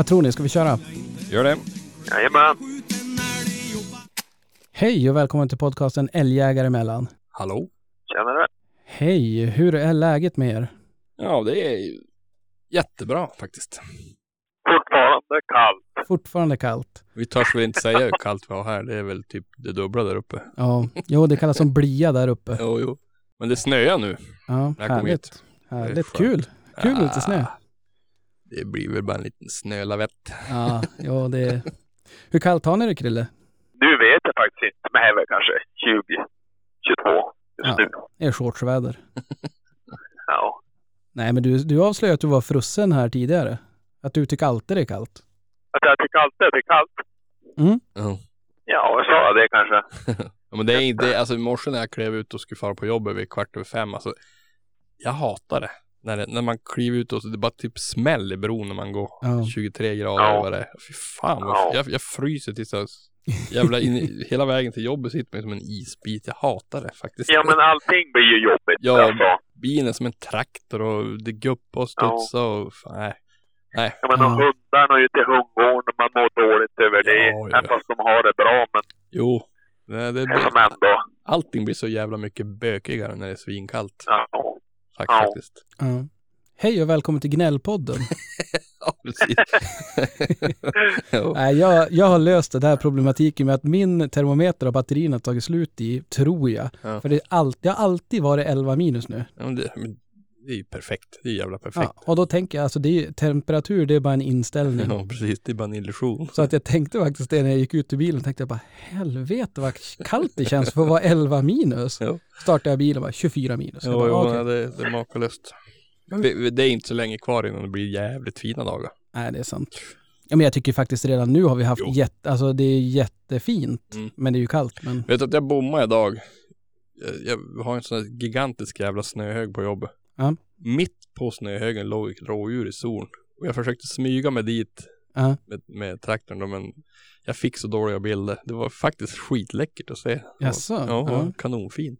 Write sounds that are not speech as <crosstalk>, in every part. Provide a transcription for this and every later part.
Vad tror ni? Ska vi köra? Gör det. Jajamän. Hej och välkommen till podcasten Älgjägare emellan. Hallå? Tjenare. Hej, hur är läget med er? Ja, det är jättebra faktiskt. Fortfarande kallt. Fortfarande kallt. Vi törs väl inte säga hur kallt vi har här. Det är väl typ det dubbla där uppe. Ja, jo det kallas som blia där uppe. Jo, jo. Men det snöar nu. Ja, härligt. Härligt, Det är kul. Kul med lite Ah, snö. Det blir väl bara en liten snölavett. Ja, ja det... Hur kallt har ni det Krille? Nu vet jag faktiskt inte, men det är väl kanske 20, 22 just Ja. nu. Det är shortsväder. Ja. Nej, men du, du avslöjade att du var frusen här tidigare. Att du tycker alltid det är kallt. Att jag tycker alltid det är kallt. Ja. Ja, jag sa det kanske. Ja, <laughs> men det är inte, alltså i morse när jag klev ut och skulle fara på jobbet vid kvart över fem, alltså jag hatar det. När, det, när man kliver ut och så det bara typ smäll i bron när man går Ja. 23 grader Ja. vad det är. Fy fan, vad, Ja. jag, jag fryser tills jag jävla in, i- <laughs> hela vägen till jobbet sitter man som en isbit. Jag hatar det faktiskt. Ja, men allting blir ju jobbigt. Ja. Alltså. Bilen är som en traktor och det guppar och studsar och fan, nej. Nej. Ja, men de Ja. hundarna är ju till hundgården och man mår dåligt över det. Ja, ja. Även fast de har det bra, men Jo. Nej, det, det ändå. allting blir så jävla mycket bökigare när det är svinkallt. Ja. Faktiskt. Ja. Hej och välkommen till Gnällpodden. <laughs> Ja, precis. <laughs> Nej, jag, jag har löst den här problematiken med att min termometer och batterierna har tagit slut i, tror jag. Ja. För det, är alltid, det har alltid varit 11 minus nu. Ja, men det, men det är ju perfekt. Det är jävla perfekt. Ja, och då tänker jag, alltså det är, temperatur det är bara en inställning. <laughs> Ja, precis. Det är bara en illusion. Så att jag tänkte faktiskt det när jag gick ut ur bilen, tänkte jag bara helvete vad kallt det känns för att vara 11 minus. Jo. Startade jag bilen bara 24 minus. Jo, bara, jo, nej, det, det är makalöst. Det är inte så länge kvar innan det blir jävligt fina dagar. Nej, det är sant. Ja, men jag tycker faktiskt redan nu har vi haft Jo. jätte, alltså det är jättefint. Mm. Men det är ju kallt. Men Vet du att jag bommade idag? Jag, jag har en sån här gigantisk jävla snöhög på jobbet. Ja. Mitt på snöhögen låg ett rådjur i zon. Och jag försökte smyga mig dit ja, med, med traktorn då, men jag fick så dåliga bilder. Det var faktiskt skitläckert att se. Jaså? Ja, Ja. kanonfin.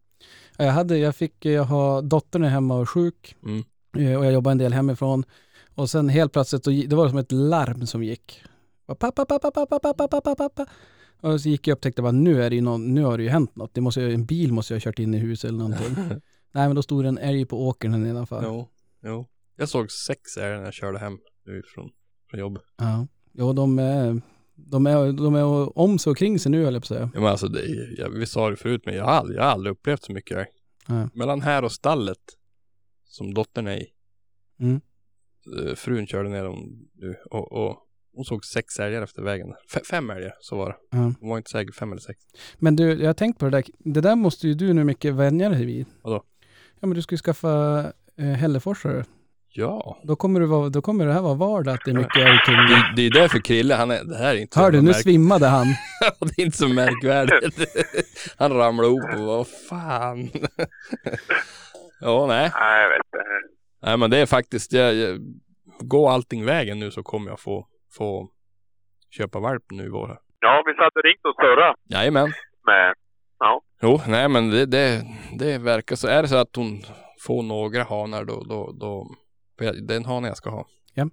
Ja, jag hade, jag fick, jag har, dottern är hemma och sjuk. Mm. Eh, Och jag jobbar en del hemifrån. Och sen helt plötsligt, det var som ett larm som gick. Pappa, pappa, pappa, pappa, pappa, pappa. Och så gick jag och tänkte bara, nu, är det ju någon, nu har det ju hänt något. Det måste, en bil måste ju ha kört in i huset eller någonting. Nej, men då stod det en älg på åkern här nedanför. Jo, jo. Jag såg sex älgar när jag körde hem nu från, från jobbet. Ja. Jo, de är, de är, de är om sig och kring sig nu, höll jag på att säga. Ja, men alltså det, är- jag, vi sa det förut, men jag har aldrig, jag har aldrig upplevt så mycket älg. Ja. Mellan här och stallet, som dottern är i. Mm. eh, Frun körde ner dem nu och, och hon såg sex älgar efter vägen. F- fem älgar, så var det. Ja. Hon var inte säker, fem eller sex. Men du, jag har tänkt på det där. Det där måste ju du nu mycket vänja dig vid. Vadå? Ja, men du ska ju skaffa eh, Hälleforsare. Ja. Då kommer, du vara, då kommer det här vara vardag att det är mycket älg kring dig. Det, det är därför Krille, han är, det här är inte Hör du, nu märk- svimmade han. <laughs> Det är inte så märkvärdigt. han ramlade ihop och vad fan. <laughs> ja, nej. Nej, jag vet inte. Nej men det är faktiskt, jag, jag, går allting vägen nu så kommer jag få, få köpa valp nu i vår. Ja, vi satt och ringt och surrade Jajamän. med... Ja. Jo, nej men det, det, det verkar så. Är det så att hon får några hanar då, då, då det är en hane jag ska ha. Ja.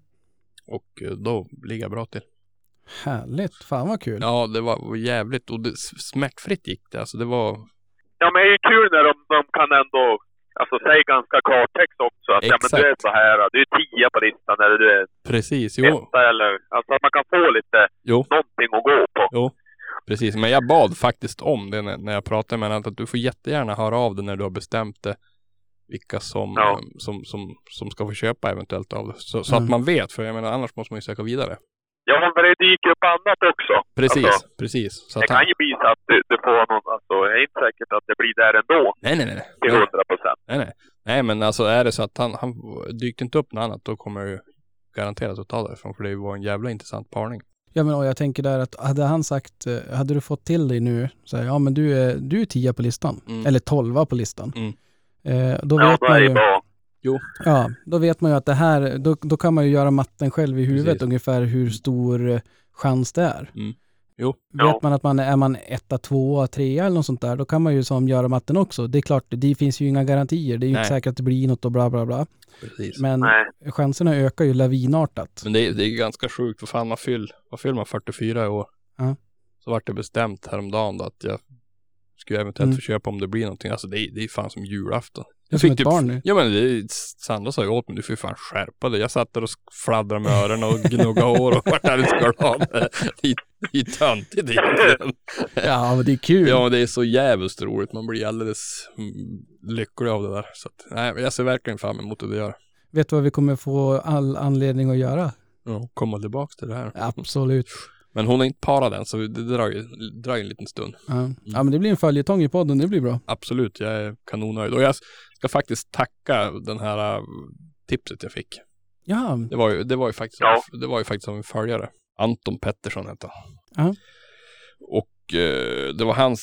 Och eh, då ligger jag bra till. Härligt. Fan vad kul. Ja, det var jävligt och det, smärtfritt gick det. Alltså det var, Ja, men det är ju kul när de, de kan ändå alltså, säga ganska klartext också. Att ja, men du är Exakt. så här, du är tia på listan eller du är precis, jo, etta eller... Alltså att man kan få lite jo. någonting att gå på. Precis, men jag bad faktiskt om det när, när jag pratade med henne, att du får jättegärna höra av dig när du har bestämt det. Vilka som, Ja. eh, som, som, som ska få köpa eventuellt av det. Så, så Mm. att man vet, för jag menar annars måste man ju söka vidare. Ja, men det dyker upp annat också. Precis, Alltså, precis. Så det att han, kan ju bli så att du, du får någon... Alltså, det är inte säkert att det blir där ändå. nej, nej, nej. Till nej. hundra procent. Nej, nej. Nej, men alltså är det så att han, han dykt inte upp något annat, då kommer jag ju garanterat att ta det därifrån. För det var en jävla intressant parning. Ja, men och jag tänker där att hade han sagt, eh, hade du fått till dig nu, så här, ja men du är, du är tia på listan. Mm. Eller tolva på listan. Mm. Eh, då Ja, vet man ju, ja, då vet man ju att det här, då, då kan man ju göra matten själv i huvudet Precis. ungefär hur stor chans det är. Mm. Jo. Vet Ja. man att man är, man etta, tvåa, trea eller något sånt där, då kan man ju som göra matten också. Det är klart, det finns ju inga garantier. Det är ju Nej. inte säkert att det blir något och bla bla bla. Precis. Men Nej. chanserna ökar ju lavinartat. Men det är, det är ganska sjukt, för fan man fyll, vad fyller man 44 i år? Ja. Så vart det bestämt häromdagen då att jag skulle eventuellt Mm. få köpa om det blir någonting. Alltså det, är- det är fan som julafton. Det är Jag som fick ett typ- barn nu. Ja men det Sandra sa ju åt mig, du får ju fan skärpa dig. Jag satt där och fladdrade med öronen och gnuggade hår och vart alldeles glad. Det det är töntigt egentligen. Ja, men det är kul. Ja men det är så jävligt roligt. Man blir alldeles mm, lycklig av det där. Så att, nej, jag ser verkligen fram emot att det gör. Vet du vad vi kommer få all anledning att göra? Ja, komma tillbaks till det här. Absolut. Men hon är inte parad än så det drar ju, drar ju en liten stund. Ja. ja, men det blir en följetong i podden. Det blir bra. Absolut, jag är kanonnöjd. Och jag ska faktiskt tacka den här äh, tipset jag fick. Ja, Det var ju, det var ju faktiskt, Ja. det var ju faktiskt av en följare. Anton Pettersson hette han. Ja. Och eh, det var hans,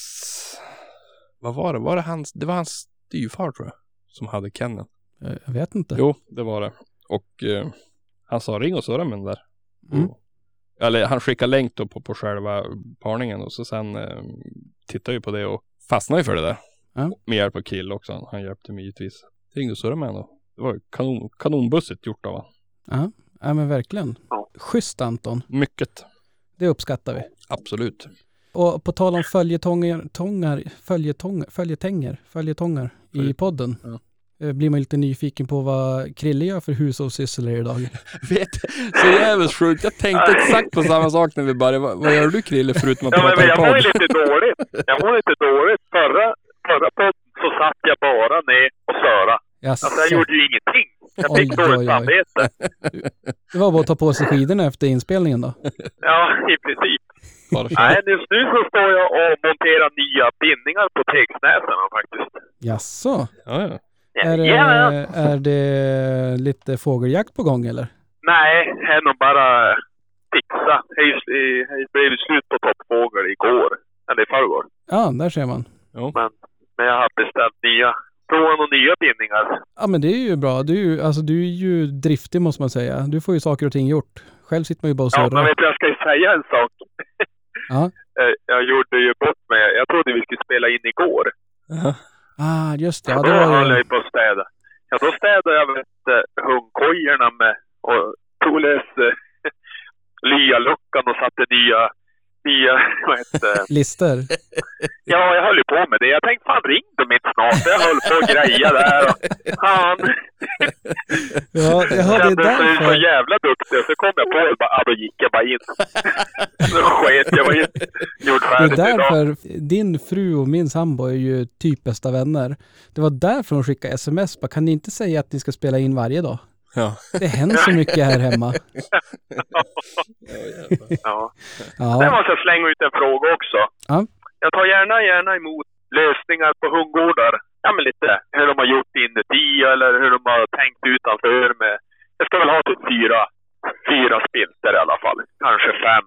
vad var det? Var det hans, det var hans styvfar tror jag. Som hade kenneln. jag jag vet inte. Jo, det var det. Och eh, han sa ring och surra med den där. Mm. Och, eller han skickade länk då på, på själva parningen och så sen eh, tittade jag på det och fastnade ju för det där. Ja. Med hjälp av Kill också. Han, han hjälpte mig givetvis. Ring och surra med honom. Det var ju kanon, kanonbussigt gjort av honom. Ja, ja men verkligen. Schysst Anton. Mycket. Det uppskattar vi. Absolut. Och på tal om följetongar, tongar, följetongar, följetänger, följetongar i podden. Ja. Eh, Blir man lite nyfiken på vad Krille gör för hushållssysslor idag. <laughs> Vet, så jävligt sjukt. Jag tänkte exakt på samma sak när vi började. Vad, vad gör du Krille förutom att Ja, men, prata men jag mår lite dåligt. Jag mår lite dåligt. Förra, förra podden så satt jag bara ner och söra. Jaså, Alltså jag gjorde ju ingenting. Jag fick oj, dåligt oj. samvete. det var bara att ta på sig skidorna efter inspelningen då. Ja, i princip. Nej, just nu så står jag och monterar nya bindningar på tegsnäsarna faktiskt. Jaså? Ja, ja. Är det, är det lite fågeljakt på gång eller? Nej, det är nog bara fixa. Det blev slut på toppfågel igår. Eller i förrgår. Ja, där ser man. Men, men jag har beställt nya. Provat några nya bindningar. Ja men det är ju bra. Du är ju, alltså, du är ju driftig måste man säga. Du får ju saker och ting gjort. Själv sitter man ju bara och Ja, men surrar. vet du, jag ska ju säga en sak. Ja. <laughs> Eh, Jag gjorde ju bort mig. Jag trodde vi skulle spela in igår. Jaha. Ah, just det. Ja, då höll jag ju... på att städa. Ja, då städade jag vet, hundkojorna med och tog lös eh, <laughs> lyaluckan och satte nya, nya, <laughs> vad heter det? Lister. Ja, jag höll ju på med det. Jag tänkte fan ring dem inte snart. Jag höll på att greja där och fan. Ja, <laughs> ja det är Kände mig så därför. jävla duktig. Så kom jag på det bara, ja, då gick jag bara in. <laughs> Så sket jag in. Gjort Det är färdigt idag. därför din fru och min sambo är ju typ bästa vänner. Det var därför hon skickade sms. Bara, kan ni inte säga att ni ska spela in varje dag? Ja. Det händer så mycket här hemma. Ja. Sen Ja, måste jag slänga ut en fråga också. Ja. Jag tar gärna, gärna emot lösningar på hundgårdar. Ja, men lite hur de har gjort inuti eller hur de har tänkt utanför med... Jag ska väl ha typ fyra, fyra spilter i alla fall. Kanske fem.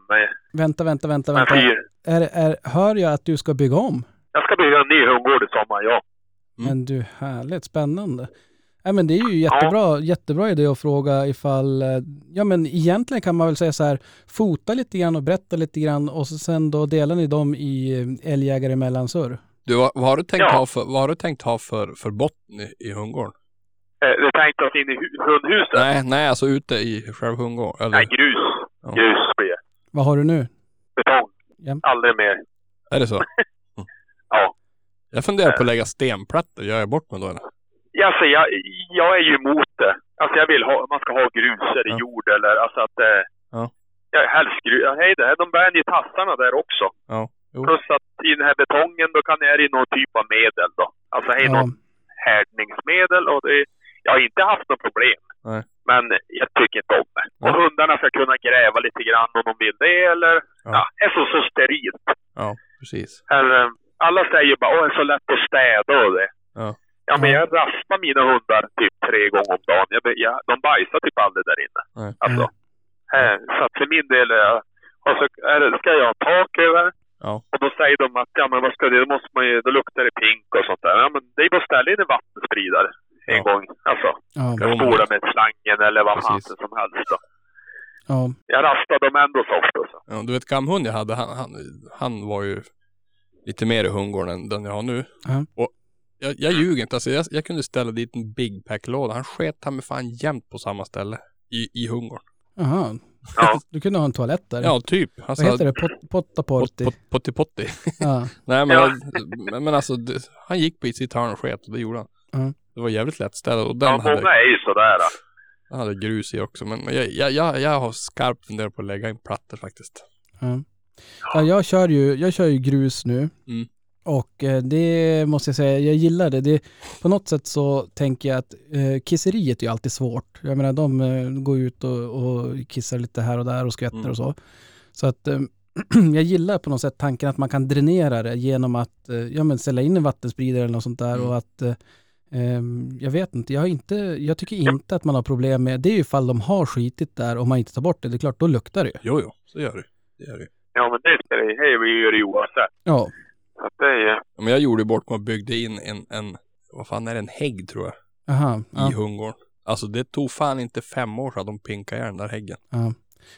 vänta, vänta, vänta, Men vänta. Är, är, hör jag att du ska bygga om? Jag ska bygga en ny hundgård i sommar, ja. Mm. Men du, härligt, spännande. Nej men det är ju jättebra, jättebra idé att fråga ifall, eh, ja men egentligen kan man väl säga så här, fota lite grann och berätta lite grann och så sen då delar ni dem i eh, älgjägare mellansur. Du, vad, vad har du tänkt Ja. ha för, vad har du tänkt ha för, för botten i, i hundgården? Eh, Det tänkte oss in i hu- hundhuset. Nej, Nej, nej, alltså ute i själva hundgården. Eller, grus. Ja. Grus blir det. Vad har du nu? Betong. Ja. Aldrig mer. Är det så? <laughs> Ja. Jag funderar på att lägga stenplattor. Gör jag bort mig då eller? Alltså, jag, jag är ju emot det. Alltså jag vill ha, man ska ha grus eller Ja. jord eller alltså att... Eh, Ja. Jag helst grus. Hej det, de bär ju tassarna där också. Ja. Jo. Plus att i den här betongen då kan det är någon typ av medel då. Alltså hej Ja, någon härdningsmedel och det, jag har inte haft något problem. Nej. Men jag tycker inte om det. Och hundarna ska kunna gräva lite grann om de vill det eller... Ja. Ja, är så, så sterilt. Ja, precis. Eller, alla säger bara åh det är så lätt att städa och det. Ja. Ja men Ja. jag raspar mina hundar typ tre gånger om dagen. Jag, jag, de bajsar typ aldrig där inne. Nej. Alltså, eh, så att för min del är jag, och så är det, ska jag ha tak över. Ja. Och då säger de att ja men vad ska det, då måste man ju, då luktar det pink och sånt där. Ja men det är bara att ställa in en vattenspridare en Ja. gång. Alltså, ja. Spola med slangen eller vad fan som helst då. Ja. Jag rastade dem ändå så ofta. Så. Ja, du vet gamhund jag hade, han, han, han var ju lite mer i hundgården än den jag har nu. Ja. Och jag, jag ljuger inte, alltså jag, jag kunde ställa dit en Big Pack-låda. Han sket han med fan jämt på samma ställe i, i hundgården. Jaha. Ja. <laughs> Du kunde ha en toalett där. Ja, typ. Vad heter det? Pot, potta Pot, porti? pot, potti potti. <laughs> Ja. <laughs> Nej men, Ja. men, men alltså det, han gick på sitt hörn och sket och det gjorde han. Ja. Det var jävligt lätt städat och den Ja, hade, är ju sådär. då. den hade grus i också. Men, men jag, jag, jag, jag har skarpt funderat på att lägga in plattor faktiskt. Ja. Ja, jag kör ju, jag kör ju grus nu. Mm. Och eh, det måste jag säga, jag gillar det. det. På något sätt så tänker jag att eh, kisseriet är ju alltid svårt. Jag menar de eh, går ut och, och kissar lite här och där och skvätter Mm. och så. Så att eh, <clears throat> jag gillar på något sätt tanken att man kan dränera det genom att eh, ja, men ställa in en vattenspridare eller något sånt där Mm. och att eh, ehm, jag vet inte, jag, har inte, jag tycker inte att man har problem med, det är ju ifall de har skitit där och man inte tar bort det, det är klart då luktar det ju. Jo, jo, så gör det. det, gör det. Ja, men det ju, det är vi gör det oavsett. Ja, att det är. Ja, men jag gjorde bort mig och byggde in en, en, vad fan är det, en hägg tror jag, aha. Ja. i hundgården. Alltså det tog fan inte fem år sedan de pinkade den där häggen. Ja.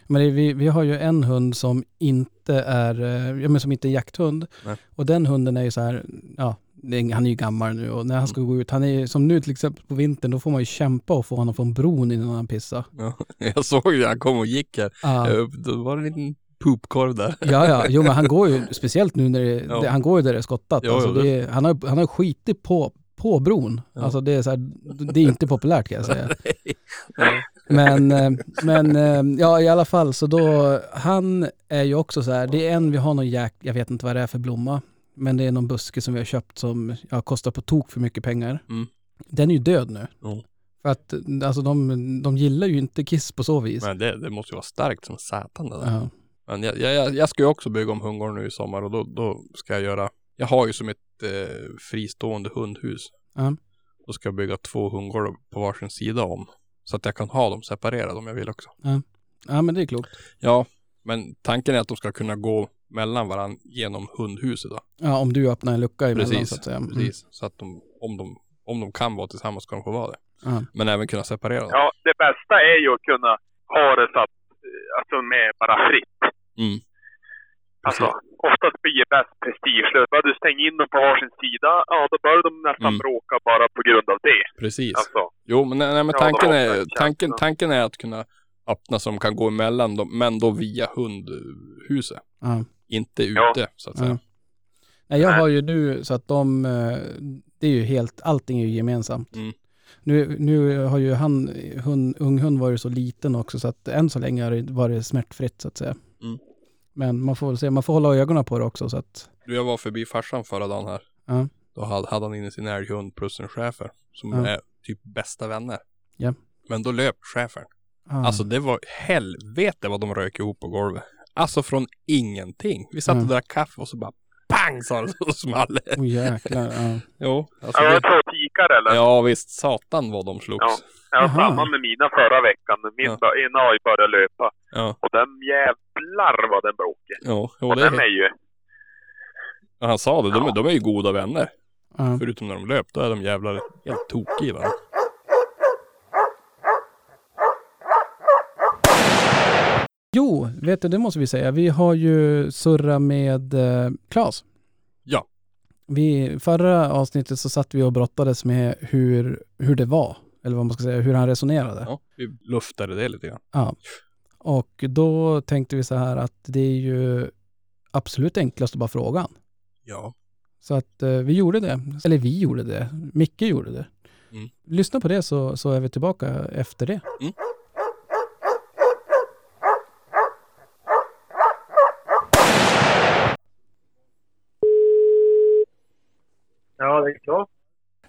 Men det, vi, vi har ju en hund som inte är, eh, ja, men som inte är jakthund. Nej. Och den hunden är ju så här, ja, det han är ju gammal nu och när han Mm. ska gå ut, han är som nu till exempel på vintern, då får man ju kämpa och få honom från bron innan han pissar. Ja, <laughs> jag såg ju han kom och gick här. Ja, Då var det en liten poopkorv där. ja, ja, <laughs> jo men han går ju, speciellt nu när det, Ja. det han går ju där det är skottat. Jo, alltså, det är, han, har, han har skitit på, på bron. Ja. Alltså det är så här, det är inte populärt kan jag säga. <laughs> Men, eh, men eh, ja, i alla fall så då, han är ju också så här, det är en, vi har någon jäk, jag vet inte vad det är för blomma, men det är någon buske som vi har köpt som ja, kostar på tok för mycket pengar. Mm. Den är ju död nu. Ja. För att alltså de, de gillar ju inte kiss på så vis. Men det, det måste ju vara starkt som satan det där. Ja. Men jag, jag, jag ska ju också bygga om hundgården nu i sommar och då, då ska jag göra, jag har ju som ett eh, fristående hundhus. Ja. Då ska jag bygga två hundgårdar på varsin sida om. Så att jag kan ha dem separerade om jag vill också. ja, men det är klokt. Ja, men tanken är att de ska kunna gå mellan varandra genom hundhuset då. Ja, om du öppnar en lucka emellan Precis, så att säga. Mm. precis. Så att de, om de, om de kan vara tillsammans ska de få vara det. Ja. Men även kunna separera dem. Ja, det bästa är ju att kunna ha det så att, alltså med bara fritt. Mm. Alltså, oftast blir det bäst prestigelöst. Bara du stänger in dem på varsin sida, ja då börjar de nästan Mm. bråka bara på grund av det. Precis. Alltså, Jo, men, nej, nej, men Ja, tanken, är, tanken, tanken är att kunna öppna som kan gå emellan dem, men då via hundhuset. Ja. Inte Ja. ute, så att säga. Ja. Nej, jag har ju nu så att de, eh, det är ju helt, allting är ju gemensamt. Mm. Nu, nu har ju han, hund, unghund var ju så liten också så att än så länge har det varit smärtfritt så att säga. Men man får väl se, man får hålla ögonen på det också så att, Du, jag var förbi farsan förra dagen här. Ja. Då hade, hade han inne sin älghund plus en schäfer. Som Ja. är typ bästa vänner. Ja. Men då löp schäfern. ah, Alltså det var helvete vad de rök ihop på golvet. Alltså från ingenting. Vi satt och drack kaffe och så bara pang sa det så small det. oh, jäklar. Ja. Jo, alltså ja, det var det, två tikar eller? ja visst satan vad de slogs. Ja. Jag var samma med mina förra veckan. Min Ja. ja. ena har ju börjat löpa. Ja, Och den jävlar vad den bråkig. ja, Och det den är, är ju... ja, han sa det. De, är- de är ju goda vänner. Ja. Förutom när de löp, då är de jävlar helt tokiga varandra. Jo, vet du, det måste vi säga. Vi har ju surra med eh, Claes. Ja. Vi, förra avsnittet så satt vi och brottades med hur, hur det var. Eller vad man ska säga, hur han resonerade. Ja, vi luftade det lite grann. Ja. Och då tänkte vi så här att det är ju absolut enklast att bara fråga han. Ja. Så att eh, vi gjorde det. Eller vi gjorde det. Micke gjorde det. Mm. Lyssna på det så, så är vi tillbaka efter det. Ja, det är klart.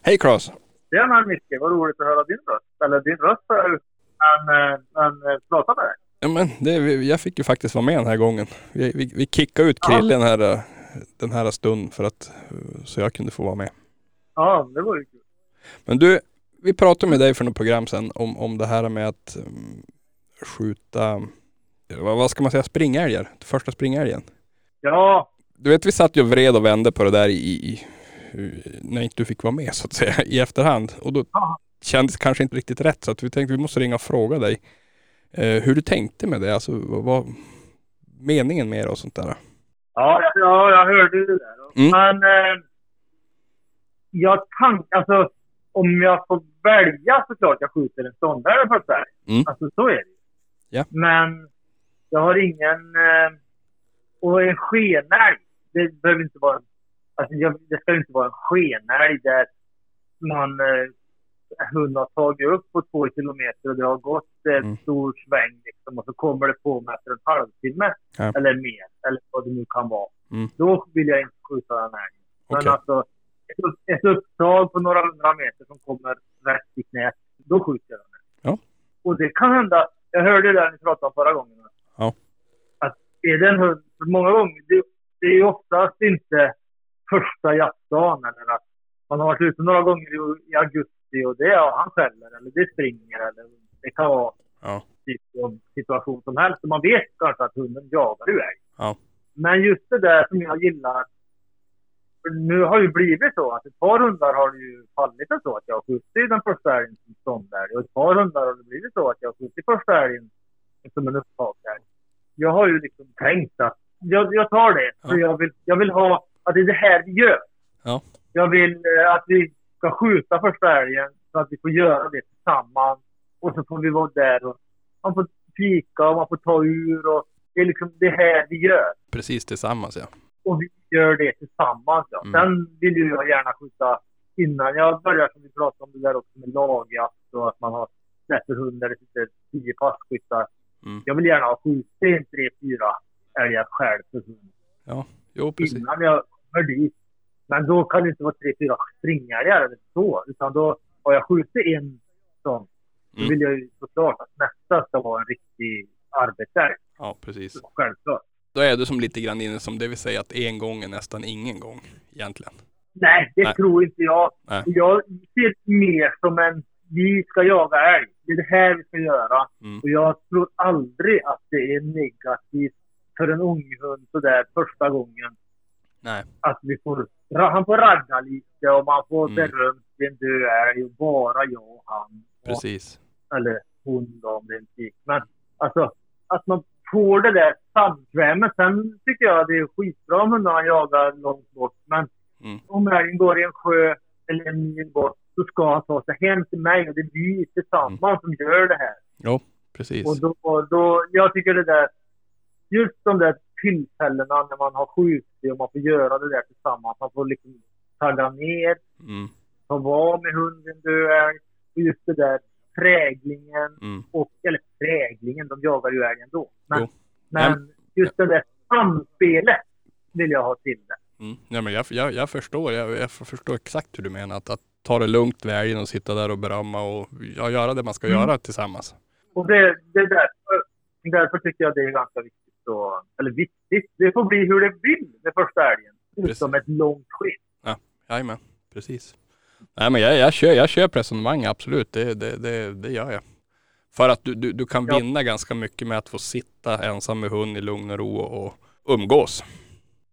Hej Claes! Tjena Micke, vad roligt att höra din röst. Eller din röst jag men, men prata med dig. Ja, men det, jag fick ju faktiskt vara med den här gången. Vi, vi, vi kickade ut Krille den här, eh, den här stunden för att, eh, så jag kunde få vara med. Ja, det var ju kul. Men du, vi pratade med dig för något program sen om, om det här med att mm, skjuta, vad, vad ska man säga, springälgar. Första springälgen. Ja, Du vet, vi satt ju och vred och vände på det där i, i när inte du fick vara med så att säga, i efterhand. Och då Ja. kändes det kanske inte riktigt rätt så att vi tänkte vi måste ringa och fråga dig. Eh, hur du tänkte med det, alltså vad meningen med det och sånt där? Ja, ja jag hörde det där. Mm. Men eh, jag tank, alltså om jag får välja så klart jag skjuter en ståndare på ett Mm. Alltså så är det. Ja. Men jag har ingen... Eh, och en skenälg, det behöver inte vara... Alltså jag, det ska inte vara en skenälg där man eh, hund har tagit upp på två kilometer och det har gått en Mm. stor sväng liksom, och så kommer det på mig efter en halvtimme Ja. eller mer, eller vad det nu kan vara. Mm. Då vill jag inte skjuta den älgen. Men Okej. alltså, ett, ett upptag på några hundra meter som kommer rätt i knät, då skjuter jag den. Ja. Och det kan hända, jag hörde det där ni pratade om förra gången. Ja. Att är det en hund, många gånger, det, det är ju oftast inte första jaktdagen eller att man har varit ute några gånger i, i augusti och det är han skäller eller det springer eller det kan vara Ja. av situation som helst. Och man vet kanske att hunden jagar älg. Ja. Men just det där som jag gillar. för Nu har det ju blivit så att ett par hundar har det ju fallit så att jag har skjutit den första älgen som ståndälg. Och ett par hundar har det blivit så att jag har skjutit första älgen som en upptagsälg. Jag har ju liksom tänkt att jag, jag tar det. För Ja. jag, vill, jag vill ha att det är det här vi gör. Ja. Jag vill eh, att vi ska skjuta första älgen så att vi får göra det tillsammans. Och så får vi vara där och man får fika och man får ta ur och det är liksom det här vi gör. Precis tillsammans ja. Och vi gör det tillsammans. Ja. Mm. Sen vill ju jag gärna skjuta innan jag börjar, som vi pratade om det där också med lagjakt och att man har släpper hund där det sitter tio passkyttar. Mm. Jag vill gärna ha skjutit tre, fyra älgar själv för hund Jo, precis. innan jag kommer dit. Men då kan det inte vara tre, fyra springälgar eller så. Utan då har jag skjutit en sån. Då Mm. vill jag ju såklart att nästa ska vara en riktig arbetsälg. Ja, precis. Självklart. Då är du som lite grann inne som det vill säga att en gång är nästan ingen gång egentligen. Nej, det Nej. tror inte jag. Nej. Jag ser mer som en, vi ska jaga älg. Det är det här vi ska göra. Mm. Och jag tror aldrig att det är negativt för en unghund sådär första gången. Nej. Att vi får, han får ragga lite och man får Mm. beröm till en död älg och bara jag och han. Och, Precis. eller hon då om det är en tik. Men alltså att man får det där samkvämet. Sen tycker jag det är skitbra om hundarna jagar långt bort. Men Mm. om älgen går i en sjö eller en mil bort så ska han ta sig hem till mig och det är vi tillsammans som gör det här. Precis. Och då, och då, jag tycker det där, just de där tillfällena när man har skjutit och man får göra det där tillsammans. Man får liksom tagga ner, Mm. ta vara med hunden, död älg. Och just det där präglingen Mm. och, eller präglingen, de jagar ju älg ändå. Men, men just det där samspelet vill jag ha till det. Mm. Ja, men jag, jag, jag förstår. Jag, jag förstår exakt hur du menar. Att, att ta det lugnt vid älgen och sitta där och berömma och ja, göra det man ska Mm. göra tillsammans. Och det, det är därför, därför tycker jag det är ganska viktigt. Och, eller viktigt, det får bli hur det vill med första älgen. Utom ett långt skinn. Jajamän, precis. Nej men jag, jag, kör, jag köper resonemang absolut. Det, det, det, det gör jag. För att du, du, du kan Ja. vinna ganska mycket med att få sitta ensam med hund i lugn och ro och umgås.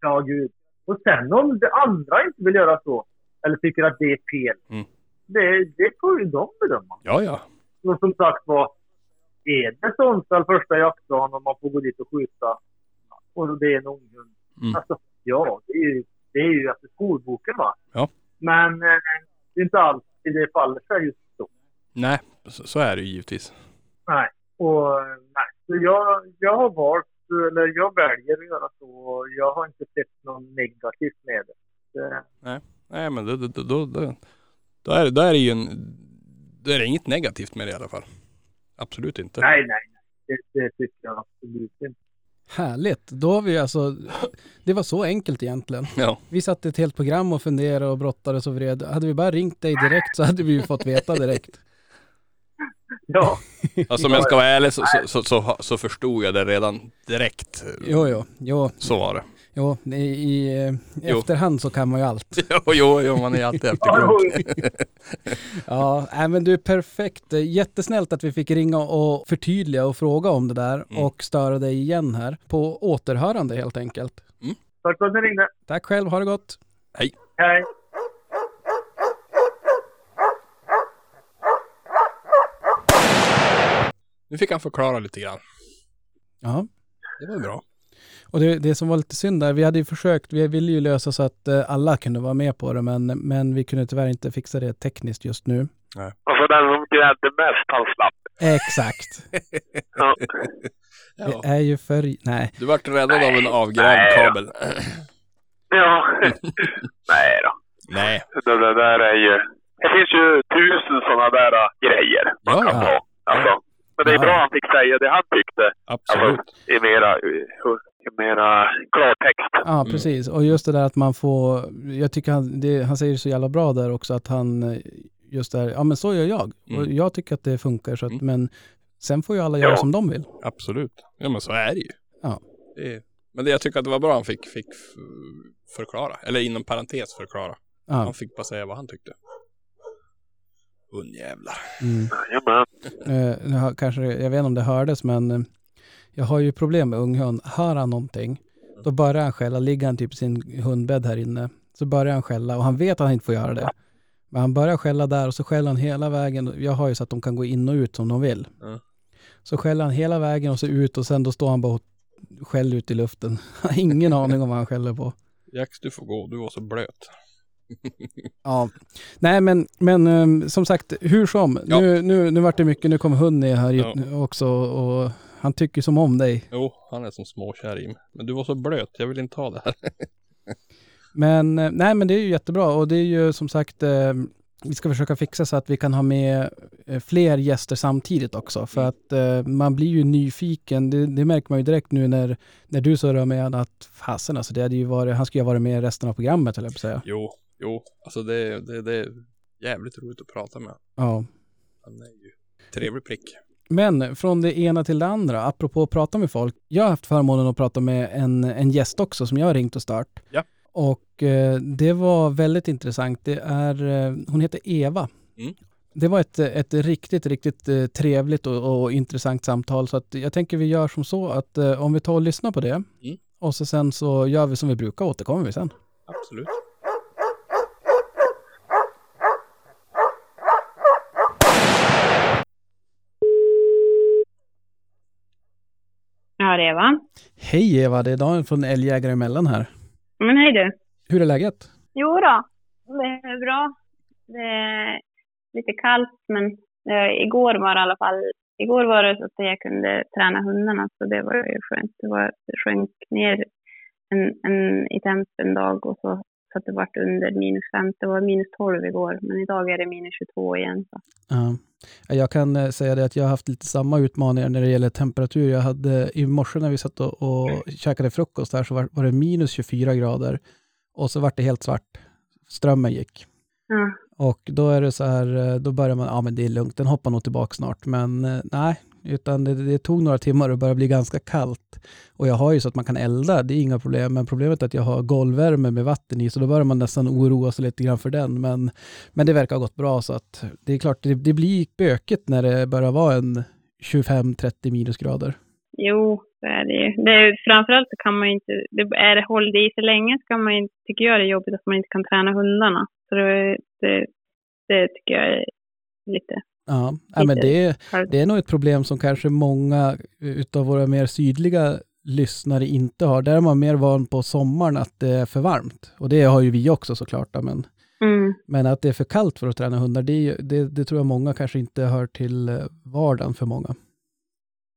Ja, gud. Och sen om det andra inte vill göra så, eller tycker att det är fel, Mm. det, det får ju de bedöma. Ja, ja. Och som sagt var, är det Sundsvall första jaktdagen och man får gå dit och skjuta och det är en unghund. Mm. Alltså, ja, det är ju, det är ju efter skolboken va. Ja. Men eh, det är inte alltid det faller sig just så. Nej, så, så är det ju givetvis. Nej. Och eh, nej. Så jag, jag har valt, eller jag väljer att göra så. Jag har inte sett något negativt med det. det Nej men då, då, då, då, är, det- då är det ju en, då är det inget negativt med det i alla fall. Absolut inte. nej, nej. Det, det tycker jag absolut inte. Härligt. Då har vi alltså, det var så enkelt egentligen. Ja, Vi satte ett helt program och funderade och brottades och vred. Hade vi bara ringt dig direkt så hade vi ju fått veta direkt. <laughs> Ja, alltså om jag ska vara ärlig så, så, så, så, så förstod jag det redan direkt. Jo, jo, jo, Så var det. Jo. I, i eh, Jo. efterhand så kan man ju allt. <laughs> Jo, jo, jo man är alltid <laughs> efterklok. <laughs> Ja, nej, men du är perfekt. Jättesnällt att vi fick ringa och förtydliga och fråga om det där Mm. och störa dig igen här. På återhörande helt enkelt. tack för att ni ringde. Tack själv, ha det gott. Hej. Nu fick han förklara lite grann. Ja. Det var bra. Och det, det som var lite synd där, vi hade ju försökt, vi ville ju lösa så att eh, alla kunde vara med på det, men, men vi kunde tyvärr inte fixa det tekniskt just nu. Och så den som grävde mest, han slapp. Exakt. <laughs> Ja. Det är ju för... Nej. Du vart räddad av en Nej, avgrävd nej kabel. ja. <laughs> Nej då. Nej. Det, det där är ju... Det finns ju tusen sådana där äh, grejer man Ja, kan ja. ta. Alltså. Men det är Ja. bra han fick säga det han tyckte. Absolut. Alltså, i mera, i mera klartext. Ja, precis. Och just det där att man får... Jag tycker han, det, han säger det så jävla bra där också att han... eh, Just där, ja men så gör jag. Och Mm. jag tycker att det funkar så att, Mm. men sen får ju alla göra Ja. som de vill. Absolut. Ja men så är det ju. Ja. Det är, men det, jag tycker att det var bra han fick, fick förklara. Eller inom parentes förklara. Ja. Han fick bara säga vad han tyckte. Unjävlar. Mm. Jajamän. Eh, kanske, jag vet inte om det hördes, men eh, jag har ju problem med unghund. Hör han någonting, då börjar han skälla. Ligger han typ i sin hundbädd här inne, så börjar han skälla och han vet att han inte får göra det. Men han börjar skälla där och så skäller han hela vägen. Jag har ju så att de kan gå in och ut som de vill. Så skäller han hela vägen och så ut och sen då står han bara och skäller ut i luften. <laughs> Har ingen aning om vad han skäller på. Jax du får gå, du var så blöt. Ja, nej men, men ehm, som sagt, hur som. Ja. Nu, nu, nu vart det mycket, nu kommer hund ner här Ja. också och han tycker som om dig. Jo, han är som småkär i mig. Men du var så blöt, jag vill inte ha det här. <laughs> Men eh, nej, men det är ju jättebra och det är ju som sagt, eh, vi ska försöka fixa så att vi kan ha med eh, fler gäster samtidigt också. För Mm. att eh, man blir ju nyfiken. Det, det märker man ju direkt nu när, när du surrar med att fasen alltså, det hade ju varit, han skulle ju ha varit med resten av programmet, höll jag säga. Jo, jo. Alltså det, det, det är jävligt roligt att prata med. Ja. Han är ju trevlig prick. Men från det ena till det andra, apropå att prata med folk. Jag har haft förmånen att prata med en, en gäst också som jag har ringt och start. Ja. Och eh, det var väldigt intressant. Det är, eh, hon heter Eva. Mm. Det var ett, ett riktigt, riktigt eh, trevligt och, och intressant samtal. Så att jag tänker vi gör som så att eh, om vi tar och lyssnar på det Mm. och så sen så gör vi som vi brukar återkommer vi sen. Absolut. Det är va? Hej Eva, det är Daniel från Älgjägare emellan här. Men hej du. Hur är läget? Jo då, det är bra. Det är lite kallt, men eh, igår var det i alla fall, igår var det så att jag kunde träna hundarna, så det var ju skönt. Det, var, sjönk ner en, en, i temp en dag och så, så att det vart under minus 5. Det var minus 12 igår, men idag är det minus 22 igen. Så. Ja. Jag kan eh, säga det att jag har haft lite samma utmaningar när det gäller temperatur. Jag hade i morse när vi satt och, och käkade frukost där så var, var det minus 24 grader och så var det helt svart. Strömmen gick. Ja. Och då är det så här, eh, då börjar man, ja men det är lugnt, den hoppar nog tillbaka snart. Men eh, nej, utan det, det tog några timmar och började bli ganska kallt. Och jag har ju så att man kan elda, det är inga problem. Men problemet är att jag har golvvärme med vatten i, så då börjar man nästan oroa sig lite grann för den. Men, men det verkar ha gått bra, så att det är klart, det, det blir bökigt när det börjar vara en 25-30 minusgrader. Jo, så är det ju. Det är, framförallt så kan man ju inte, det är det håll i sig länge så kan man ju, tycker jag det är jobbigt att man inte kan träna hundarna. Så det, det, det tycker jag är lite Ja, ja men det, det är nog ett problem som kanske många utav våra mer sydliga lyssnare inte har. Där är man mer van på sommaren att det är för varmt. Och det har ju vi också såklart. Men, Mm. men att det är för kallt för att träna hundar, det, det, det tror jag många kanske inte hör till vardagen för många.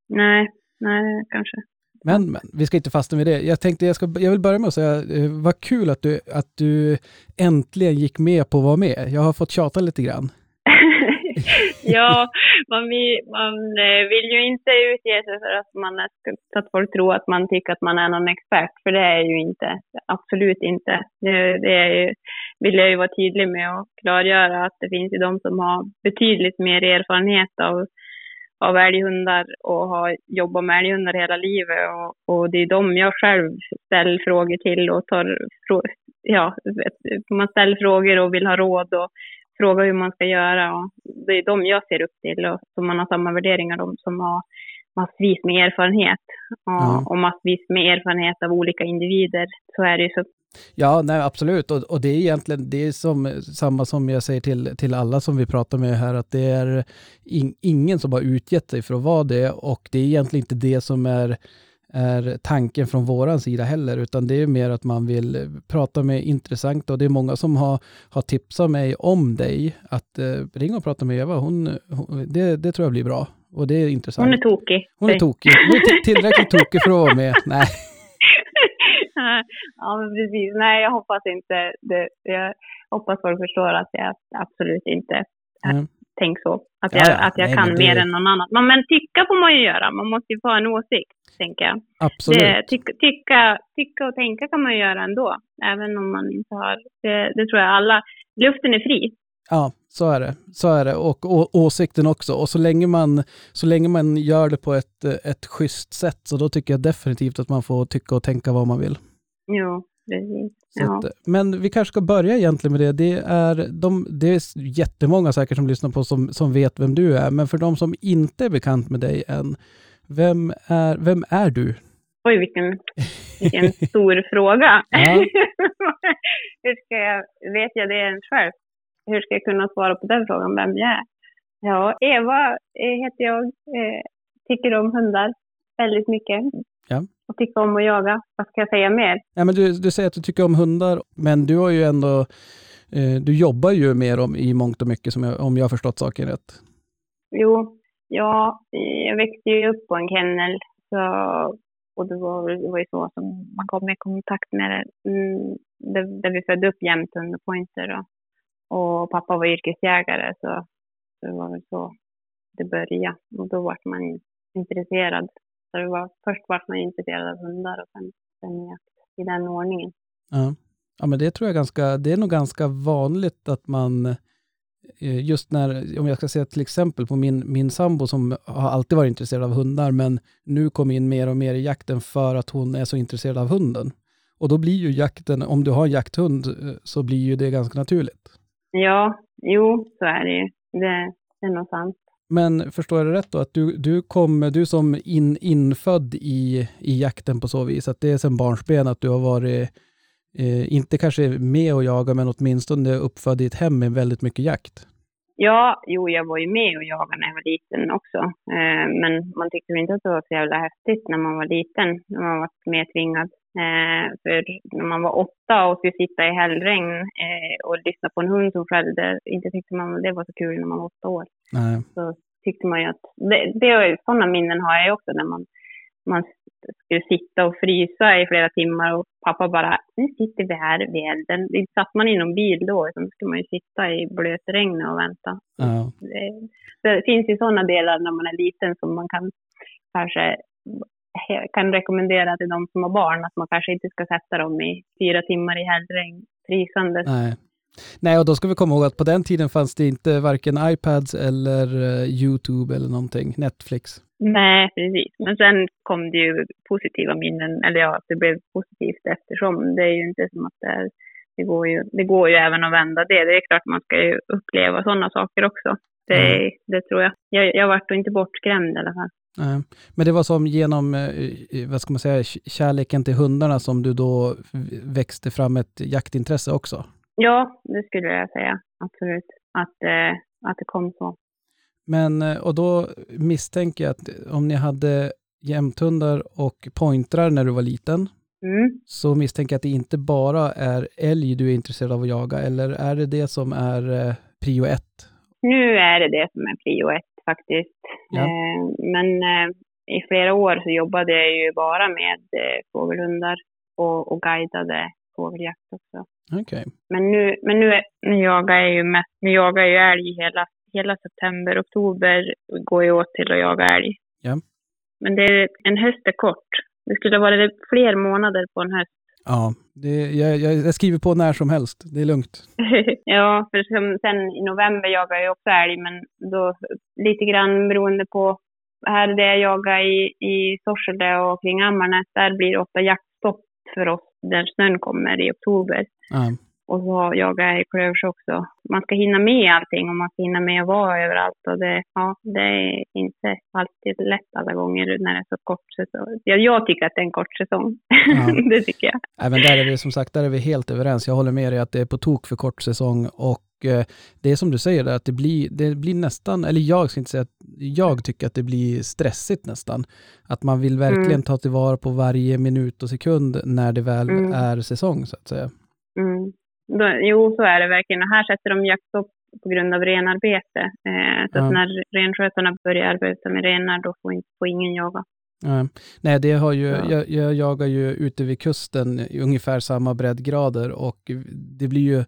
Nej, nej kanske. Men, men vi ska inte fastna med det. Jag tänkte jag, ska, jag vill börja med att säga, eh, vad kul att du, att du äntligen gick med på att vara med. Jag har fått tjata lite grann. <laughs> ja, man vill, man eh, vill ju inte utge sig för att, man är, så att folk tror att man tycker att man är någon expert, för det är ju inte. Absolut inte. Det, det är ju, vill jag ju vara tydlig med och klargöra att det finns ju de som har betydligt mer erfarenhet av, av älghundar och har jobbat med älghundar hela livet. Och, och det är de jag själv ställer frågor till och tar, ja, man ställer frågor och vill ha råd och fråga hur man ska göra. Och det är de jag ser upp till och som man har samma värderingar de som har massvis med erfarenhet och, Ja. och massvis med erfarenhet av olika individer. Så är det ju så Ja, nej absolut. Och, och det är egentligen det är som, samma som jag säger till, till alla som vi pratar med här, att det är in, ingen som har utgett sig för att vara det och det är egentligen inte det som är, är tanken från våran sida heller, utan det är mer att man vill prata med intressanta och det är många som har, har tipsat mig om dig, att eh, ringa och prata med Eva, hon, hon, det, det tror jag blir bra. Och det är intressant. Hon är tokig. Hon är tokig. Hon är till- tillräckligt tokig för att vara med. Nej. <laughs> ja, men precis. Nej, jag hoppas inte det. Jag hoppas folk förstår att jag absolut inte Mm. Tänker så. Att Ja, jag, ja. att jag Nej, kan det- mer än någon annan. Men, men tycka får man ju göra. Man måste ju få en åsikt, tänker jag. Absolut. Det, tycka, tycka, tycka och tänka kan man ju göra ändå. Även om man inte har... Det, det tror jag alla... Luften är fri. Ja, så är det. Så är det. Och, å- åsikten också. Och så länge, man, så länge man gör det på ett, ett schysst sätt, så då tycker jag definitivt att man får tycka och tänka vad man vill. Jo, precis. Ja. att, men vi kanske ska börja egentligen med det. Det är, de, det är jättemånga säkert som lyssnar på som, som vet vem du är, men för de som inte är bekant med dig än, vem är, vem är du? Oj, vilken, vilken <laughs> stor fråga. <laughs> Hur ska jag, vet jag det ens själv? Hur ska jag kunna svara på den frågan, vem jag är? Ja, Eva eh, heter jag. Eh, tycker om hundar väldigt mycket. Ja. Och tycker om att jaga. Vad ska jag säga mer? Ja, men du, du säger att du tycker om hundar, men du har ju ändå, eh, du jobbar ju mer om, i mångt och mycket, som jag, om jag har förstått saken rätt. Jo, ja, jag växte ju upp på en kennel. Så, och det var, det var ju så som man kom i kontakt med det. Mm, där, där vi födde upp jämthund och pointer. Och, och pappa var yrkesjägare så det var väl så det började. Och då var man intresserad. Så det var, först var man intresserad av hundar och sen, sen jakt i den ordningen. Ja. ja, men det tror jag ganska, det är nog ganska vanligt att man, eh, just när, om jag ska säga till exempel på min, min sambo som har alltid varit intresserad av hundar, men nu kom in mer och mer i jakten för att hon är så intresserad av hunden. Och då blir ju jakten, om du har en jakthund, eh, så blir ju det ganska naturligt. Ja, jo, så är det ju. Det, det är nog sant. Men förstår jag det rätt då, att du, du kom, du som in, infödd i, i jakten på så vis, att det är sedan barnsben att du har varit, eh, inte kanske med och jagat, men åtminstone uppfödd i ett hem med väldigt mycket jakt? Ja, jo, jag var ju med och jagade när jag var liten också. Eh, men man tyckte inte att det var så jävla häftigt när man var liten, när man var mer tvingad. Eh, för när man var åtta och skulle sitta i hällregn eh, och lyssna på en hund som skällde, inte tyckte man det var så kul när man var åtta år. Nej. Så tyckte man ju att, det, det sådana minnen har jag ju också när man, man skulle sitta och frysa i flera timmar och pappa bara, nu sitter vi här vid elden. Det satt man i någon bil då, då skulle man ju sitta i blötregnet och vänta. Ja. Det, det finns ju sådana delar när man är liten som man kan kanske kan rekommendera till de som har barn att man kanske inte ska sätta dem i fyra timmar i hällregn frysande. Nej. Nej, och då ska vi komma ihåg att på den tiden fanns det inte varken iPads eller eh, YouTube eller någonting, Netflix. Nej, precis. Men sen kom det ju positiva minnen, eller ja, det blev positivt eftersom det är ju inte som att det är, det går ju, det går ju även att vända det. Det är klart man ska ju uppleva sådana saker också. Det, det tror jag. jag. Jag vart inte bortskrämd i alla fall. Nej. Men det var som genom, eh, vad ska man säga, kärleken till hundarna som du då växte fram ett jaktintresse också? Ja, det skulle jag säga. Absolut. Att, eh, att det kom så. Men, eh, och då misstänker jag att om ni hade jämthundar och pointrar när du var liten, Mm. så misstänker jag att det inte bara är älg du är intresserad av att jaga, eller är det det som är eh, prio ett? Nu är det det som är prio ett faktiskt. Ja. Eh, men eh, i flera år så jobbade jag ju bara med eh, fågelhundar och, och guidade fågeljakt också. Okej. Men nu, men nu, nu jagar jag ju mest, nu jagar jag ju älg hela, hela september, oktober går ju åt till att jaga älg. Ja. Men det är, en höst är kort. Det skulle ha varit fler månader på en höst. <laughs> Ja, det, jag, jag, jag skriver på när som helst. Det är lugnt. ja, för som, sen i november jagar jag också älg, men då lite grann beroende på här där jag jagar i, i Sorsele och kring Ammarnäs, där blir det ofta jaktstopp för oss när snön kommer i oktober. Ja. och så jagar jag i klövers också. Man ska hinna med allting och man ska hinna med att vara överallt. Och det, ja, det är inte alltid lätt alla gånger när det är så kort säsong. Ja, jag tycker att det är en kort säsong. Ja. <laughs> det tycker jag. Även där är vi som sagt, där är vi helt överens. Jag håller med dig att det är på tok för kort säsong och det är som du säger att det blir, det blir nästan, eller jag ska inte säga att jag tycker att det blir stressigt nästan. Att man vill verkligen Mm. ta tillvara på varje minut och sekund när det väl Mm. är säsong så att säga. Mm. Jo, så är det verkligen. Och här sätter de jaktstopp på grund av renarbete. Eh, så Ja. att när renskötarna börjar arbeta med renar, då får, inte, får ingen jaga. Nej, det har ju, Ja. jag, jag jagar ju ute vid kusten i ungefär samma breddgrader och det blir ju,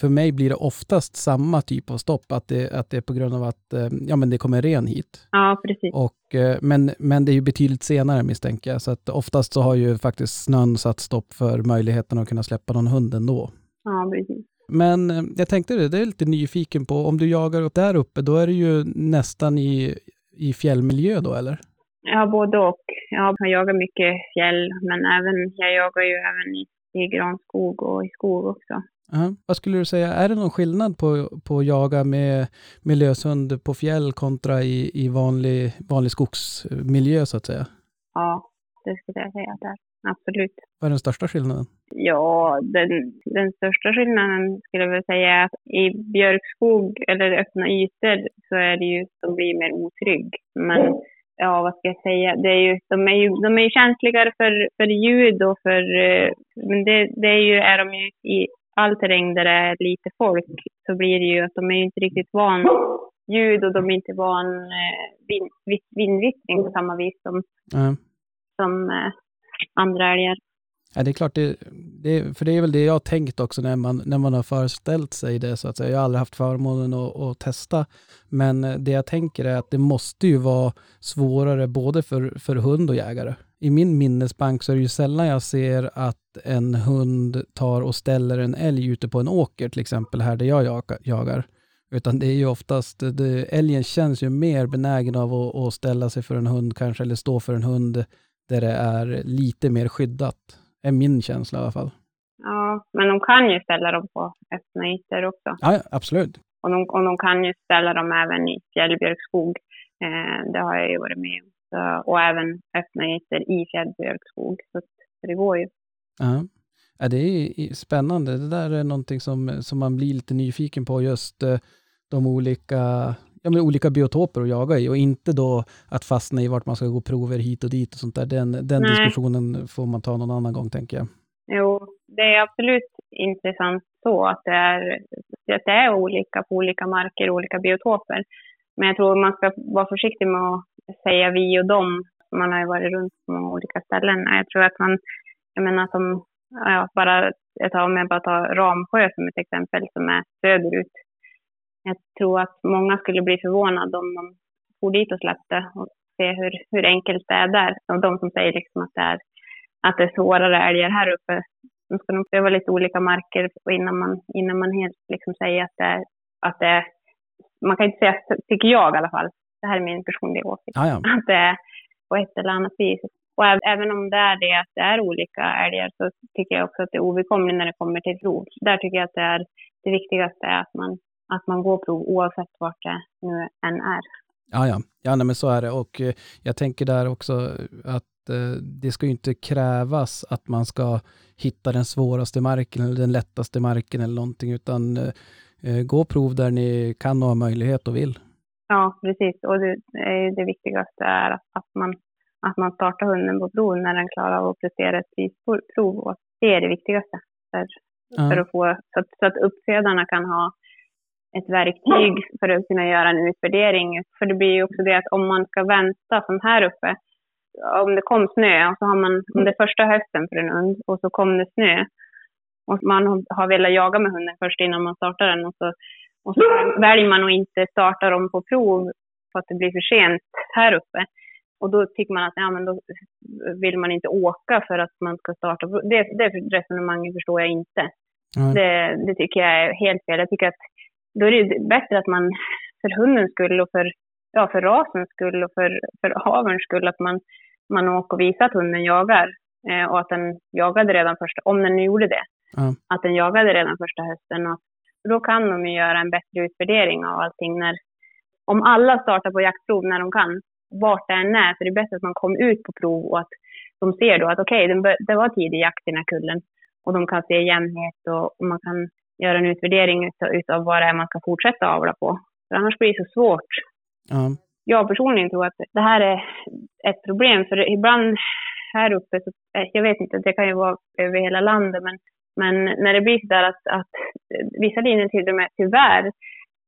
för mig blir det oftast samma typ av stopp, att det, att det är på grund av att eh, ja, men det kommer ren hit. Ja, precis. Och, eh, men, men det är ju betydligt senare misstänker jag, så att oftast så har ju faktiskt snön satt stopp för möjligheten att kunna släppa någon hund ändå. Ja, precis. Men eh, jag tänkte det, det är lite nyfiken på, om du jagar upp där uppe, då är det ju nästan i, i fjällmiljö då eller? Ja, både och. Ja, jag jagar mycket fjäll, men även, jag jagar ju även i, i granskog och i skog också. Ja. Vad skulle du säga, är det någon skillnad på, på att jaga med, med löshund på fjäll kontra i, i vanlig, vanlig skogsmiljö så att säga? Ja, det skulle jag säga att det är. Absolut. Vad är den största skillnaden? Ja, den, den största skillnaden skulle jag vilja säga är att i björkskog eller öppna ytor så är det ju, de blir mer otrygg. Men ja, vad ska jag säga, det är ju, de, är ju, de är ju känsligare för, för ljud och för, eh, men det, det är ju, är de ju i all terräng där det är lite folk så blir det ju att de är inte riktigt van ljud och de är inte van eh, vind, vind, vindvittring på samma vis som, Ja. som eh, andra älgar. Ja, det är klart, det, det, för det är väl det jag har tänkt också när man, när man har föreställt sig det så att säga. Jag har aldrig haft förmånen att, att testa, men det jag tänker är att det måste ju vara svårare både för, för hund och jägare. I min minnesbank så är det ju sällan jag ser att en hund tar och ställer en älg ute på en åker, till exempel här där jag jagar. Utan det är ju oftast, det, älgen känns ju mer benägen av att, att ställa sig för en hund kanske, eller stå för en hund där det är lite mer skyddat är min känsla i alla fall. Ja, men de kan ju ställa dem på öppna ytor också. Ja, absolut. Och de, och de kan ju ställa dem även i fjällbjörkskog. Eh, det har jag ju varit med om. Så, och även öppna ytor i fjällbjörkskog. Så, det går ju. Ja. Ja, det är spännande. Det där är någonting som, som man blir lite nyfiken på, just eh, de olika, ja, men olika biotoper att jaga i och inte då att fastna i vart man ska gå prover hit och dit och sånt där. Den, den Nej. diskussionen får man ta någon annan gång tänker jag. Jo, det är absolut intressant så att det är, att det är olika på olika marker och olika biotoper. Men jag tror man ska vara försiktig med att säga vi och dem. Man har ju varit runt på många olika ställen. Jag tror att man, jag menar de, ja, bara, jag tar, om jag bara tar Ramsjö som ett exempel som är söderut. Jag tror att många skulle bli förvånade om de for dit och släppte och se hur, hur enkelt det är där. Och de som säger liksom att det är att det är svårare älgar här uppe. Man ska nog pröva lite olika marker innan man, innan man helt liksom säger att det, är, att det är, man kan inte säga, tycker jag i alla fall, det här är min personliga åsikt, Ja, ja. <laughs> att det är på ett eller annat vis. Och äv- även om det är det att det är olika älgar så tycker jag också att det är ovidkommligt när det kommer till prov. Där tycker jag att det är det viktigaste är att man, att man går prov oavsett vart det nu än är. Ja, ja. ja nej, men så är det. Och eh, jag tänker där också att eh, det ska ju inte krävas att man ska hitta den svåraste marken eller den lättaste marken eller någonting, utan eh, gå prov där ni kan och har möjlighet och vill. Ja, precis. Och det, är det viktigaste är att, att, man, att man startar hunden på prov när den klarar av att prestera ett prisprov. Och det är det viktigaste för, Ja. för att få, så att, så att uppfödarna kan ha ett verktyg för att kunna göra en utvärdering. För det blir ju också det att om man ska vänta som här uppe, om det kom snö och så har man, om det är första hösten för en hund och så kom det snö och man har velat jaga med hunden först innan man startar den och så, och så väljer man att inte starta dem på prov för att det blir för sent här uppe. Och då tycker man att ja, men då vill man inte åka för att man ska starta. Det, det resonemanget förstår jag inte. Det, det tycker jag är helt fel. Jag tycker att då är det bättre att man för hundens skull och för, ja, för rasens skull och för, för avelns skull att man, man åker och visar att hunden jagar. Eh, och att den jagade redan första, om den nu gjorde det. Ja. att den jagade redan första hösten. Och då kan de ju göra en bättre utvärdering av allting. När, om alla startar på jaktprov när de kan, vart det än är, så det är bättre att man kommer ut på prov och att de ser då att okej, okay, det var tidig jakt i den här kullen. Och de kan se jämnhet och, och man kan göra en utvärdering utav, utav vad det är man ska fortsätta avla på. För annars blir det så svårt. Ja. Jag personligen tror att det här är ett problem, för ibland här uppe, så, eh, jag vet inte, det kan ju vara över hela landet, men, men när det blir så där att, att vissa linjer till och med tyvärr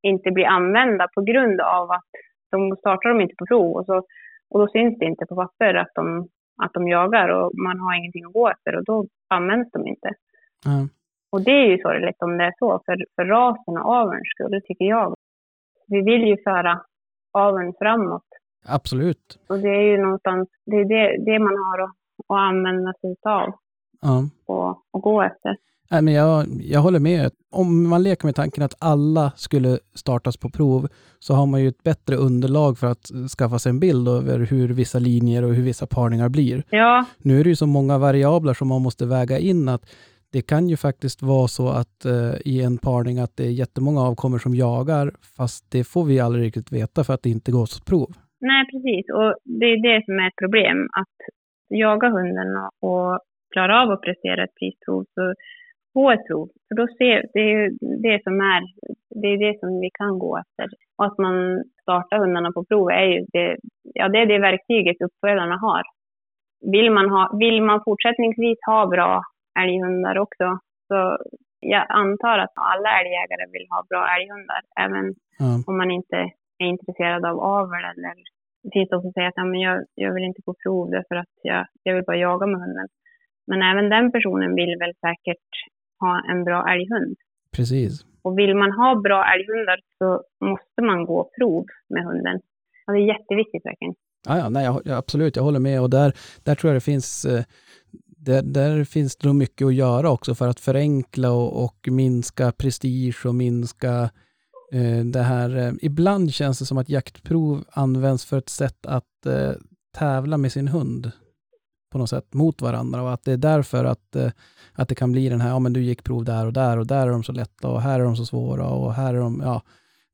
inte blir använda på grund av att de startar dem inte på prov och, så, och då syns det inte på papper att de, att de jagar och man har ingenting att gå efter och då används de inte. Ja. Och det är ju sorgligt om det är så, för, för rasen och avelns skull, tycker jag. Vi vill ju föra aveln framåt. Absolut. Och det är ju någonstans, det är det, det man har att, att använda sig av Ja. och, och gå efter. Nej, men jag, jag håller med. Om man leker med tanken att alla skulle startas på prov så har man ju ett bättre underlag för att skaffa sig en bild över hur vissa linjer och hur vissa parningar blir. Ja, Nu är det ju så många variabler som man måste väga in att det kan ju faktiskt vara så att eh, i en parning att det är jättemånga avkommor som jagar, fast det får vi aldrig riktigt veta för att det inte går på prov. nej precis. Och det är det som är ett problem, att jaga hunden och, klara av att prestera ett prisprov, så få ett prov. För då ser, det är ju det som är, det är det som vi kan gå efter. Och att man startar hundarna på prov är ju det, ja det är det verktyget uppfödarna har. Vill man, ha, vill man fortsättningsvis ha bra älghundar också, så jag antar att alla älgjägare vill ha bra älghundar, även Ja. om man inte är intresserad av avel eller det finns de som säger att ja, men jag, jag vill inte på prov därför att jag, jag vill bara jaga med hunden. Men även den personen vill väl säkert ha en bra älghund. Precis. Och vill man ha bra älghundar så måste man gå prov med hunden. Och det är jätteviktigt verkligen. Ja, ja, nej, jag, ja, absolut, jag håller med. Och där, där tror jag det finns, eh, där, där finns det nog mycket att göra också för att förenkla och, och minska prestige och minska eh, det här. Eh, ibland känns det som att jaktprov används för ett sätt att eh, tävla med sin hund på något sätt mot varandra och att det är därför att, eh, att det kan bli den här, ja men du gick prov där och där och där är de så lätta och här är de så svåra och här är de, ja,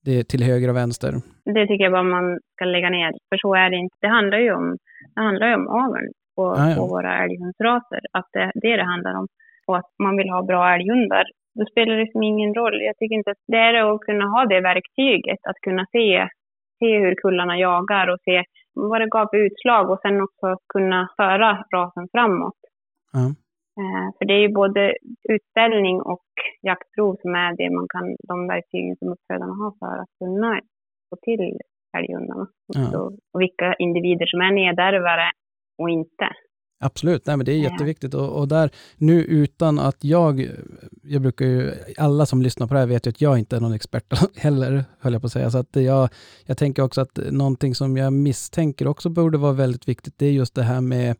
det är till höger och vänster. Det tycker jag bara man ska lägga ner. För så är det inte. Det handlar ju om, det handlar ju om aveln på, Ja, ja. på våra älghundsraser. Att det är det det handlar om. Och att man vill ha bra älghundar. Då spelar det liksom ingen roll. Jag tycker inte att det är att kunna ha det verktyget. Att kunna se, se hur kullarna jagar och se vad det gav för utslag. Och sen också kunna föra rasen framåt. Eh, för det är ju både utställning och jaktprov som är det man kan, de verktygen som uppfödarna har för att kunna få till älghundarna. Och, och vilka individer som är nedärvare och inte. Absolut, nej men det är jätteviktigt och, och där nu utan att jag, jag brukar ju, alla som lyssnar på det här vet ju att jag inte är någon expert <laughs> heller, höll jag på att säga, så att jag, jag tänker också att någonting som jag misstänker också borde vara väldigt viktigt, det är just det här med,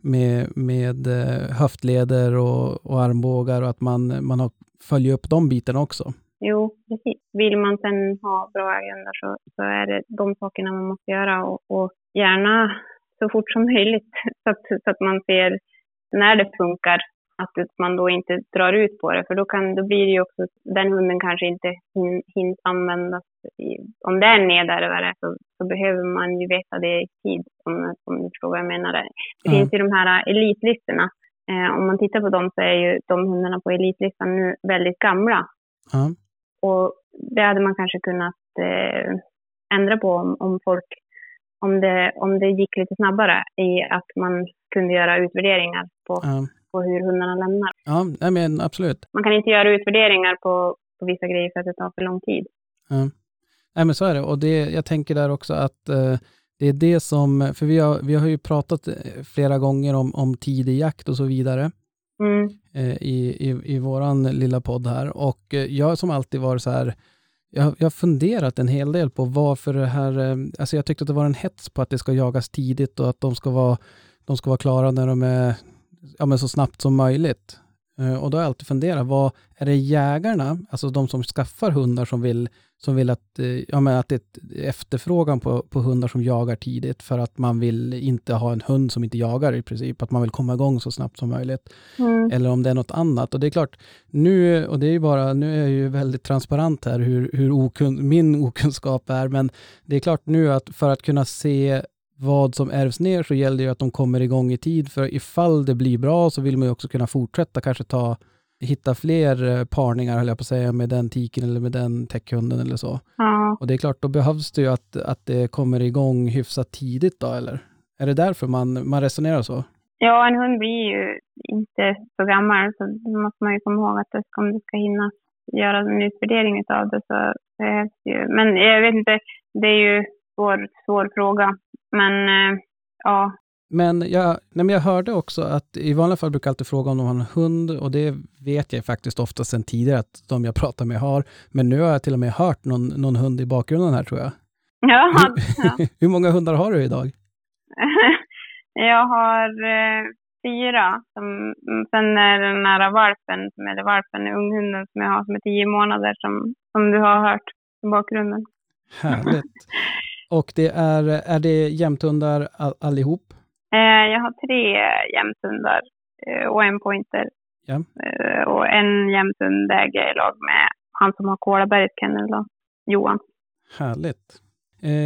med, med eh, höftleder och, och armbågar och att man, man har, följer upp de bitarna också. Jo, precis. Vill man sen ha bra älghundar så, så är det de sakerna man måste göra och, och gärna så fort som möjligt så att, så att man ser när det funkar att man då inte drar ut på det för då, kan, då blir det ju också, den hunden kanske inte hin, hinns användas. I, om det är en nedärvare så, så behöver man ju veta det i tid om, om du förstår vad jag menar. Det Ja. finns ju de här elitlistorna. Eh, om man tittar på dem så är ju de hundarna på elitlistan nu väldigt gamla. Ja, Och det hade man kanske kunnat eh, ändra på om, om folk, om det, om det gick lite snabbare i att man kunde göra utvärderingar på, ja, på hur hundarna lämnar. ja men absolut. Man kan inte göra utvärderingar på, på vissa grejer för att det tar för lång tid. Ja. Nej men så är det och det, jag tänker där också att eh, det är det som, för vi har, vi har ju pratat eh, flera gånger om, om tidig jakt och så vidare Mm. eh, i, i, i våran lilla podd här och eh, jag som alltid varit så här, jag, jag har funderat en hel del på varför det här, eh, alltså jag tyckte att det var en hets på att det ska jagas tidigt och att de ska vara, de ska vara klara när de är, ja men så snabbt som möjligt. Eh, Och då har jag alltid funderat, vad är det jägarna, alltså de som skaffar hundar som vill, som vill att, eh, ja, men att det är efterfrågan på, på hundar som jagar tidigt för att man vill inte ha en hund som inte jagar i princip, att man vill komma igång så snabbt som möjligt. Mm. Eller om det är något annat. Och det är klart, nu, och det är ju bara, nu är jag ju väldigt transparent här hur, hur okun, min <laughs> okunskap är, men det är klart nu att för att kunna se vad som ärvs ner så gäller det ju att de kommer igång i tid, för ifall det blir bra så vill man ju också kunna fortsätta, kanske ta, hitta fler eh, parningar, höll jag på att säga, med den tiken eller med den täckhunden eller så. Ja. Och det är klart, då behövs det ju att, att det kommer igång hyfsat tidigt då, eller? Är det därför man, man resonerar så? ja, en hund blir ju inte så gammal så då måste man ju komma ihåg att om du ska hinna göra en utvärdering av det så behövs det ju. Men jag vet inte, det är ju svår, svår fråga. Men eh, ja, Men jag, nej men jag hörde också att i vanliga fall brukar jag alltid fråga om de har en hund och det vet jag faktiskt ofta sedan tidigare att de jag pratar med har. Men nu har jag till och med hört någon, någon hund i bakgrunden här tror jag. ja, ja. <laughs> Hur många hundar har du idag? <laughs> Jag har eh, fyra. Som, sen är den här valpen, som är valpen, unghunden som jag har som är tio månader, som, som du har hört i bakgrunden. Härligt. <laughs> Och det är, är det jämthundar all, allihop? Eh, jag har tre jämthundar eh, och en pointer. Ja. Eh, och en jämthund äger jag i lag med han som har Kolabergets kennel, då, Johan. Härligt.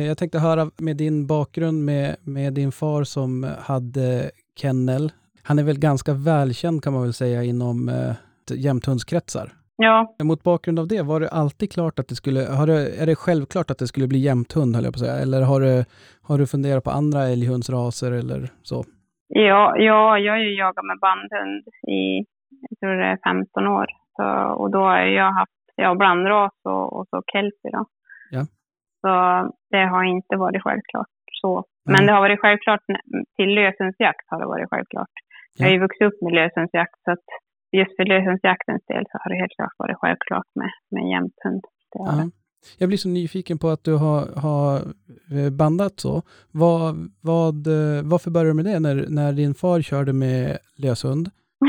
Jag tänkte höra med din bakgrund med, med din far som hade kennel. Han är väl ganska välkänd kan man väl säga inom eh, jämthundskretsar. Ja, Mot bakgrund av det, var det alltid klart att det skulle, har det, är det självklart att det skulle bli jämthund höll jag på att säga, eller har du, har du funderat på andra älghundsraser eller så? ja, ja, jag har ju jagat med bandhund i, jag tror det är 15 år. Så, och då har jag haft ja, blandras och, och så kelpie då. Ja. Så det har inte varit självklart så. Men Nej. det har varit självklart till lösensjakt har det varit självklart. Jag har ju vuxit upp med lösensjakt så att just för lösensjaktens del så har det helt klart varit självklart med, med jämthund. Ja. Jag blir så nyfiken på att du har, har eh, bandat så. Vad, vad, eh, varför började du med det när, när din far körde med löshund?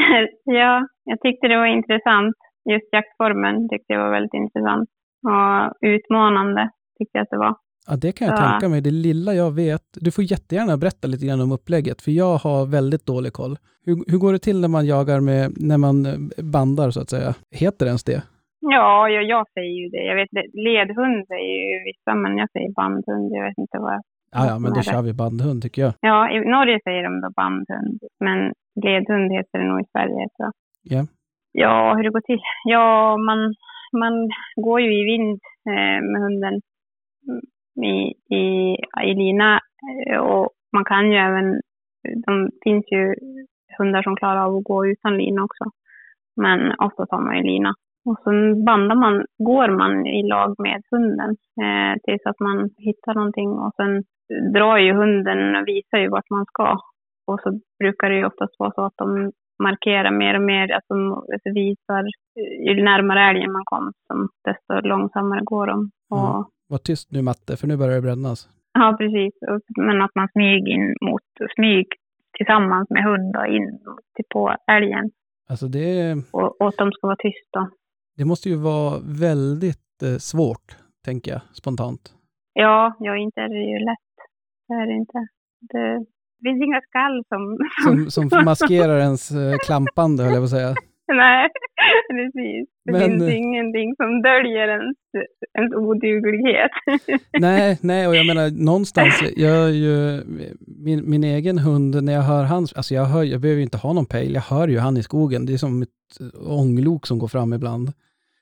<laughs> ja, jag tyckte det var intressant. Just jaktformen tyckte jag var väldigt intressant. Och utmanande tyckte jag att det var. Ja, det kan jag Ja. tänka mig. Det lilla jag vet. Du får jättegärna berätta lite grann om upplägget, för jag har väldigt dålig koll. Hur, hur går det till när man jagar med, när man eh, bandar så att säga? Heter det ens det? Ja, jag, jag säger ju det. Jag vet ledhund säger ju vissa, men jag säger bandhund. Jag vet inte vad... Ja, ja, men då kör vi bandhund tycker jag. Ja, i Norge säger de då bandhund, men ledhund heter det nog i Sverige. Så. Ja. Ja, hur det går till? Ja, man, man går ju i vind eh, med hunden i, i, i lina eh, och man kan ju även, de finns ju hundar som klarar av att gå utan lina också. Men ofta tar man ju lina. Och sen bandar man, går man i lag med hunden eh, tills att man hittar någonting och sen drar ju hunden och visar ju vart man ska. Och så brukar det ju oftast vara så att de markerar mer och mer, att de visar ju närmare älgen man som, desto långsammare går de. Och, Ja. Var tyst nu Matte, för nu börjar det brännas. Ja, precis. Men att man smyger in mot, smyg tillsammans med hund och in till på älgen. Alltså det, Och, och att de ska vara tysta. det måste ju vara väldigt eh, svårt, tänker jag spontant. Ja, ja, inte är det ju lätt. Det är det inte. Det, det finns inga skall som... Som, som maskerar ens eh, klampande, höll jag på att säga. <laughs> Nej, precis. Det Men- finns ingenting som döljer ens, ens oduglighet. <laughs> Nej, nej, och jag menar någonstans, jag ju, min, min egen hund, när jag hör hans, alltså jag, hör, jag behöver ju inte ha någon pejl, jag hör ju han i skogen, det är som ett ånglok som går fram ibland.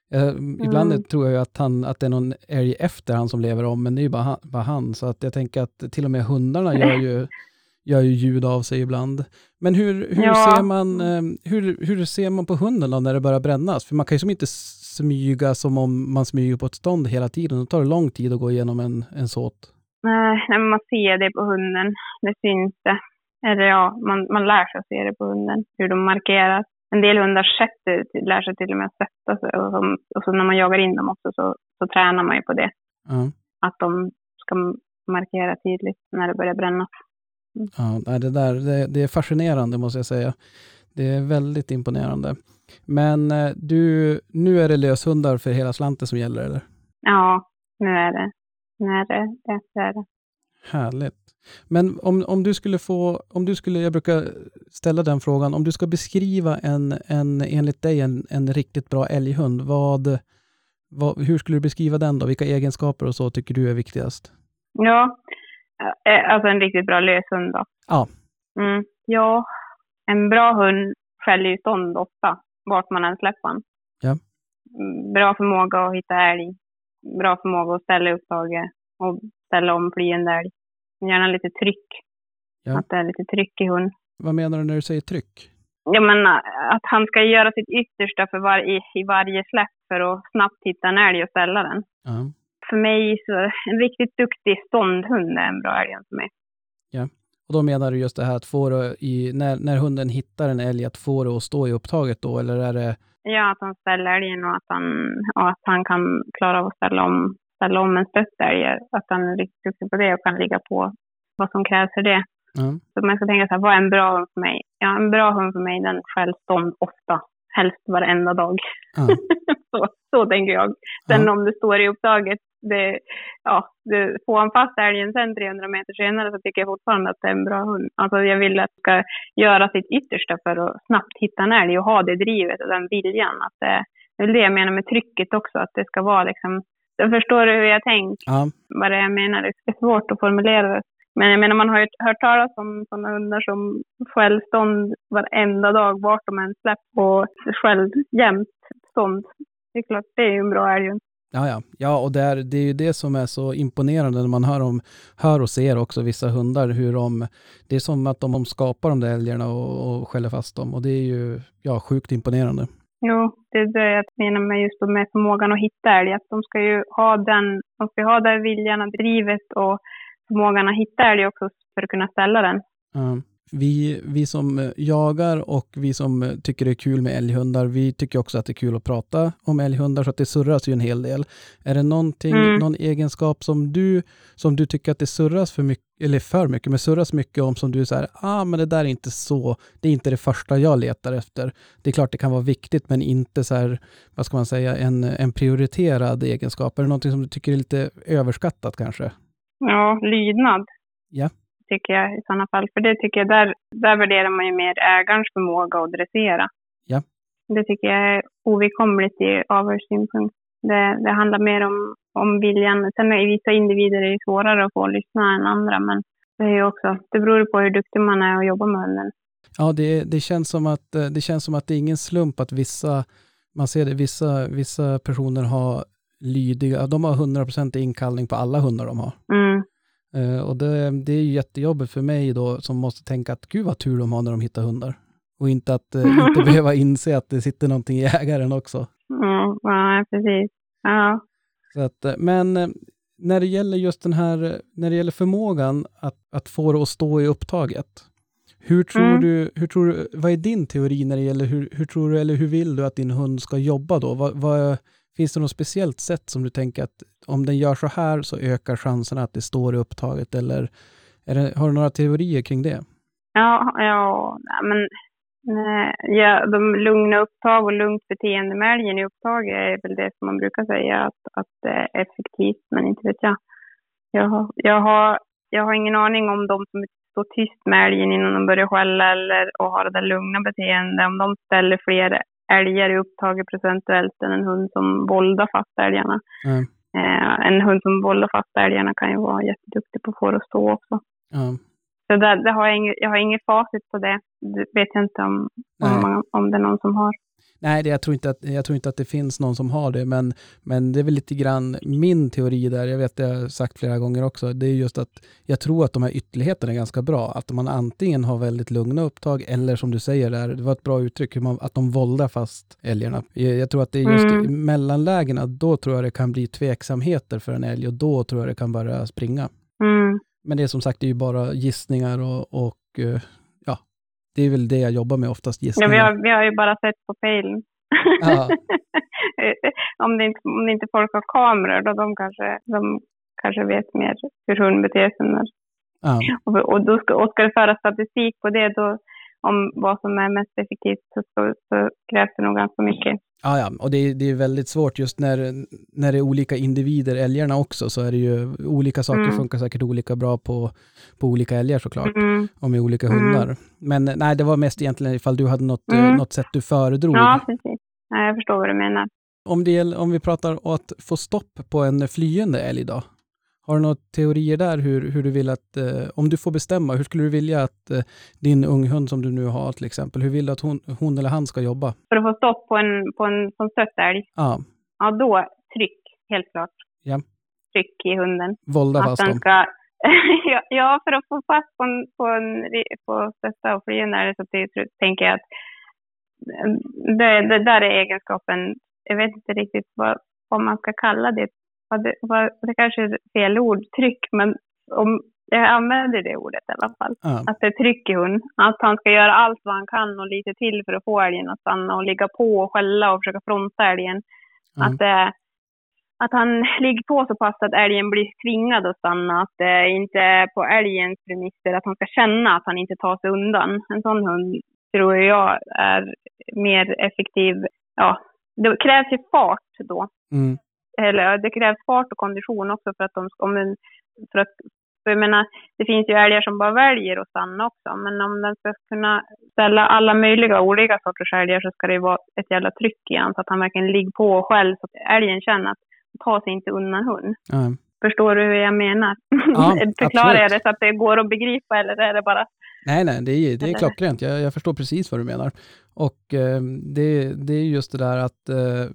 Jag, Ibland Mm. tror jag ju att, han, att det är någon älg efter han som lever om, men det är ju bara han, bara han, så att jag tänker att till och med hundarna gör ju, <laughs> gör ju ljud av sig ibland. Men hur, hur, Ja. ser man, eh, hur, hur ser man på hunden då när det börjar brännas? För man kan ju som inte smyga som om man smyger på ett stånd hela tiden. Då tar det lång tid att gå igenom en, en såt. Nej, men man ser det på hunden. Det syns det. Eller ja, man, man lär sig att se det på hunden, hur de markerar. En del hundar sätter, lär sig till och med att sätta sig. Och, så- och så när man jagar in dem också så, så tränar man ju på det. Ja. Att de ska markera tydligt när det börjar brännas. Ja, nej, det, där, det, det är fascinerande måste jag säga. Det är väldigt imponerande. Men eh, du, nu är det löshundar för hela slanten som gäller, eller? Ja, nu är det. Nu är det det. är det. Härligt. Men om, om du skulle få, om du skulle, jag brukar ställa den frågan, om du ska beskriva en, en enligt dig, en, en riktigt bra älghund, vad, vad, hur skulle du beskriva den då? Vilka egenskaper och så tycker du är viktigast? Ja, alltså en riktigt bra löshund då. Ja. Mm. Ja, en bra hund skäller ju stånd ofta, vart man än släpper den. Ja. Mm, Bra förmåga att hitta älg. Bra förmåga att ställa upptaget och ställa om flyende älg. Gärna lite tryck. Ja. Att det är lite tryck i hund. Vad menar du när du säger tryck? Jag menar att han ska göra sitt yttersta för var, i, i varje släpp för att snabbt hitta en älg och ställa den. Ja. För mig så, en riktigt duktig ståndhund är en bra älghund för mig. Och då menar du just det här att få det i, när, när hunden hittar en älg, att få det att stå i upptaget då, eller är det, Ja, att han ställer älgen och att han, och att han kan klara av att ställa om, ställa om en stött älg. Att han är riktigt duktig på det och kan ligga på vad som krävs för det. ja, Så man ska tänka så här, vad är en bra hund för mig? Ja, en bra hund för mig, den skäll stånd ofta. Helst varenda dag. ja, <laughs> så, så tänker jag. Sen Ja. om det står i upptaget, det, ja, det, får han fast älgen sen 300 meter senare så tycker jag fortfarande att det är en bra hund. Alltså jag vill att ska göra sitt yttersta för att snabbt hitta en älg och ha det drivet och den viljan. Att det, det är det jag menar med trycket också, att det ska vara liksom, jag förstår hur jag tänker, ja, vad det är jag menar. Det är svårt att formulera det. Men jag menar, man har ju hört talas om sådana hundar som skällstånd varenda dag, vart de än släpps, och skäll jämt stånd. Det är klart, det är ju en bra älghund. Ja, ja, ja, och det är, det är ju det som är så imponerande när man hör, om, hör och ser också vissa hundar, hur de, det är som att de skapar de där älgarna och, och skäller fast dem, och det är ju, ja, sjukt imponerande. Jo, det är det jag menar med just med förmågan att hitta älg. Att de ska ju ha den, de ska ha den viljan, drivet och förmågan att hitta älg också för att kunna ställa den. Ja. Vi, vi som eh, jagar och vi som eh, tycker det är kul med älghundar, vi tycker också att det är kul att prata om älghundar, så att det surras ju en hel del. Är det någonting, Mm. någon egenskap som du, som du tycker att det surras för mycket, eller för mycket, men surras mycket om som du här, ah men det där är inte så, det är inte det första jag letar efter. Det är klart det kan vara viktigt, men inte så här, vad ska man säga, en, en prioriterad egenskap. Är det någonting som du tycker är lite överskattat kanske? Ja, lydnad. Ja. Tycker jag i sådana fall. För det tycker jag, där, där värderar man ju mer ägarens förmåga att dressera. Ja. Det tycker jag är ovidkommligt i avhörssynpunkt. Det, det handlar mer om, om viljan. Sen är vissa individer är det svårare att få lyssna än andra, men det är ju också, det beror på hur duktig man är att jobba med hunden. Ja, det, det, känns som att, det känns som att det är ingen slump att vissa, man ser det, vissa, vissa personer har lydiga, de har 100% inkallning på alla hundar de har. Mm. Eh, och det, det är ju jättejobbigt för mig då som måste tänka att gud vad tur de har när de hittar hundar. Och inte att eh, <laughs> inte behöva inse att det sitter någonting i ägaren också. Mm, ja, precis. Ja. Så att, eh, men när det gäller just den här, när det gäller förmågan att, att få det att stå i upptaget. Hur tror Mm. du, hur tror du, vad är din teori när det gäller hur, hur tror du, eller hur vill du att din hund ska jobba då? Vad, vad, finns det något speciellt sätt som du tänker att om den gör så här så ökar chanserna att det står i upptaget eller är det, har du några teorier kring det? Ja, ja, men nej, ja, de lugna upptag och lugnt beteende med älgen i upptag är väl det som man brukar säga att, att det är effektivt, men inte vet jag. Jag har, jag har, jag har ingen aning om de som står tyst med älgen innan de börjar skälla eller och har det där lugna beteendet, om de ställer fler älgar i upptaget procentuellt än en hund som våldar fast älgarna. Eh, en hund som våldar fast älgarna kan ju vara jätteduktig på att få det att stå också. ja, Så där, det har jag, inget, jag har inget facit på det. Det vet jag inte om, om, man, om det är någon som har. Nej, det, jag, tror inte att, jag tror inte att det finns någon som har det, men, men det är väl lite grann min teori där, jag vet det har jag sagt flera gånger också, det är just att jag tror att de här ytterligheterna är ganska bra. Att man antingen har väldigt lugna upptag eller som du säger där, det var ett bra uttryck, att de våldar fast älgarna. Jag, tror att det är just Mm. i mellanlägena, då tror jag det kan bli tveksamheter för en älg och då tror jag det kan börja springa. Mm. Men det är som sagt, det är ju bara gissningar och, och eh, det är väl det jag jobbar med oftast, Ja, gissningar. vi, har, vi har ju bara sett på. Ja. <laughs> om, det inte, om det inte folk har kameror, då de kanske, de kanske vet mer hur hund beter sig. När, Ja. och, och, då ska, och ska det föra statistik på det, då, om vad som är mest effektivt så, så, så krävs det nog ganska mycket. Ja, ja, och det är, det är väldigt svårt just när, när det är olika individer, älgarna också, så är det ju olika saker Mm. funkar säkert olika bra på, på olika älgar såklart, Mm. och med olika Mm. hundar. Men nej, det var mest egentligen ifall du hade något, eh, Mm. något sätt du föredrog. Ja, precis. Ja, jag förstår vad du menar. Om, det, om vi pratar om att få stopp på en flyende älg då? Har du några teorier där hur, hur du vill att, eh, om du får bestämma, hur skulle du vilja att eh, din unghund som du nu har till exempel, hur vill du att hon, hon eller han ska jobba? För att få stopp på en, på en som stött älg, Ja, ja då tryck, helt klart. Ja. Tryck i hunden. vålda att fast den ska... <laughs> ja, för att få fast på, en, på, en, på stötta och flyende älg så tänker jag att det, det där är egenskapen, jag vet inte riktigt vad, vad man ska kalla det. Det, kanske är fel ord, tryck, men om jag använder det ordet i alla fall. Ja, Att det är tryck i hund. Att han ska göra allt vad han kan och lite till för att få älgen att stanna och ligga på och skälla och försöka fronta älgen. ja, Att, eh, att han <laughs> ligger på så pass att älgen blir tvingad att stanna. Att det inte är på älgens premisser. Att han ska känna att han inte tar sig undan. En sån hund tror jag är mer effektiv. Ja, det krävs ju fart då. mm, Eller det krävs fart och kondition också för att de ska... Om en, för att, för jag menar, det finns ju älgar som bara väljer att stanna också. Men om den ska kunna ställa alla möjliga olika sorters älgar så ska det ju vara ett jävla tryck i han så att han verkligen ligger på själv så att älgen känner att ta sig inte undan hund. ja. Förstår du hur jag menar? Ja, <laughs> Förklarar jag det så att det går att begripa eller är det bara... Nej, nej, det är, det är klockrent. Jag, jag förstår precis vad du menar. Och eh, det, det är just det där att eh,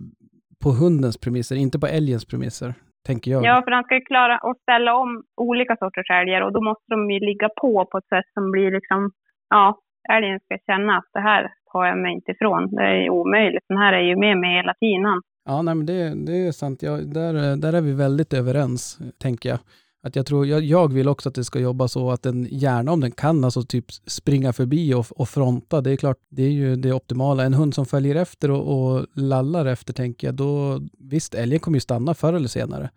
på hundens premisser, inte på älgens premisser, tänker jag. Ja, för han ska ju klara att ställa om olika sorters älgar och då måste de ju ligga på på ett sätt som blir liksom... Ja, älgen ska känna att det här tar jag mig inte ifrån. Det är omöjligt. Den här är ju med mig hela tiden. Ja, nej, men det, det är sant. Jag, där, där är vi väldigt överens, tänker jag. Att jag, tror, jag, jag vill också att det ska jobba så att den gärna om den kan, alltså typ springa förbi och, och fronta. Det är klart, det är ju det optimala. En hund som följer efter och, och lallar efter, tänker jag, då visst, älgen kommer ju stanna förr eller senare.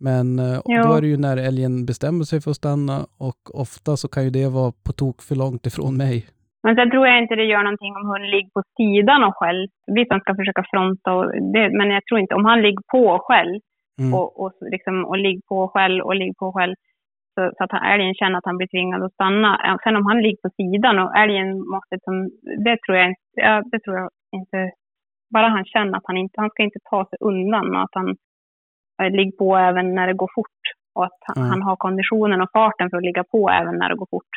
Men eh, då är det ju när älgen bestämmer sig för att stanna och ofta så kan ju det vara på tok för långt ifrån mig. Men sen tror jag inte det gör någonting om hunden ligger på sidan och själv. Visst, han ska försöka fronta, och det, men jag tror inte om han ligger på själv Mm. och, och, liksom, och ligger på själv och ligger på själv så, så att han, älgen känner att han blir tvingad att stanna. Sen om han ligger på sidan och älgen måste, det tror jag inte, ja, det tror jag inte, bara han känner att han inte, han ska inte ta sig undan och att han eh, ligger på även när det går fort och att han, Mm. han har konditionen och farten för att ligga på även när det går fort.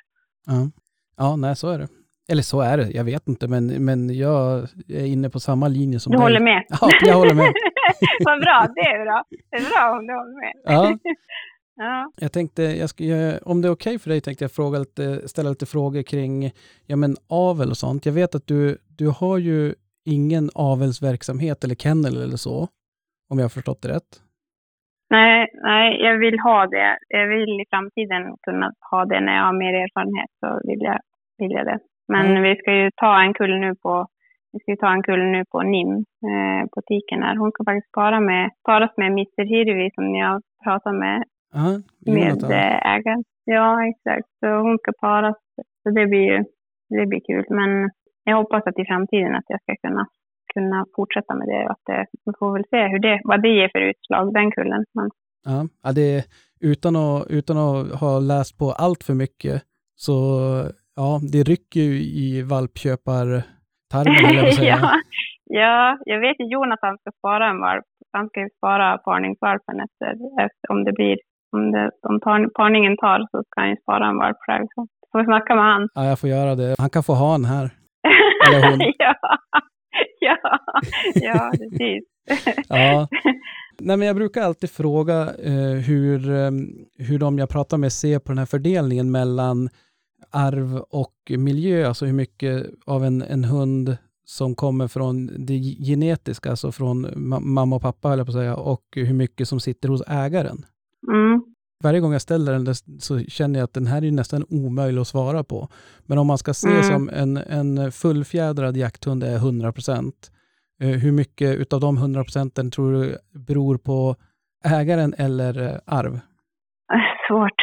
Ja. ja, nej så är det. Eller så är det, jag vet inte, men, men jag är inne på samma linje som Du dig. håller med? <laughs> Ja, jag håller med. <laughs> Vad bra, det är bra. Det är bra om du håller med. Ja. <laughs> ja. Jag tänkte, jag ska, om det är okej för dig, tänkte jag fråga lite, ställa lite frågor kring ja, men avel och sånt. Jag vet att du, du har ju ingen avelsverksamhet eller kennel eller så, om jag har förstått det rätt. Nej, nej, jag vill ha det. Jag vill i framtiden kunna ha det när jag har mer erfarenhet. Så vill jag, vill jag det. Men Mm. vi ska ju ta en kull nu på vi ska ju ta en kull nu på NIM, eh, på tiken här. Hon ska faktiskt para med, paras med Mr Hirvi som jag pratar med, Ja, med eh, ägaren. Ja, exakt. Så hon ska paras. Så det blir ju, det blir kul. Men jag hoppas att i framtiden att jag ska kunna, kunna fortsätta med det. och Att det, vi får väl se hur det, vad det ger för utslag, den kullen. Men, Ja, ja det, utan, att, utan att ha läst på allt för mycket, så ja, det rycker ju i valpköpartarmen, <laughs> ja, ja, jag vet ju Jonathan ska spara en valp. Han ska ju spara parningsvalpen efter, efter om det blir, om, det, om tar, parningen tar så ska han ju spara en valp själv. Så får vi snacka med han. Ja, jag får göra det. Han kan få ha en här. Eller hon. <laughs> ja, ja, ja, precis. <laughs> Ja. Nej, men jag brukar alltid fråga eh, hur, eh, hur de jag pratar med ser på den här fördelningen mellan arv och miljö, alltså hur mycket av en, en hund som kommer från det genetiska, alltså från ma- mamma och pappa, höll jag på att säga, och hur mycket som sitter hos ägaren. Mm. Varje gång jag ställer den så känner jag att den här är nästan omöjlig att svara på. Men om man ska se Mm. som en, en fullfjädrad jakthund är 100 procent, eh, hur mycket utav de 100 procenten tror du beror på ägaren eller eh, arv? Äh, Svårt.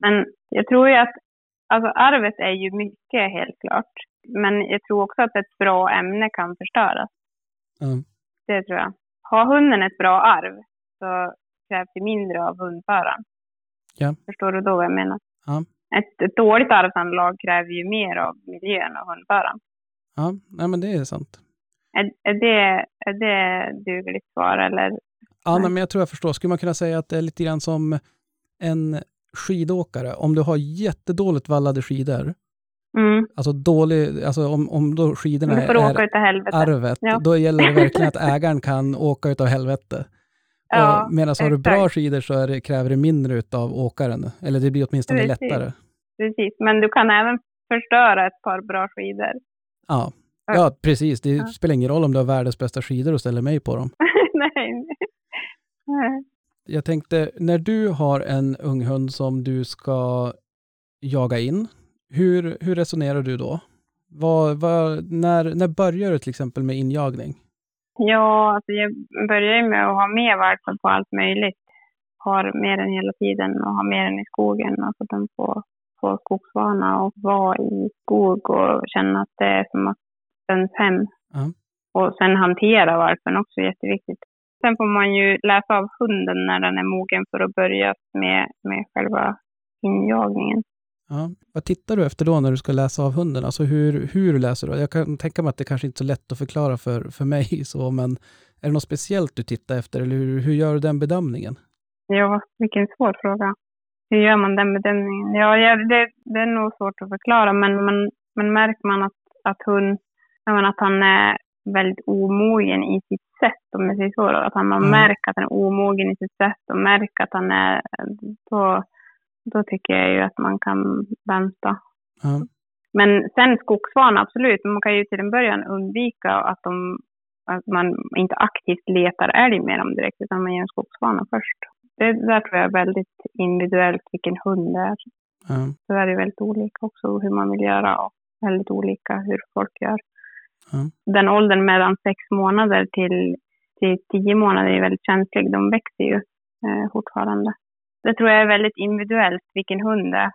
Men jag tror ju att alltså arvet är ju mycket helt klart. Men jag tror också att ett bra ämne kan förstöras. Mm. Det tror jag. Har hunden ett bra arv så krävs det mindre av hundföraren. Ja. Förstår du då vad jag menar? Ja. Ett, ett dåligt arvsanlag kräver ju mer av miljön och hundföraren. Ja, nej men det är sant. Är, är, det, är det dugligt svar eller? Ja, Nej. nej, men jag tror jag förstår. Skulle man kunna säga att det är lite grann som en skidåkare. Om du har jättedåligt vallade skidor, Mm. alltså dålig, alltså om, om då skidorna är arvet, Ja. då gäller det verkligen att <laughs> ägaren kan åka utav helvete. Ja, Medan har du bra skidor så det, kräver det mindre utav åkaren. Eller det blir åtminstone Precis. lättare. Precis, men du kan även förstöra ett par bra skidor. Ja. ja, precis. Det Ja. spelar ingen roll om du har världens bästa skidor och ställer mig på dem. <laughs> Nej. Nej. Jag tänkte, när du har en ung hund som du ska jaga in, hur, hur resonerar du då? Vad, vad, när, när börjar du till exempel med injagning? Ja, alltså jag börjar ju med att ha med valpen på allt möjligt. Har med den hela tiden och har med den i skogen. Alltså den får, får skogsvana och vara i skog och känna att det är som att ens hem. Ja. Och sen hantera valpen också jätteviktigt. Sen får man ju läsa av hunden när den är mogen för att börja med, med själva injagningen. Ja. Vad tittar du efter då när du ska läsa av hunden? Alltså hur, hur läser du? Jag kan tänka mig att det kanske inte är så lätt att förklara för, för mig, <laughs> så, men är det något speciellt du tittar efter eller hur, hur gör du den bedömningen? Ja, vilken svår fråga. Hur gör man den bedömningen? Ja, det, det är nog svårt att förklara, men, man, men märker man att, att hon, menar, att han är väldigt omogen i sitt sätt, om jag säger så, då, att han man Mm. märker att han är omogen i sitt sätt och märker att han är, då, då tycker jag ju att man kan vänta. Ja. Men sen skogsvana, absolut. Men man kan ju till en början undvika att, de, att man inte aktivt letar älg med dem direkt, utan man gör en skogsvana först. Det där tror jag är väldigt individuellt vilken hund det är. Ja. Så är det väldigt olika också hur man vill göra och väldigt olika hur folk gör. Ja. Den åldern mellan sex månader till, till tio månader är väldigt känslig. De växer ju eh, fortfarande. Det tror jag är väldigt individuellt vilken hund det är.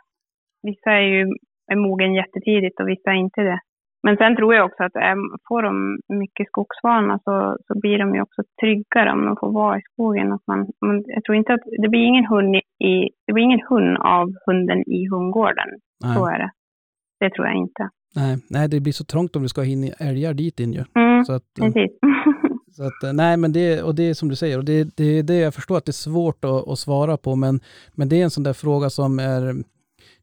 Vissa är ju är mogen jättetidigt och vissa är inte det. Men sen tror jag också att äm, får de mycket skogsvana så, så blir de ju också tryggare om de får vara i skogen. Att man, man, jag tror inte att det blir ingen hund i, det blir ingen hund av hunden i hundgården. Så Nej. är det. Det tror jag inte. Nej. Nej, det blir så trångt om du ska ha in älgar dit in ju. Mm, Så att, eh, precis. <laughs> Så att, eh, nej, men det, och det är som du säger, och det, det är det jag förstår att det är svårt att, att svara på, men, men det är en sån där fråga som är,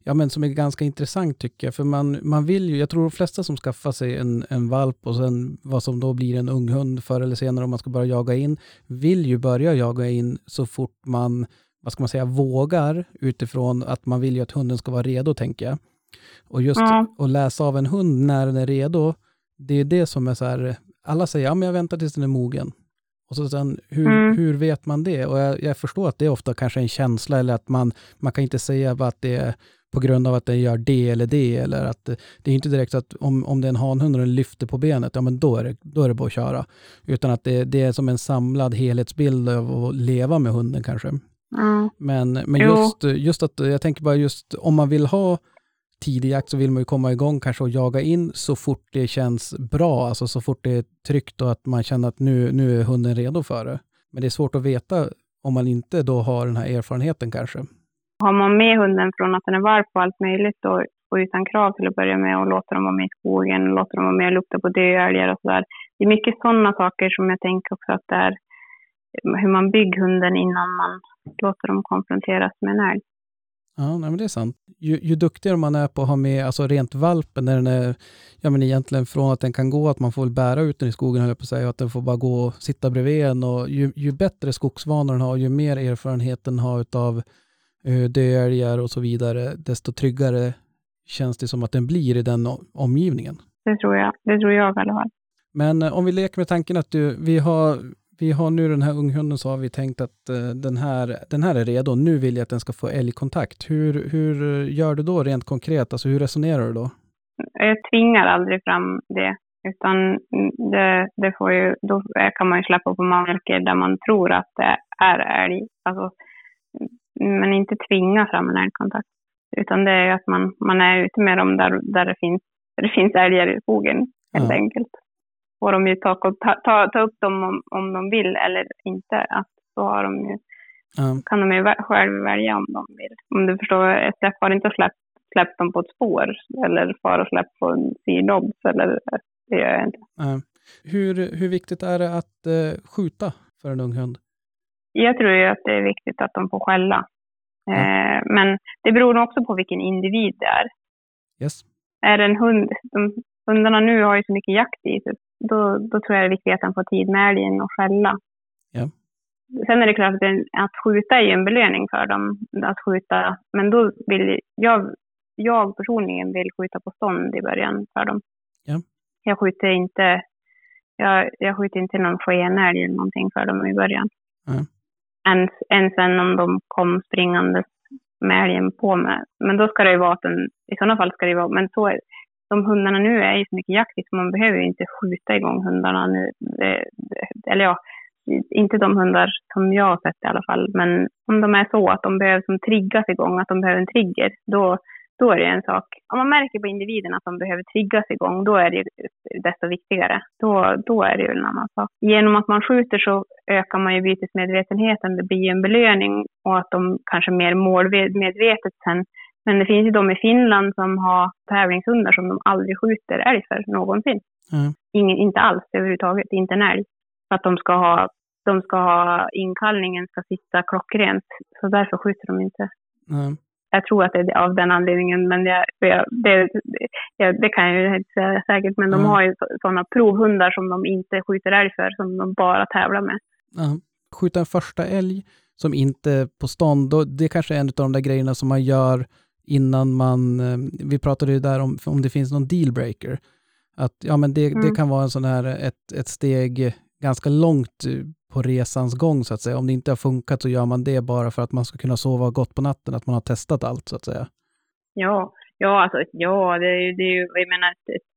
ja, men som är ganska intressant tycker jag, för man, man vill ju, jag tror de flesta som skaffar sig en, en valp och sen vad som då blir en ung hund förr eller senare om man ska börja jaga in, vill ju börja jaga in så fort man, vad ska man säga, vågar utifrån att man vill ju att hunden ska vara redo, tänker jag. Och just Ja. att läsa av en hund när den är redo, det är det som är så här, alla säger ja men jag väntar tills den är mogen. Och så sen, hur, Mm. hur vet man det? Och jag, jag förstår att det är ofta kanske en känsla eller att man, man kan inte säga att det är på grund av att den gör det eller det eller att det, är inte direkt att om, om det är en hanhund och den lyfter på benet, ja men då är det, då är det bara att köra. Utan att det, det är som en samlad helhetsbild av att leva med hunden kanske. Mm. Men, men just, just att, jag tänker bara just om man vill ha tidig jakt så vill man ju komma igång kanske och jaga in så fort det känns bra, alltså så fort det är tryggt och att man känner att nu, nu är hunden redo för det. Men det är svårt att veta om man inte då har den här erfarenheten kanske. Har man med hunden från att den är valp och allt möjligt och, och utan krav till att börja med och låter dem vara med i skogen, låter dem vara med och lukta på döälgar och sådär. Det är mycket sådana saker som jag tänker också att det är hur man bygger hunden innan man låter dem konfronteras med en älg. Ja, nej, men det är sant. Ju, ju duktigare man är på att ha med, alltså rent valpen, när den är, ja men egentligen från att den kan gå, att man får bära ut den i skogen, höll jag på att säga, och att den får bara gå och sitta bredvid en. Och ju, ju bättre skogsvanor den har, ju mer erfarenhet den har av uh, döälgar och så vidare, desto tryggare känns det som att den blir i den omgivningen. Det tror jag. Det tror jag i alla fall. Men eh, om vi leker med tanken att du, vi har, vi har nu den här unghunden så har vi tänkt att eh, den, här, den här är redo, nu vill jag att den ska få älgkontakt. Hur, hur gör du då rent konkret? Alltså hur resonerar du då? Jag tvingar aldrig fram det. Utan det, det får ju, då kan man ju släppa på marker där man tror att det är älg. Alltså, men inte tvinga fram en älgkontakt. Utan det är ju att man, man är ute med dem där, där, det, finns, där det finns älgar i skogen, helt Ja. enkelt. Får de ju ta, ta, ta, upp dem om, om de vill eller inte. Att så har de ju, Ja. kan de ju själv välja om de vill. Om du förstår, jag träffar inte släppt släpp dem på ett spår eller far och släpp på en sidobs eller det gör jag inte. Ja. Hur, hur viktigt är det att eh, skjuta för en ung hund? Jag tror ju att det är viktigt att de får skälla. Eh, men det beror också på vilken individ det är. Yes. Är det en hund, de, hundarna nu har ju så mycket jakt i sig, då, då tror jag det är viktigt att de får tid med älgen och skälla. Ja. Sen är det klart att, att skjuta är ju en belöning för dem, att skjuta. Men då vill jag, jag personligen vill skjuta på stånd i början för dem. Ja. Jag skjuter inte, jag, jag skjuter inte någon skenälg eller någonting för dem i början. Nej. Än, än sen om de kom springande med älgen på mig. Men då ska det ju vara att den, i sådana fall ska det ju vara, men så är, de hundarna nu är ju så mycket jakt så man behöver ju inte skjuta igång hundarna nu. Eller ja, inte de hundar som jag har sett i alla fall, men om de är så att de behöver som triggas igång, att de behöver en trigger, då, då är det en sak. Om man märker på individen att de behöver triggas igång, då är det ju desto viktigare. Då, då är det ju en annan sak. Genom att man skjuter så ökar man ju bytesmedvetenheten. Det blir ju en belöning och att de kanske mer målmedvetet sen. Men det finns ju de i Finland som har tävlingshundar som de aldrig skjuter älg för någonsin. Mm. Ingen, inte alls överhuvudtaget, inte en älg. För att de ska ha, de ska ha, inkallningen ska sitta klockrent. Så därför skjuter de inte. Ja. Jag tror att det är av den anledningen, men jag, det, det, det kan jag ju inte säga säkert. Men de Mm. har ju sådana provhundar som de inte skjuter älg för, som de bara tävlar med. Ja. Skjuta en första älg som inte på stånd, då, det kanske är en av de där grejerna som man gör innan man, eh, vi pratade ju där om, om det finns någon dealbreaker. Att ja, men det, det Mm. kan vara en sån här, ett, ett steg ganska långt eh, på resans gång så att säga. Om det inte har funkat så gör man det bara för att man ska kunna sova gott på natten, att man har testat allt så att säga. Ja, ja, alltså, ja det, är ju- det är ju, jag menar ett, ett,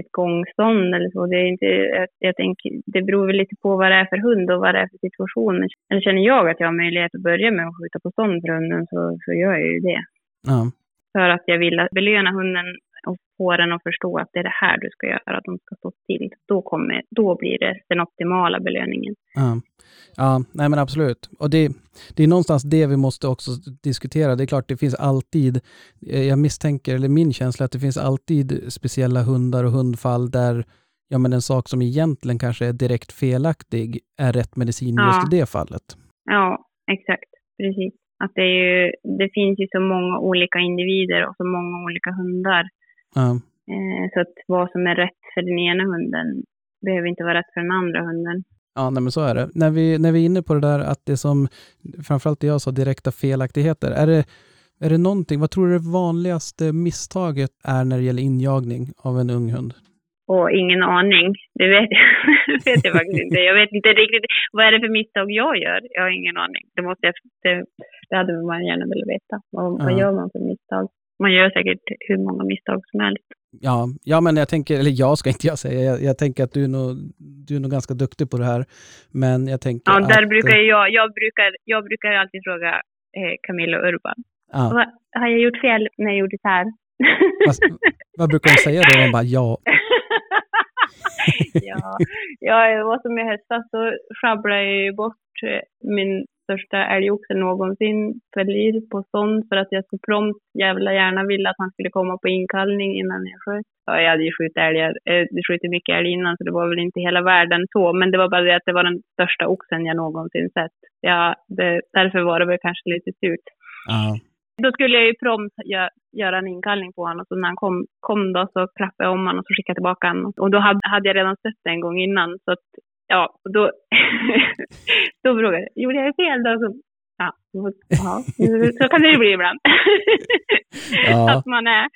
ett gångstånd eller så. Det är inte, jag, jag tänker, det beror väl lite på vad det är för hund och vad det är för situation. Men känner jag att jag har möjlighet att börja med att skjuta på stånd för hunden så, så gör jag ju det. Ja, För att jag vill belöna hunden och få den att förstå att det är det här du ska göra, att de ska stå still. Då, kommer, då blir det den optimala belöningen. ja. ja nej men absolut. Och det, det är någonstans det vi måste också diskutera. Det är klart, det finns alltid, eh, jag misstänker, eller min känsla att det finns alltid speciella hundar och hundfall där ja, men en sak som egentligen kanske är direkt felaktig är rätt medicin Ja. just i det fallet. Ja, exakt. Precis. Att det, är ju, det finns ju så många olika individer och så många olika hundar. Eh, så att vad som är rätt för den ena hunden behöver inte vara rätt för den andra hunden. ja nej, men så är det. När vi, när vi är inne på det där att det som, framförallt det jag sa, direkta felaktigheter, är det, är det någonting, vad tror du det vanligaste misstaget är när det gäller injagning av en ung hund? Och ingen aning. Det vet, <laughs> det vet jag faktiskt inte. Jag vet inte riktigt. Vad är det för misstag jag gör? Jag har ingen aning. Det, måste jag, det, det hade man gärna velat veta. Vad, vad Ja. gör man för misstag? Man gör säkert hur många misstag som helst. Ja, ja, men jag tänker, eller jag ska inte jag säga, jag, jag tänker att du är, nog, du är nog ganska duktig på det här. Men jag tänker Ja, där att, brukar jag, jag, brukar, jag brukar alltid fråga eh, Camilla och Urban. ja, Vad, har jag gjort fel när jag gjorde så här? vad, vad brukar de säga då? De bara ja. <laughs> <laughs> ja, ja, det var som i höstas så sjabblade jag ju bort eh, min största älgoxe någonsin, Felir, på sån för att jag så prompt jävla gärna ville att han skulle komma på inkallning innan jag sköt. Ja, jag hade ju skjutit älgar, eh, skjutit mycket älg innan så det var väl inte hela världen så, men det var bara det att det var den största oxen jag någonsin sett. Ja, det, därför var det väl kanske lite surt. ja. Då skulle jag ju prompt gö- göra en inkallning på honom. Och så när han kom, kom då så klappade jag om honom och så skickade jag tillbaka honom. Och då hade, hade jag redan sett det en gång innan. Så att, ja, då, <laughs> då frågade jag, gjorde jag fel då? Så, ja, ja, så kan det ju bli ibland. <laughs> Ja. att man är,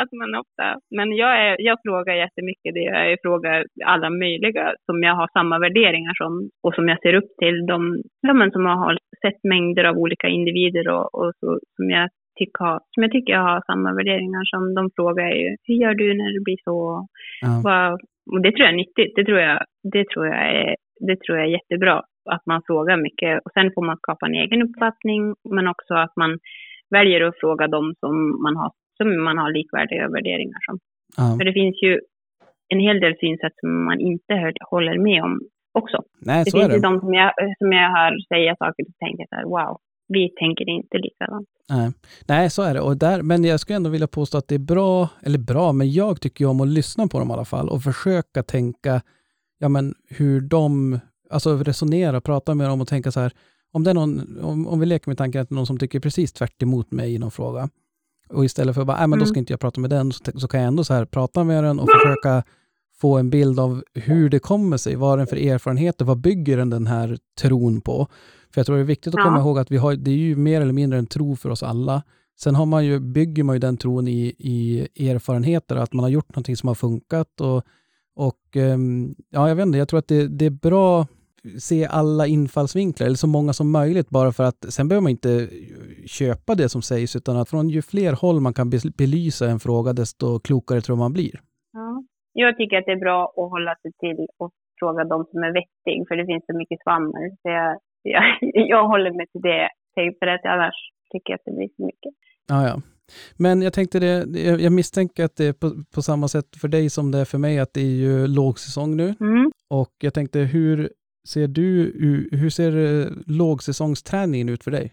att man ofta, men jag, är, jag frågar jättemycket det. Jag frågar alla möjliga som jag har samma värderingar som och som jag ser upp till. De, men som har sett mängder av olika individer och, och så, som, jag tycker har, som jag tycker jag har samma värderingar som. De frågar ju, hur gör du när det blir så? Ja. Vad, och det tror jag är nyttigt. Det tror jag, det tror jag, är, det tror jag är jättebra. Att man frågar mycket. Och sen får man skapa en egen uppfattning. Men också att man väljer att fråga dem som man har, som man har likvärdiga värderingar som. Ja. För det finns ju en hel del synsätt som man inte hör, håller med om också. Nej, Det finns ju det. de som jag, som jag hör säga saker och tänker så här, wow, vi tänker inte likadant. Nej. Nej, så är det. Och där, men jag skulle ändå vilja påstå att det är bra, eller bra, men jag tycker ju om att lyssna på dem i alla fall och försöka tänka, ja men hur de, alltså resonera, prata med dem och tänka så här, om det är någon, om, om vi leker med tanken att det är någon som tycker precis tvärt emot mig i någon fråga, och istället för att bara, nej men då Mm. ska inte jag prata med den, så, så kan jag ändå så här prata med den och försöka få en bild av hur det kommer sig, vad är den för erfarenheter, vad bygger den den här tron på? För jag tror det är viktigt att Ja. komma ihåg att vi har, det är ju mer eller mindre en tro för oss alla. Sen har man ju, bygger man ju den tron i, i erfarenheter, att man har gjort någonting som har funkat. Och, och ehm, ja, jag vet inte, jag tror att det, det är bra att se alla infallsvinklar, eller så många som möjligt, bara för att sen behöver man inte köpa det som sägs, utan att från ju fler håll man kan belysa en fråga, desto klokare tror man blir. Ja. Jag tycker att det är bra att hålla sig till och fråga de som är vettig, för det finns så mycket svammel. Så jag, jag, <laughs> jag håller mig till det, för att annars tycker jag att det blir för mycket. Ja, ja. Men jag tänkte det, jag misstänker att det är på, på samma sätt för dig som det är för mig, att det är ju lågsäsong nu. Mm. Och jag tänkte, hur ser du, hur, ser eh, lågsäsongsträningen ut för dig?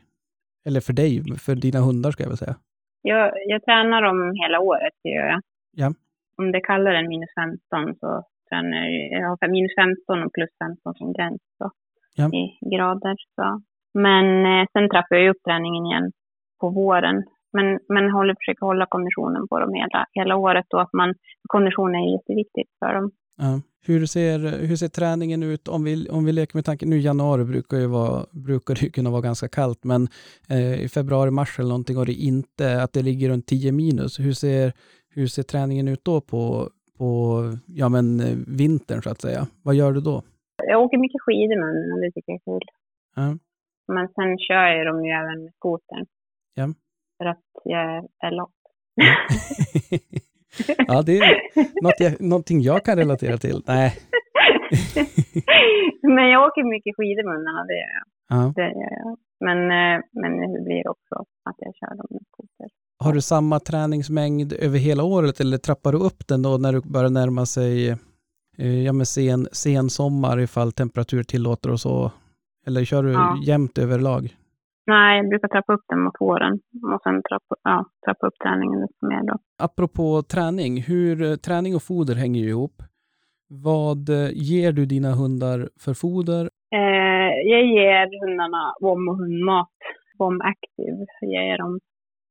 Eller för dig, för dina hundar ska jag väl säga. Jag, jag tränar dem hela året, det gör jag. Ja. Om det kallar än minus 15 så tränar jag, jag har minus 15 och plus 15 som gräns så, Ja. i grader. Så. Men eh, sen trappar jag upp träningen igen på våren. Men, men håller, försöker hålla konditionen på dem hela, hela året och att man, konditionen är jätteviktigt för dem. Ja. Hur, ser, hur ser träningen ut om vi, om vi leker med tanken, nu i januari brukar, ju vara, brukar det kunna vara ganska kallt, men eh, i februari, mars eller någonting och det inte, att det ligger runt 10 minus. Hur ser, hur ser träningen ut då på, på ja, men, vintern så att säga? Vad gör du då? Jag åker mycket skidor med och det tycker jag är kul. Ja. Men sen kör jag dem ju även med skotern. Ja. För att jag är lat. <laughs> ja, det är något jag, någonting jag kan relatera till. Nej. <laughs> men jag åker mycket skidor med hundarna, det gör jag. Ja. Det gör jag. Men, eh, men det blir också att jag kör dem med skoter. Har du samma träningsmängd över hela året eller trappar du upp den då när du börjar närma sig eh, ja, men sen, sen sommar ifall temperatur tillåter och så? Eller kör du Ja. jämnt överlag? Nej, jag brukar trappa upp den mot våren och sen trappa, ja, trappa upp träningen lite mer då. Apropå träning, hur eh, träning och foder hänger ju ihop. Vad eh, ger du dina hundar för foder? Eh, jag ger hundarna vom och hundmat. Vom Active ger jag dem.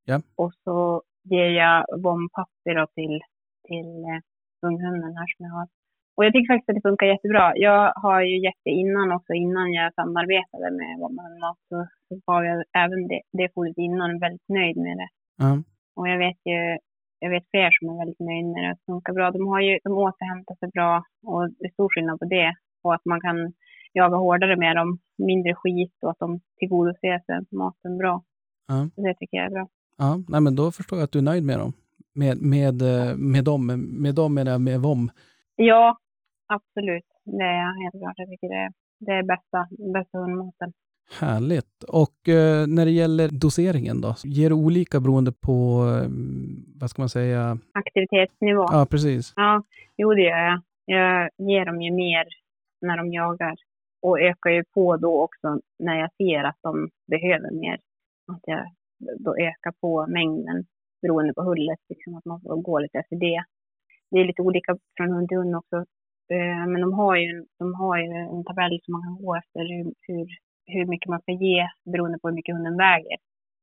Ja. Och så ger jag vom Pappi då till, till eh, unghunden här som jag har. Och jag tycker faktiskt att det funkar jättebra. Jag har ju gett det innan också, innan jag samarbetade med hundmat. Så, så var jag även det, det fodret innan väldigt nöjd med det. Ja. Och jag vet ju, jag vet fler som är väldigt nöjda med det. Det funkar bra. De, har ju, de återhämtar sig bra och det är stor skillnad på det. Och att man kan jaga hårdare med dem, mindre skit och att de tillgodoser sig maten bra. Så det tycker jag är bra. Ja, nej, men då förstår jag att du är nöjd med dem. Med, med, eh, med dem, med dem menar jag med VOM. Ja, absolut. Det är jag helt klart. Jag tycker det är, det är bästa, bästa hundmaten. Härligt. Och eh, när det gäller doseringen då? Ger du olika beroende på, eh, vad ska man säga? Aktivitetsnivå. Ja, precis. Ja, jo det gör jag. Jag ger dem ju mer när de jagar. Och ökar ju på då också när jag ser att de behöver mer. Att jag då ökar på mängden beroende på hullet. Liksom att man får gå lite efter det. Det är lite olika från hund till hund också. Eh, Men de har ju, en- de har ju en tabell som man kan gå efter hur, hur, hur mycket man ska ge beroende på hur mycket hunden väger.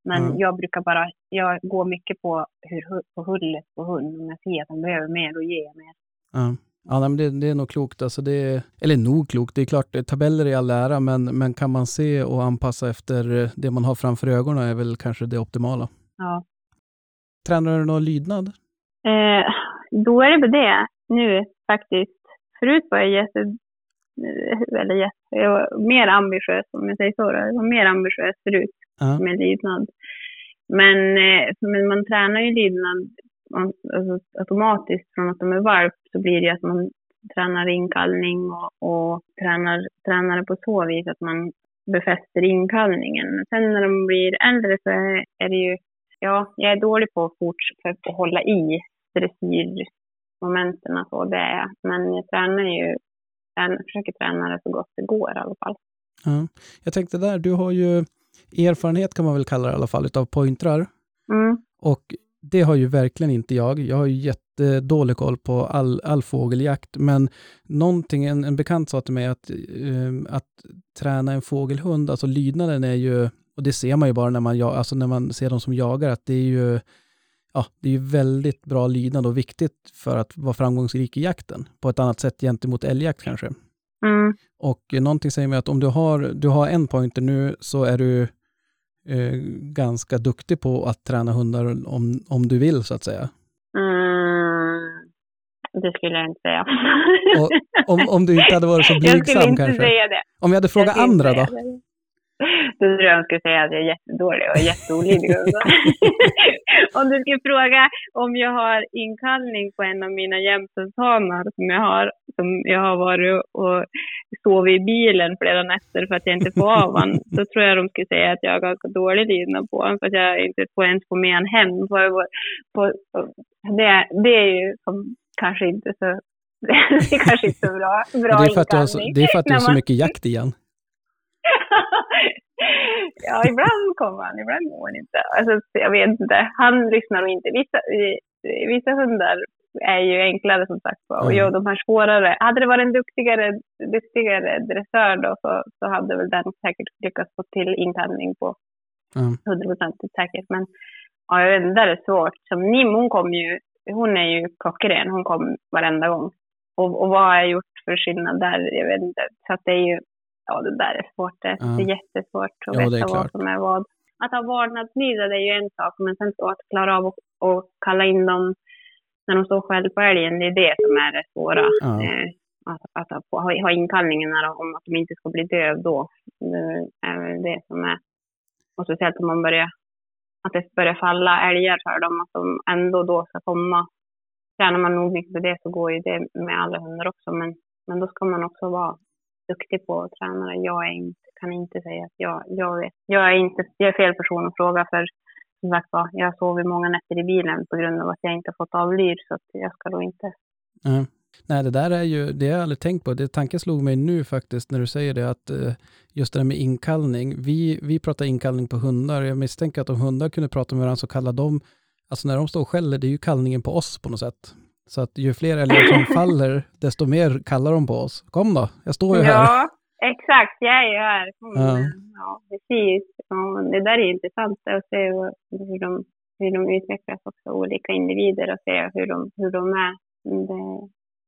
Men Mm. jag brukar bara, jag går mycket på, hur, hu- på hullet på hund. Om jag ser att den behöver mer, då ger jag mer. Ja. Ja, men det, det är nog klokt. Alltså det eller nog klokt, det är klart, eh, tabeller är all ära, men, men kan man se och anpassa efter eh, det man har framför ögonen är väl kanske det optimala. Ja. Tränar du någon lydnad? Eh, då är det det nu faktiskt. Förut var jag jätte, eller jätte, jag var mer ambitiös om jag säger så. Då. Jag var mer ambitiös förut Ja. med lydnad. Men, eh, men man tränar ju lydnad alltså, automatiskt från att de är valp så blir det att man tränar inkallning och, och tränar, tränar det på så vis att man befäster inkallningen. Sen när de blir äldre så är, det ju ja, jag är dålig på att fortsätta hålla i dressyrmomenten och så, det är. Men jag tränar ju, jag försöker träna det så gott det går i alla fall. Ja. Jag tänkte där, du har ju erfarenhet kan man väl kalla det i alla fall, utav pointrar. Mm. Och det har ju verkligen inte jag. Jag har ju jättedålig koll på all, all fågeljakt, men någonting, en, en bekant sa till mig att, eh, att träna en fågelhund, alltså lydnaden är ju, och det ser man ju bara när man, alltså när man ser dem som jagar, att det är ju Ja, det är ju väldigt bra lydnad och viktigt för att vara framgångsrik i jakten på ett annat sätt gentemot älgjakt kanske. Mm. Och eh, någonting säger mig att om du har, du har en pointer nu så är du eh, ganska duktig på att träna hundar om, om du vill så att säga. Mm. Det skulle jag inte säga. Och om, om du inte hade varit så <laughs> jag skulle blygsam inte kanske. säga det. Om jag hade Jag frågat inte andra då? det. Då tror jag de skulle säga att jag är jättedålig och jätteolydig. <laughs> om du skulle fråga om jag har inkallning på en av mina jämthundshanar som jag har, som jag har varit och sovit i bilen flera nätter för att jag inte får av honom, så tror jag de skulle säga att jag har ganska dålig lydnad på honom för att jag inte får ens få med honom hem. På, på, det, det är ju kanske inte så <laughs> det är kanske inte så bra, bra det, är för att du har så, det är för att du har så mycket jakt igen. <laughs> ja, ibland kommer han, ibland går han inte. Alltså, jag vet inte. Han lyssnar nog inte. Vissa, vissa hundar är ju enklare som sagt var. Och Mm. ja, de här svårare. Hade det varit en duktigare, duktigare dressör då så, så hade väl den säkert lyckats få till inkallning på Ja. hundraprocentigt säkert. Men ja, jag vet inte, det är svårt. Som Nim, hon kom ju, hon är ju klockren. Hon kom varenda gång. Och, och vad har jag gjort för skillnad där? Jag vet inte. Så att det är ju, ja det där är svårt. Det, Ja. det är jättesvårt att Ja, veta vad som är vad. Att ha vardagslydnad är ju en sak, men sen så att klara av att kalla in dem när de står själv på älgen, det är det som är det svåra. Ja. Eh, att, att ha, ha, ha inkallningen om att de inte ska bli döv då. Det är väl det som är, och speciellt om man börjar, att det börjar falla älgar för dem, att de ändå då ska komma. Tränar man nog mycket på det så går ju det med alla hundar också, men, men då ska man också vara duktig på att träna. Jag är inte, kan inte säga att jag, jag vet. Jag är, inte, jag är fel person att fråga för som sagt var, jag har sovit många nätter i bilen på grund av att jag inte har fått avlyr så att jag ska då inte. Mm. Nej, det där är ju, det har jag aldrig tänkt på. Det tanken slog mig nu faktiskt när du säger det, att eh, just det där med inkallning. Vi, vi pratar inkallning på hundar. Jag misstänker att om hundar kunde prata med varandra så kallar de, alltså när de står och skäller, det är ju kallningen på oss på något sätt. Så att ju fler älgar som <laughs> faller, desto mer kallar de på oss. Kom då, jag står ju här. Ja, exakt. Jag är ju här. Mm, Ja. ja. precis. Ja, det där är intressant att se hur de, hur de utvecklas också, olika individer och se hur de, hur de är. Det är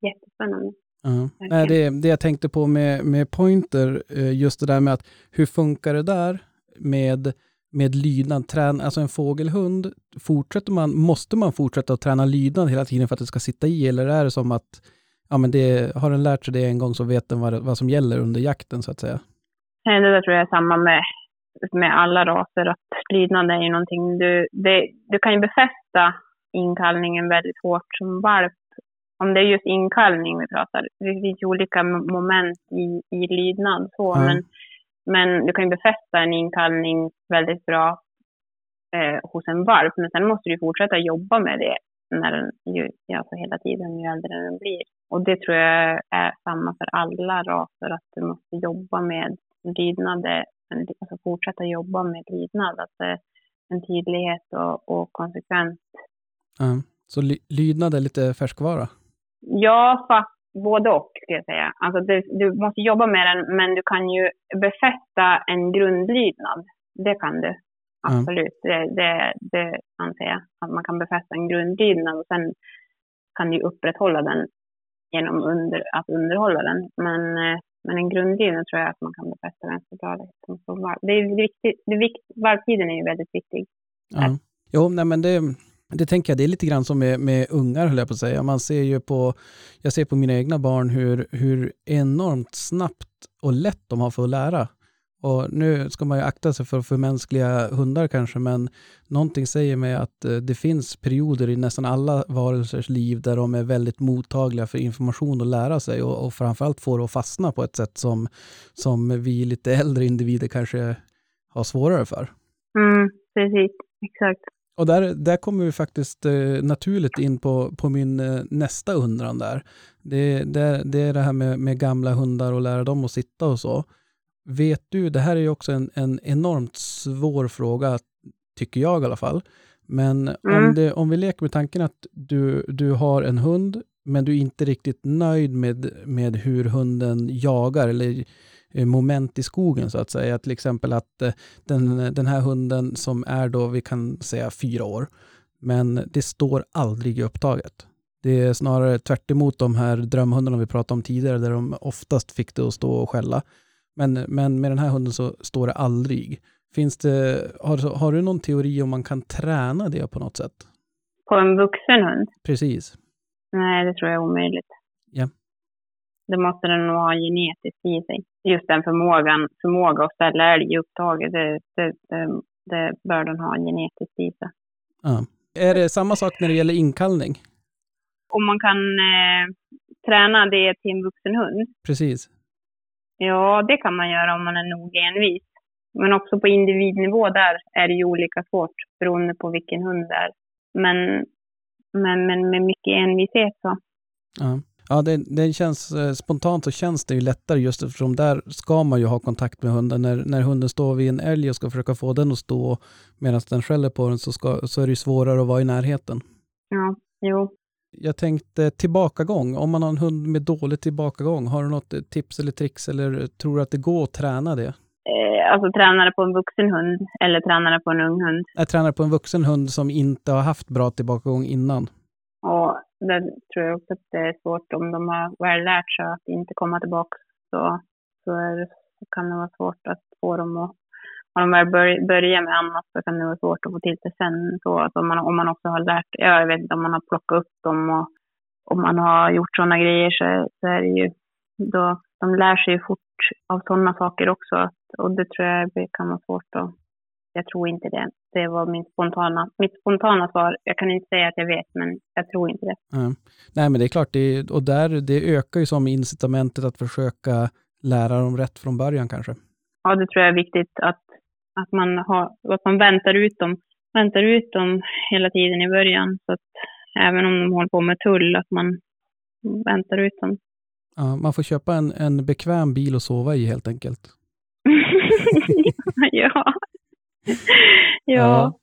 jättespännande. Ja. Nej, det, det jag tänkte på med, med pointer, eh, just det där med att hur funkar det där med, med lydnad, trän, alltså en fågelhund, fortsätter man, måste man fortsätta att träna lydnad hela tiden för att det ska sitta i, eller är det som att, ja men det, har den lärt sig det en gång så vet den vad, vad som gäller under jakten så att säga? Nej, Det där tror jag är samma med, med alla raser, att lydnad är ju någonting du, det, du kan ju befästa inkallningen väldigt hårt som valp. Om det är just inkallning vi pratar, det finns ju olika moment i, i lydnad så, Ja. men, men du kan ju befästa en inkallning väldigt bra eh, hos en valp, men sen måste du fortsätta jobba med det när den, ju, alltså hela tiden ju äldre den blir. Och det tror jag är samma för alla raser, att du måste jobba med lydnad, alltså fortsätta jobba med lydnad, är en tydlighet och, och konsekvens. Ja. Så ly, lydnad är lite färskvara? Ja, fast både och skulle jag säga. Alltså du, du måste jobba med den, men du kan ju befästa en grundlydnad. Det kan du. Absolut, det, det, det anser jag. Att man kan befästa en grundlydnad och sen kan du upprätthålla den genom under, att underhålla den. Men, eh, men en grundlydnad tror jag att man kan befästa ganska bra. Det är viktigt. Det är vikt, valptiden är ju väldigt viktig. Ja. Jo, nej men det, det tänker jag, det är lite grann som med, med ungar höll jag på att säga. Man ser ju på, jag ser på mina egna barn hur, hur enormt snabbt och lätt de har för att lära. Och nu ska man ju akta sig för att förmänskliga hundar kanske, men någonting säger mig att eh, det finns perioder i nästan alla varelsers liv där de är väldigt mottagliga för information och lära sig och, och framförallt får det att fastna på ett sätt som, som vi lite äldre individer kanske har svårare för. Mm, precis, exakt. Och där, där kommer vi faktiskt eh, naturligt in på, på min eh, nästa undran där. Det, det, det är det här med, med gamla hundar och lära dem att sitta och så. Vet du, det här är ju också en, en enormt svår fråga, tycker jag i alla fall. Men Mm. om, det, om vi leker med tanken att du, du har en hund, men du är inte riktigt nöjd med, med hur hunden jagar eller moment i skogen så att säga. Till exempel att eh, den, den här hunden som är då, vi kan säga fyra år, men det står aldrig i upptaget. Det är snarare tvärt emot de här drömhundarna vi pratade om tidigare, där de oftast fick det att stå och skälla. Men, men med den här hunden så står det aldrig. Finns det, har, har du någon teori om man kan träna det på något sätt? På en vuxen hund? Precis. Nej, det tror jag är omöjligt. Ja. Det måste den nog ha genetiskt i sig. Just den förmågan, förmåga att ställa älg i upptaget, det, det, det, det bör den ha genetiskt i sig. Ja. Är det samma sak när det gäller inkallning? Om man kan eh, träna det till en vuxen hund, Precis. ja det kan man göra om man är nog envis. Men också på individnivå där är det ju olika svårt beroende på vilken hund det är. Men, men, men med mycket envishet så. Ja, ja det, det känns eh, spontant så känns det ju lättare just eftersom där ska man ju ha kontakt med hunden. När, när hunden står vid en älg och ska försöka få den att stå medan den skäller på den så, ska, så är det ju svårare att vara i närheten. Ja, jo. Jag tänkte tillbakagång, om man har en hund med dålig tillbakagång, har du något tips eller tricks eller tror du att det går att träna det? Eh, alltså tränare på en vuxen hund eller tränare på en ung hund. Jag tränar på en vuxen hund som inte har haft bra tillbakagång innan. Och där tror jag också att det är svårt om de har väl lärt sig att inte komma tillbaka så, så, är så kan det vara svårt att få dem att om de väl börjar med annat så kan det vara svårt att få till det sen. Så att om, man, om man också har lärt, jag vet inte om man har plockat upp dem och om man har gjort sådana grejer så, så är det ju då, de lär sig ju fort av sådana saker också. Att, och det tror jag kan vara svårt att, jag tror inte det. Det var min spontana, mitt spontana svar. Jag kan inte säga att jag vet, men jag tror inte det. Ja. Nej, men det är klart, det, och där, det ökar ju som incitamentet att försöka lära dem rätt från början kanske. Ja, det tror jag är viktigt att, att, man, har, att man väntar ut dem, väntar ut dem hela tiden i början. Så att även om de håller på med tull, att man väntar ut dem. Ja, man får köpa en, en bekväm bil att sova i helt enkelt. <laughs> <laughs> ja. <laughs> ja.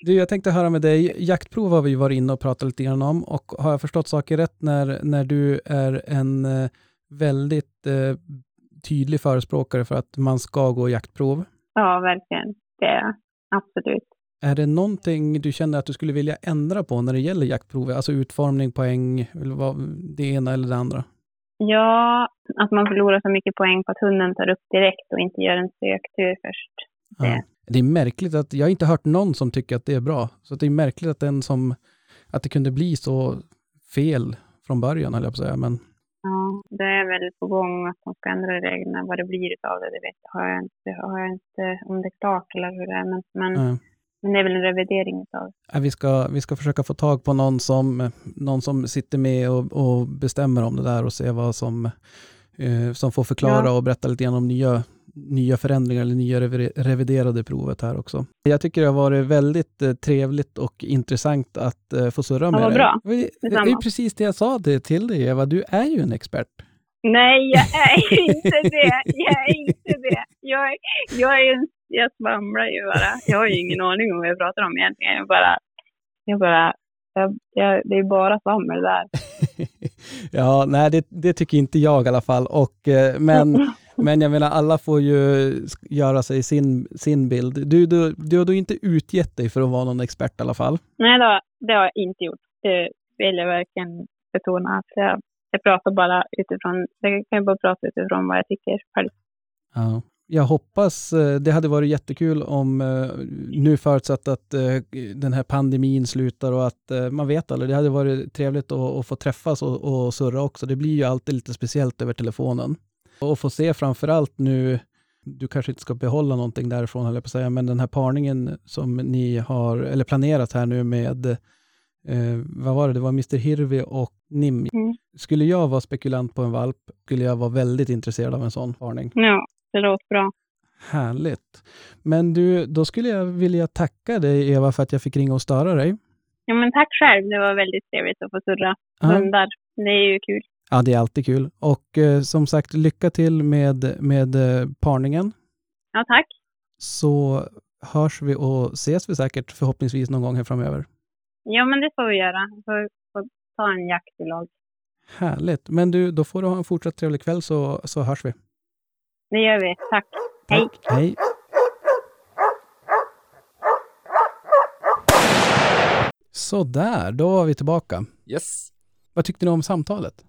Du, jag tänkte höra med dig, jaktprov har vi varit inne och pratat lite grann om och har jag förstått saker rätt när, när du är en eh, väldigt eh, tydlig förespråkare för att man ska gå jaktprov? Ja, verkligen. Det är jag. absolut. Är det någonting du känner att du skulle vilja ändra på när det gäller jaktprov? Alltså utformning, poäng, det ena eller det andra? Ja, att man förlorar så mycket poäng på att hunden tar upp direkt och inte gör en söktur först. Det. Ja. Det är märkligt att, jag har inte hört någon som tycker att det är bra. Så det är märkligt att den som, att det kunde bli så fel från början, höll jag på att säga. Men Ja, det är väl på gång att de ska ändra reglerna. Vad det blir av det, det vet jag, har jag inte, har jag inte om det är klart eller hur det är. Men, men, eh, men det är väl en revidering av det. Ja, vi, ska, vi ska försöka få tag på någon som, någon som sitter med och, och bestämmer om det där och se vad som, eh, som får förklara Ja. och berätta lite grann om nya, nya förändringar eller nya revi- reviderade provet här också. Jag tycker det har varit väldigt eh, trevligt och intressant att eh, få surra med vad dig. bra. Det, det är Detsamma. precis det jag sa det till dig Eva, du är ju en expert. Nej, jag <laughs> är inte det. Jag är inte det. Jag, är- jag, är, jag svamlar ju bara. Jag har ju ingen aning om vad jag pratar om egentligen. Jag bara, jag bara, jag, jag, det är bara svammel där. <laughs> ja, nej det, det tycker inte jag i alla fall. Och, eh, men, <laughs> men jag menar, alla får ju göra sig sin, sin bild. Du, du, du har då inte utgett dig för att vara någon expert i alla fall. Nej, det har, det har jag inte gjort. Det vill jag verkligen betona. Att jag, jag pratar bara utifrån, jag kan bara prata utifrån vad jag tycker själv. Ja. Jag hoppas, eh, det hade varit jättekul om, eh, nu förutsatt att eh, den här pandemin slutar och att man vet aldrig, det hade varit trevligt att, att få träffas och, och surra också. Det blir ju alltid lite speciellt över telefonen. Och få se framför allt nu, du kanske inte ska behålla någonting därifrån höll jag på att säga, men den här parningen som ni har, eller planerat här nu med, eh, vad var det, det var Mr Hirvi och Nim. Mm. Skulle jag vara spekulant på en valp, skulle jag vara väldigt intresserad av en sån parning. Ja, det låter bra. Härligt. Men du, då skulle jag vilja tacka dig Eva för att jag fick ringa och störa dig. Ja, men tack själv. Det var väldigt trevligt att få surra hundar. Det är ju kul. Ja, det är alltid kul. Och eh, som sagt, lycka till med, med eh, parningen. Ja, tack. Så hörs vi och ses vi säkert förhoppningsvis någon gång här framöver. Ja, men det får vi göra. Vi får, får ta en jakt i lag. Härligt. Men du, då får du ha en fortsatt trevlig kväll så, så hörs vi. Det gör vi. Tack. Hej. Tack. Hej. Så där, då var vi tillbaka. Yes. Vad tyckte ni om samtalet?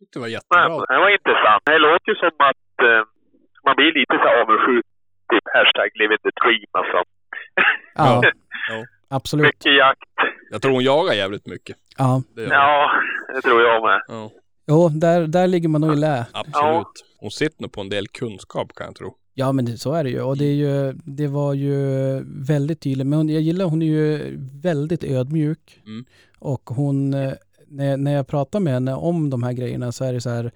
Tyckte det var Nej, jättebra. det var intressant. Det låter ju som att eh, man blir lite så avundsjuk. Typ hashtag living the dream alltså. Ja, <laughs> Ja. absolut. Mycket jakt. Jag tror hon jagar jävligt mycket. Ja. Det. Ja, det tror jag med. Ja, Jo, där, där ligger man nog i lä. absolut. Hon sitter nog på en del kunskap kan jag tro. Ja, men det, så är det ju. Och det, är ju, det var ju väldigt tydligt. Men hon, jag gillar, hon är ju väldigt ödmjuk. Mm. Och hon, eh, när, när jag pratar med henne om de här grejerna så är det så här,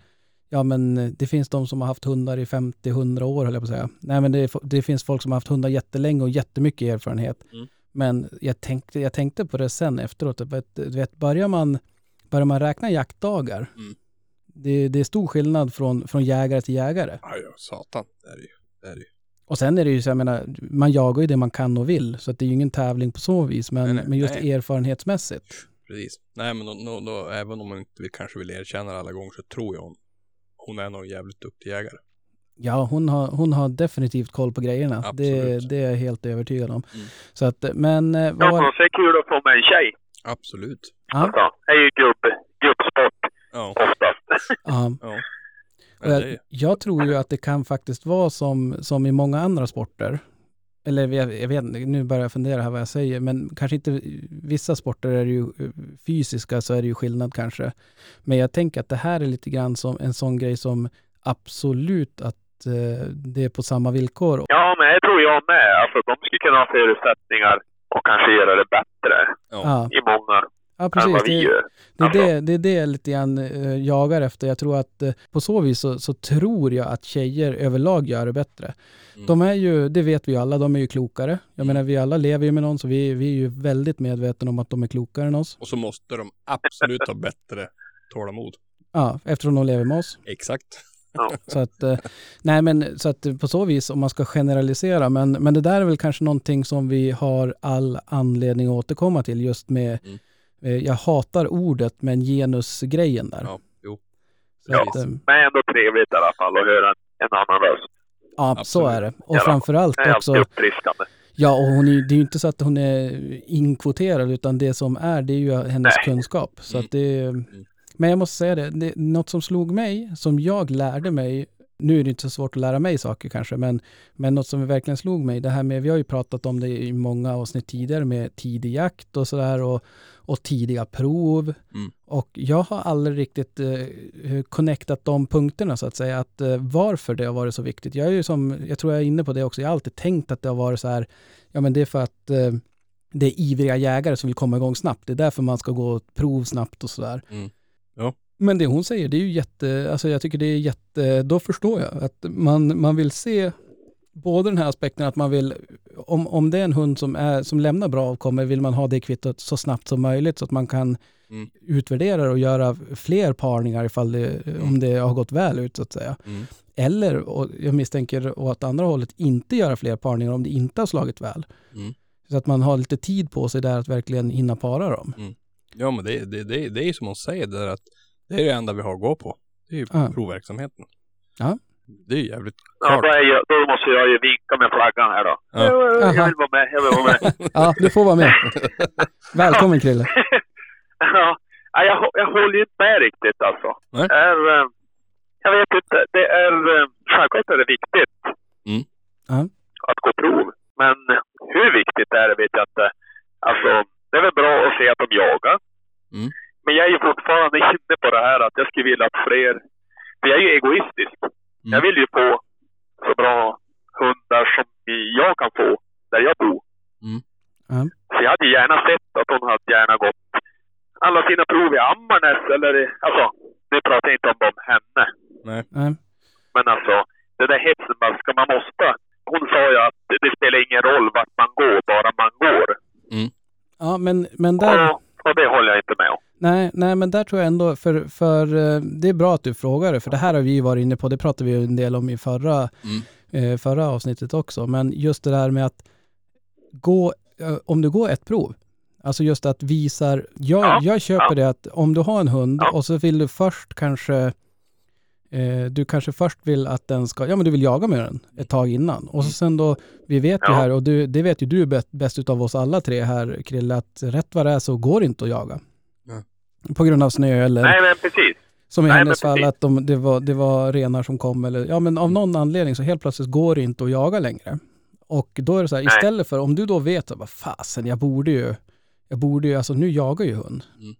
ja men det finns de som har haft hundar i 50-100 år höll jag på att säga. Nej men det, det finns folk som har haft hundar jättelänge och jättemycket erfarenhet. Mm. Men jag tänkte, jag tänkte på det sen efteråt. Du vet, börjar, man, börjar man räkna jaktdagar, Mm. det, det är stor skillnad från, från jägare till jägare. Ja, ja, satan. Det är det ju. Det är det ju. Och sen är det ju så, jag menar, man jagar ju det man kan och vill, så att det är ju ingen tävling på så vis, men, Nej, nej, men just nej. erfarenhetsmässigt. Precis. Nej, men då, då, då, även om man inte vill, kanske vill erkänna det alla gånger så tror jag hon, hon är nog en jävligt duktig jägare. Ja, hon har, hon har definitivt koll på grejerna. Det, Absolut. det är jag helt övertygad om. Mm. Så att, men eh, Ja, vad var men det är kul att få med en tjej. Absolut. Ja, Alltså, det är ju gubb, gubbsport Ja. oftast. <laughs> ja. ja. Ja jag, jag tror ju att det kan faktiskt vara som, som i många andra sporter. Eller jag, jag vet inte, nu börjar jag fundera här vad jag säger, men kanske inte vissa sporter är ju fysiska så är det ju skillnad kanske. Men jag tänker att det här är lite grann som en sån grej som absolut att eh, det är på samma villkor. Ja, men det tror jag med. Alltså, de skulle kunna ha förutsättningar och kanske göra det bättre. Ja, i många ja än precis. vad vi Det, gör. Det är Alltså. det, det är det jag lite grann eh, jagar efter. Jag tror att eh, på så vis så, så tror jag att tjejer överlag gör det bättre. Mm. De är ju, det vet vi ju alla, de är ju klokare. Jag Mm. menar vi alla lever ju med någon så vi, vi är ju väldigt medvetna om att de är klokare än oss. Och så måste de absolut ha bättre tålamod. Ja, eftersom de lever med oss. Exakt. <laughs> Så att, eh, nej men så att på så vis om man ska generalisera, men, men det där är väl kanske någonting som vi har all anledning att återkomma till just med, Mm. Eh, jag hatar ordet, men genusgrejen där. Ja, jo. Så Ja. att, eh, Men ändå trevligt i alla fall att höra en, en annan röst. Ja, så Absolut. är det. Och Ja. framförallt Det är också, uppfriskande. ja och hon är, det är ju inte så att hon är inkvoterad utan det som är det är ju hennes Nej. kunskap. Så Mm. att det, men jag måste säga det, det, något som slog mig, som jag lärde mig, nu är det inte så svårt att lära mig saker kanske, men, men något som verkligen slog mig, det här med, vi har ju pratat om det i många avsnitt tidigare med tidig jakt och sådär och, och tidiga prov. Mm. Och jag har aldrig riktigt eh, connectat de punkterna så att säga, att eh, varför det har varit så viktigt. Jag är ju som, jag tror jag är inne på det också, jag har alltid tänkt att det har varit så här, ja men det är för att eh, det är ivriga jägare som vill komma igång snabbt. Det är därför man ska gå prov snabbt och sådär. Mm. Ja. Men det hon säger, det är ju jätte, alltså jag tycker det är jätte, då förstår jag att man, man vill se både den här aspekten att man vill, om, om det är en hund som, är, som lämnar bra avkommor vill man ha det kvittot så snabbt som möjligt så att man kan Mm. utvärdera och göra fler parningar ifall det, om det har gått väl ut så att säga. Mm. Eller, och jag misstänker åt andra hållet, inte göra fler parningar om det inte har slagit väl. Mm. Så att man har lite tid på sig där att verkligen hinna para dem. Ja, men det, det, det, det är som hon säger där att det är det enda vi har att gå på. Det är ju Ja. provverksamheten. Ja. Det är jävligt Ja, klart. då, är jag, då måste jag ju vinka med flaggan här då. Ja. Jag Aha. vill vara med, jag vill vara med. <laughs> Ja, du får vara med. <laughs> Välkommen Krille. ja, ja, jag, jag håller ju inte med riktigt alltså. Nej. Det är, eh, jag vet inte, det är, eh, självklart är det viktigt Mm. Ja. att gå prov. Men hur viktigt det är det vet jag inte. Alltså, det är väl bra att se att de jagar. Mm. Men jag är ju fortfarande inne på det här att jag skulle vilja att fler, för jag är ju egoistisk. Mm. Jag vill ju få så bra hundar som jag kan få där jag bor. Mm. Ja. Så jag hade gärna sett att hon hade gärna gått alla sina prov i Ammarnäs eller alltså, nu pratar jag inte om dem henne. Nej. Men alltså, det där hetsen, man ska man måste hon sa ju att det spelar ingen roll vart man går, bara man går. Ja, men, men där... Och, och det håller jag inte med om. Nej, nej, men där tror jag ändå, för, för eh, det är bra att du frågar det, för det här har vi varit inne på, det pratade vi en del om i förra, eh, förra avsnittet också, men just det där med att gå, eh, om du går ett prov, alltså just att visar, jag, Ja, jag köper det att om du har en hund och så vill du först kanske, du kanske först vill att den ska, ja men du vill jaga med den ett tag innan. Och så sen då, vi vet ju här, och du, det vet ju du bäst, bäst utav oss alla tre här Krille, att rätt vad det är så går det inte att jaga. På grund av snö eller Nej, men precis. som i Nej, hennes fall att de, det, var, det var renar som kom eller ja men av någon anledning så helt plötsligt går det inte att jaga längre. Och då är det så här, Nej. istället för om du då vet att vad fasen jag borde ju, jag borde ju, alltså nu jagar ju hund. Mm.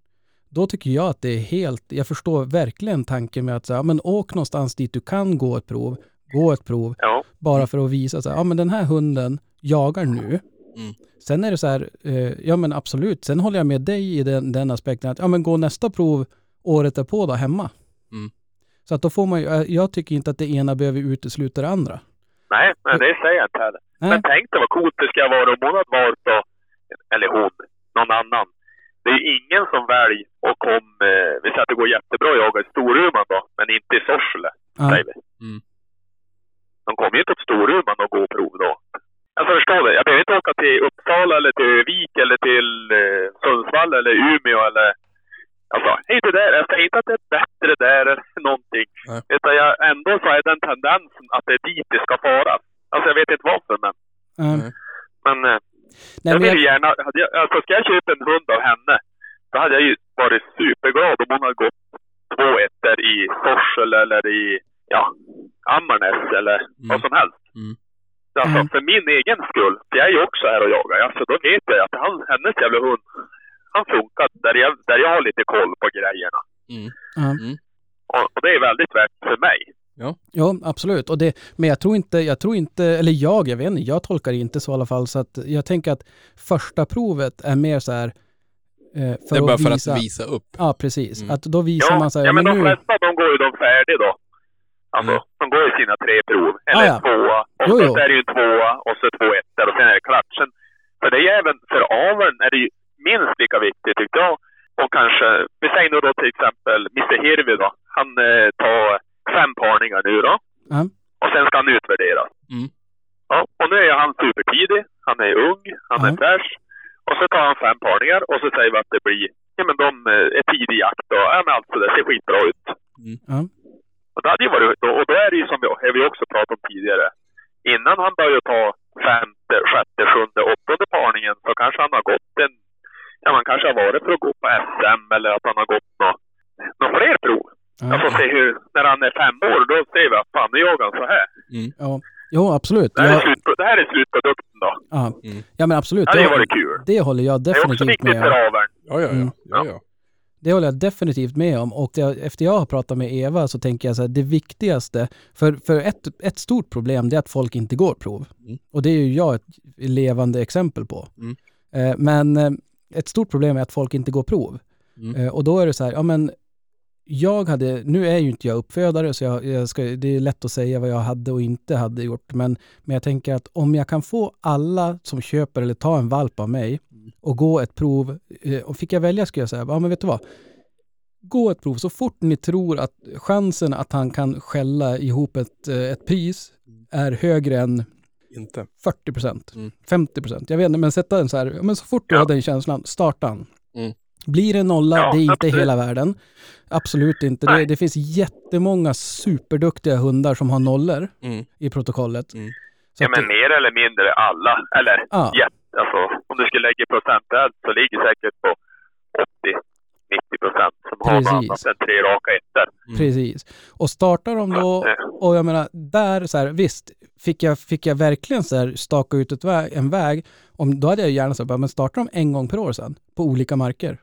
Då tycker jag att det är helt, jag förstår verkligen tanken med att säga, ja men åk någonstans dit du kan gå ett prov, gå ett prov, Ja. bara för att visa så här, ja men den här hunden jagar nu. Mm. Sen är det så här, eh, ja men absolut, sen håller jag med dig i den, den aspekten att, ja men gå nästa prov året därpå då hemma. Mm. Så att då får man ju, eh, jag tycker inte att det ena behöver utesluta det andra. Nej, men det säger jag inte heller. Nej. Men tänk dig vad coolt det ska vara om hon hade valt då, eller hon, någon annan. Det är ju ingen som väljer och kom, eh, vi säger att det går jättebra att jaga i Storuman då, men inte i Sorsele, Ja. säger vi. Mm. De kommer ju inte till Storuman och gå prov då. Alltså förstår du, jag behöver inte åka till Uppsala eller till Vik eller till eh, Sundsvall eller Umeå eller Alltså, inte där. Jag säger inte att det är bättre där eller någonting. Nej. Utan jag, ändå så är den tendensen att det är dit det ska fara. Alltså jag vet inte varför men, Ja. Nej. men eh, Nej, jag men vill jag, gärna, hade jag, alltså ska jag köpa en hund av henne, då hade jag ju varit superglad om hon hade gått två ettor i Sorsele eller i, ja, Ammarnäs eller vad som helst. Mm. Så Alltså Mm. för min egen skull, för jag är ju också här och jagar, alltså då vet jag att han, hennes jävla hund, han funkar där jag, där jag har lite koll på grejerna. Mm. ja. Och, och det är väldigt värt för mig. Ja, absolut. Och det, men jag tror inte, jag tror inte, eller jag, jag vet inte, jag tolkar det inte så i alla fall. Så att jag tänker att första provet är mer så här, eh, för Det är bara att för visa, att visa upp. Ja, precis. Mm. Att då visar Ja, man så här, ja men men de nu, flesta de går ju de färdig då. Alltså, Mm. de går ju sina tre prov. Eller Ah, ja. tvåa. Och Jo, så jo. är det ju en tvåa och så två ettor och sen är det klatschen. För det är ju även för aveln är det ju minst lika viktigt tycker jag. Och kanske, vi säger nu då till exempel Mr Hirvi då. Han eh, tar fem parningar nu då. Ja. Och sen ska han utvärderas. Mm. Ja, och nu är han supertidig. Han är ung, han är fräsch. Och så tar han fem parningar och så säger vi att det blir, ja men de eh, är tidig jakt och, ja men alltså det ser skitbra ut. ja, Och det hade ju varit, och då är det ju som vi, har vi också pratat om tidigare. Innan han börjar ta femte, sjätte, sjunde, åttonde parningen så kanske han har gått en, ja man kanske har varit för att gå på SM eller att han har gått några nå fler prov. Jag får se hur, när han är fem år, då ser vi att fan nu jagar han så här. ja. Jo, absolut. Det här, är Ja, slut, det här är slutprodukten då. ja. Mm. ja, men absolut. Det hade varit kul. det håller jag Det är också definitivt viktigt med för om. aveln. Ja, ja, Mm. ja. ja, ja. Det håller jag definitivt med om. Och jag, efter jag har pratat med Eva så tänker jag så här, det viktigaste, för, för ett, ett stort problem det är att folk inte går prov. Mm. Och det är ju jag ett levande exempel på. Mm. Eh, men eh, ett stort problem är att folk inte går prov. Mm. Eh, och då är det så här, ja men jag hade, nu är ju inte jag uppfödare så jag, jag ska, det är lätt att säga vad jag hade och inte hade gjort. Men, men jag tänker att om jag kan få alla som köper eller tar en valp av mig och gå ett prov, eh, och fick jag välja skulle jag säga, ja men vet du vad? Gå ett prov så fort ni tror att chansen att han kan skälla ihop ett, eh, ett pris är högre än Inte. 40 procent, Mm. 50 procent. Jag vet inte, men sätta den så här, men så fort du Ja. har den känslan, starta den. Mm. Blir det nolla, Ja, det är inte absolut. hela världen. Absolut inte. Det, det finns jättemånga superduktiga hundar som har nollor Mm. i protokollet. Mm. Så Ja men det- mer eller mindre alla. Eller Ja. Alltså om du skulle lägga procentuellt så ligger säkert på 80-90 procent som har något Precis. annat än tre raka ettor. Mm. Precis. Och startar de då, Eh, och jag menar, där så här, visst, fick jag, fick jag verkligen så här staka ut ett väg, en väg, om, då hade jag gärna sagt, men startar de en gång per år sen, på olika marker.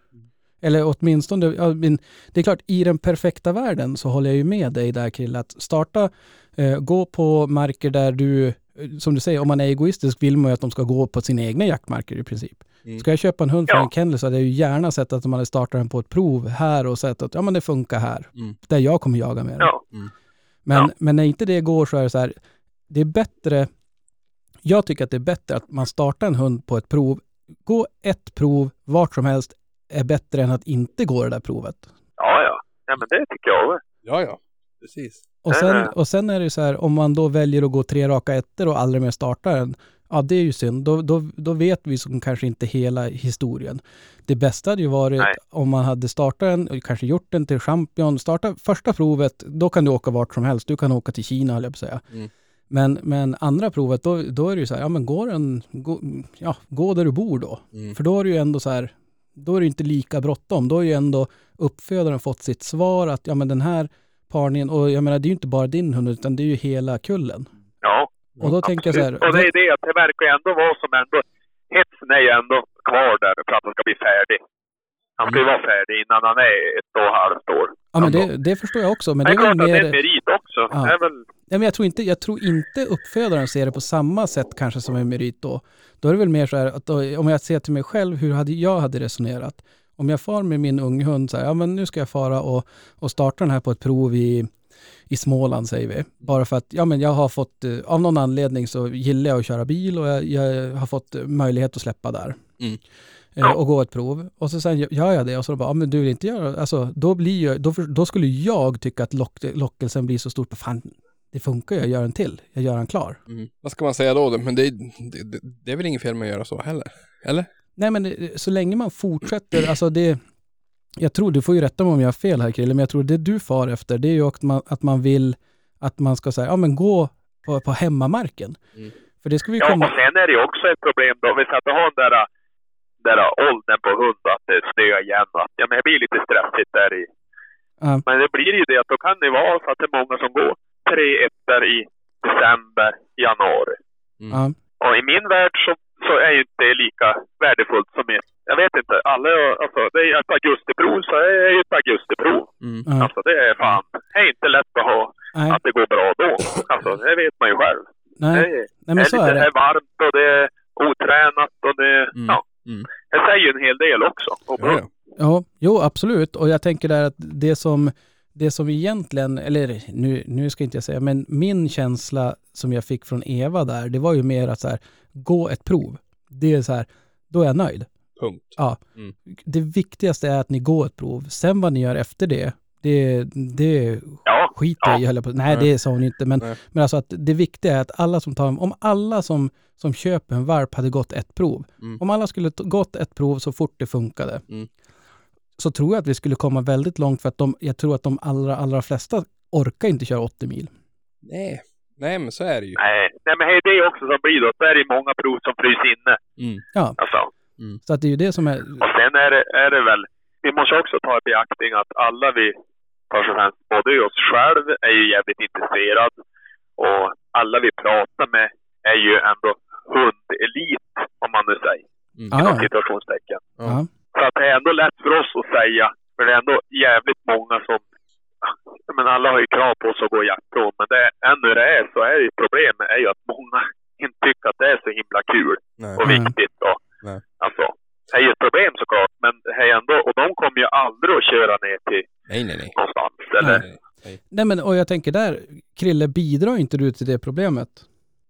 Eller åtminstone, ja, men det är klart, i den perfekta världen så håller jag ju med dig där Krille, att starta, eh, gå på marker där du, som du säger, om man är egoistisk vill man ju att de ska gå på sina egna jaktmarker i princip. Mm. Ska jag köpa en hund från Ja. en kennel så hade jag ju gärna sett att de hade startat den på ett prov här och sett att ja men det funkar här. Mm. Där jag kommer jaga med den. ja. Men, Ja. men när inte det går så är det så här, det är bättre Jag tycker att det är bättre att man startar en hund på ett prov. Gå ett prov vart som helst är bättre än att inte gå det där provet. Ja, ja. Ja, men det tycker jag. Ja, ja. Precis. Och sen, och sen är det så här, om man då väljer att gå tre raka ettor och aldrig mer startar den, ja det är ju synd. Då, då, då vet vi som kanske inte hela historien. Det bästa hade ju varit Nej. om man hade startat den och kanske gjort den till champion. Starta första provet, då kan du åka vart som helst. Du kan åka till Kina höll jag på att säga. Mm. Men, men andra provet, då, då är det ju så här, ja men gå den, gå, ja, gå där du bor då. Mm. För då är det ju ändå så här, då är det ju inte lika bråttom. Då är ju ändå uppfödaren fått sitt svar att ja men den här parningen, och jag menar det är ju inte bara din hund utan det är ju hela kullen. Ja. Och då tänker jag så här, Och det är det att det verkar ju ändå vara som ändå, hetsen är ju ändå kvar där för att han ska bli färdig. Han ska ju vara färdig innan han är ett och ett halvt år. ja men det, det förstår jag också, men Det det är är väl klart att det är mer, en merit också. Ja. Det är väl, ja, men jag tror inte, jag tror inte uppfödaren ser det på samma sätt kanske som en merit då. Då är det väl mer så här att då, om jag ser till mig själv, hur hade jag hade resonerat? Om jag far med min unghund så här, ja men nu ska jag fara och, och starta den här på ett prov i, i Småland säger vi. Bara för att, ja men jag har fått, eh, av någon anledning så gillar jag att köra bil och jag, jag har fått möjlighet att släppa där. Mm. Eh, och gå ett prov. Och så sen gör jag det och så bara, ja men du vill inte göra alltså då blir ju, då, då skulle jag tycka att lock, lockelsen blir så stor på fan, det funkar jag gör en till, jag gör en klar. Mm. Vad ska man säga då? Men det, det, det, det är väl inget fel med att göra så heller? Eller? Nej men det- så länge man fortsätter, alltså det, jag tror, du får ju rätta mig om jag har fel här Krille, men jag tror det du far efter, det är ju att man, att man vill att man ska säga, ja men gå på, på hemmamarken. Mm. För det ska vi ja, komma... och sen är det ju också ett problem då. Vi att du har den där, där åldern på hund att det snöar igen. Att, ja, men det blir lite stressigt där i. Ja. Men det blir ju det att då kan det vara så att det är många som går tre ettor i december, januari. Mm. Ja. Och i min värld så, så är ju inte det lika värdefullt som i, jag vet inte, alla, alltså det är ett augustiprov så är det ett augustiprov. Mm. Ja. Alltså det är fan, det är inte lätt att ha, Nej, att det går bra då. Alltså det vet man ju själv. Det nej, är, nej men det så är, är lite, det det. är varmt och det är otränat och det, Mm. ja. Mm. Det säger ju en hel del också. Och Ja, ja. Ja, jo absolut. Och jag tänker där att det som, det som egentligen, eller nu, nu ska inte jag säga, men min känsla som jag fick från Eva där, det var ju mer att så här, gå ett prov. Det är så här, då är jag nöjd. Punkt. Ja. Mm. Det viktigaste är att ni går ett prov. Sen vad ni gör efter det, det, det Ja, skiter jag i, höll på Nej, Nej. det sa hon inte. Men, Nej. men alltså att det viktiga är att alla som tar, om alla som, som köper en valp hade gått ett prov, Mm. om alla skulle gått ett prov så fort det funkade, Mm. Så tror jag att vi skulle komma väldigt långt för att de, jag tror att de allra, allra flesta orkar inte köra 80 mil. Nej. Nej, men så är det ju. nej. Nej men det är det också som blir då. Så är det många prov som fryser inne. Mm. Alltså. Så att det är ju det som är, Och sen är det, är det väl, vi måste också ta i beaktning att alla vi, först och främst, både oss själv är ju jävligt intresserad och alla vi pratar med är ju ändå hundelit, om man nu säger, Mm. Ja, inom ja. situationstecken. ja. Så att det är ändå lätt för oss att säga, för det är ändå jävligt många som, men alla har ju krav på sig att gå jaktprov, men det, ännu det är så är ju problemet är ju att många inte tycker att det är så himla kul Nej. och Nej. viktigt. Och, Nej. Alltså, det är ju ett problem såklart, men det är ändå, och de kommer ju aldrig att köra ner till Nej, nej, nej. någonstans. Eller, nej, nej. Nej men och jag tänker där, Krille, bidrar inte du till det problemet?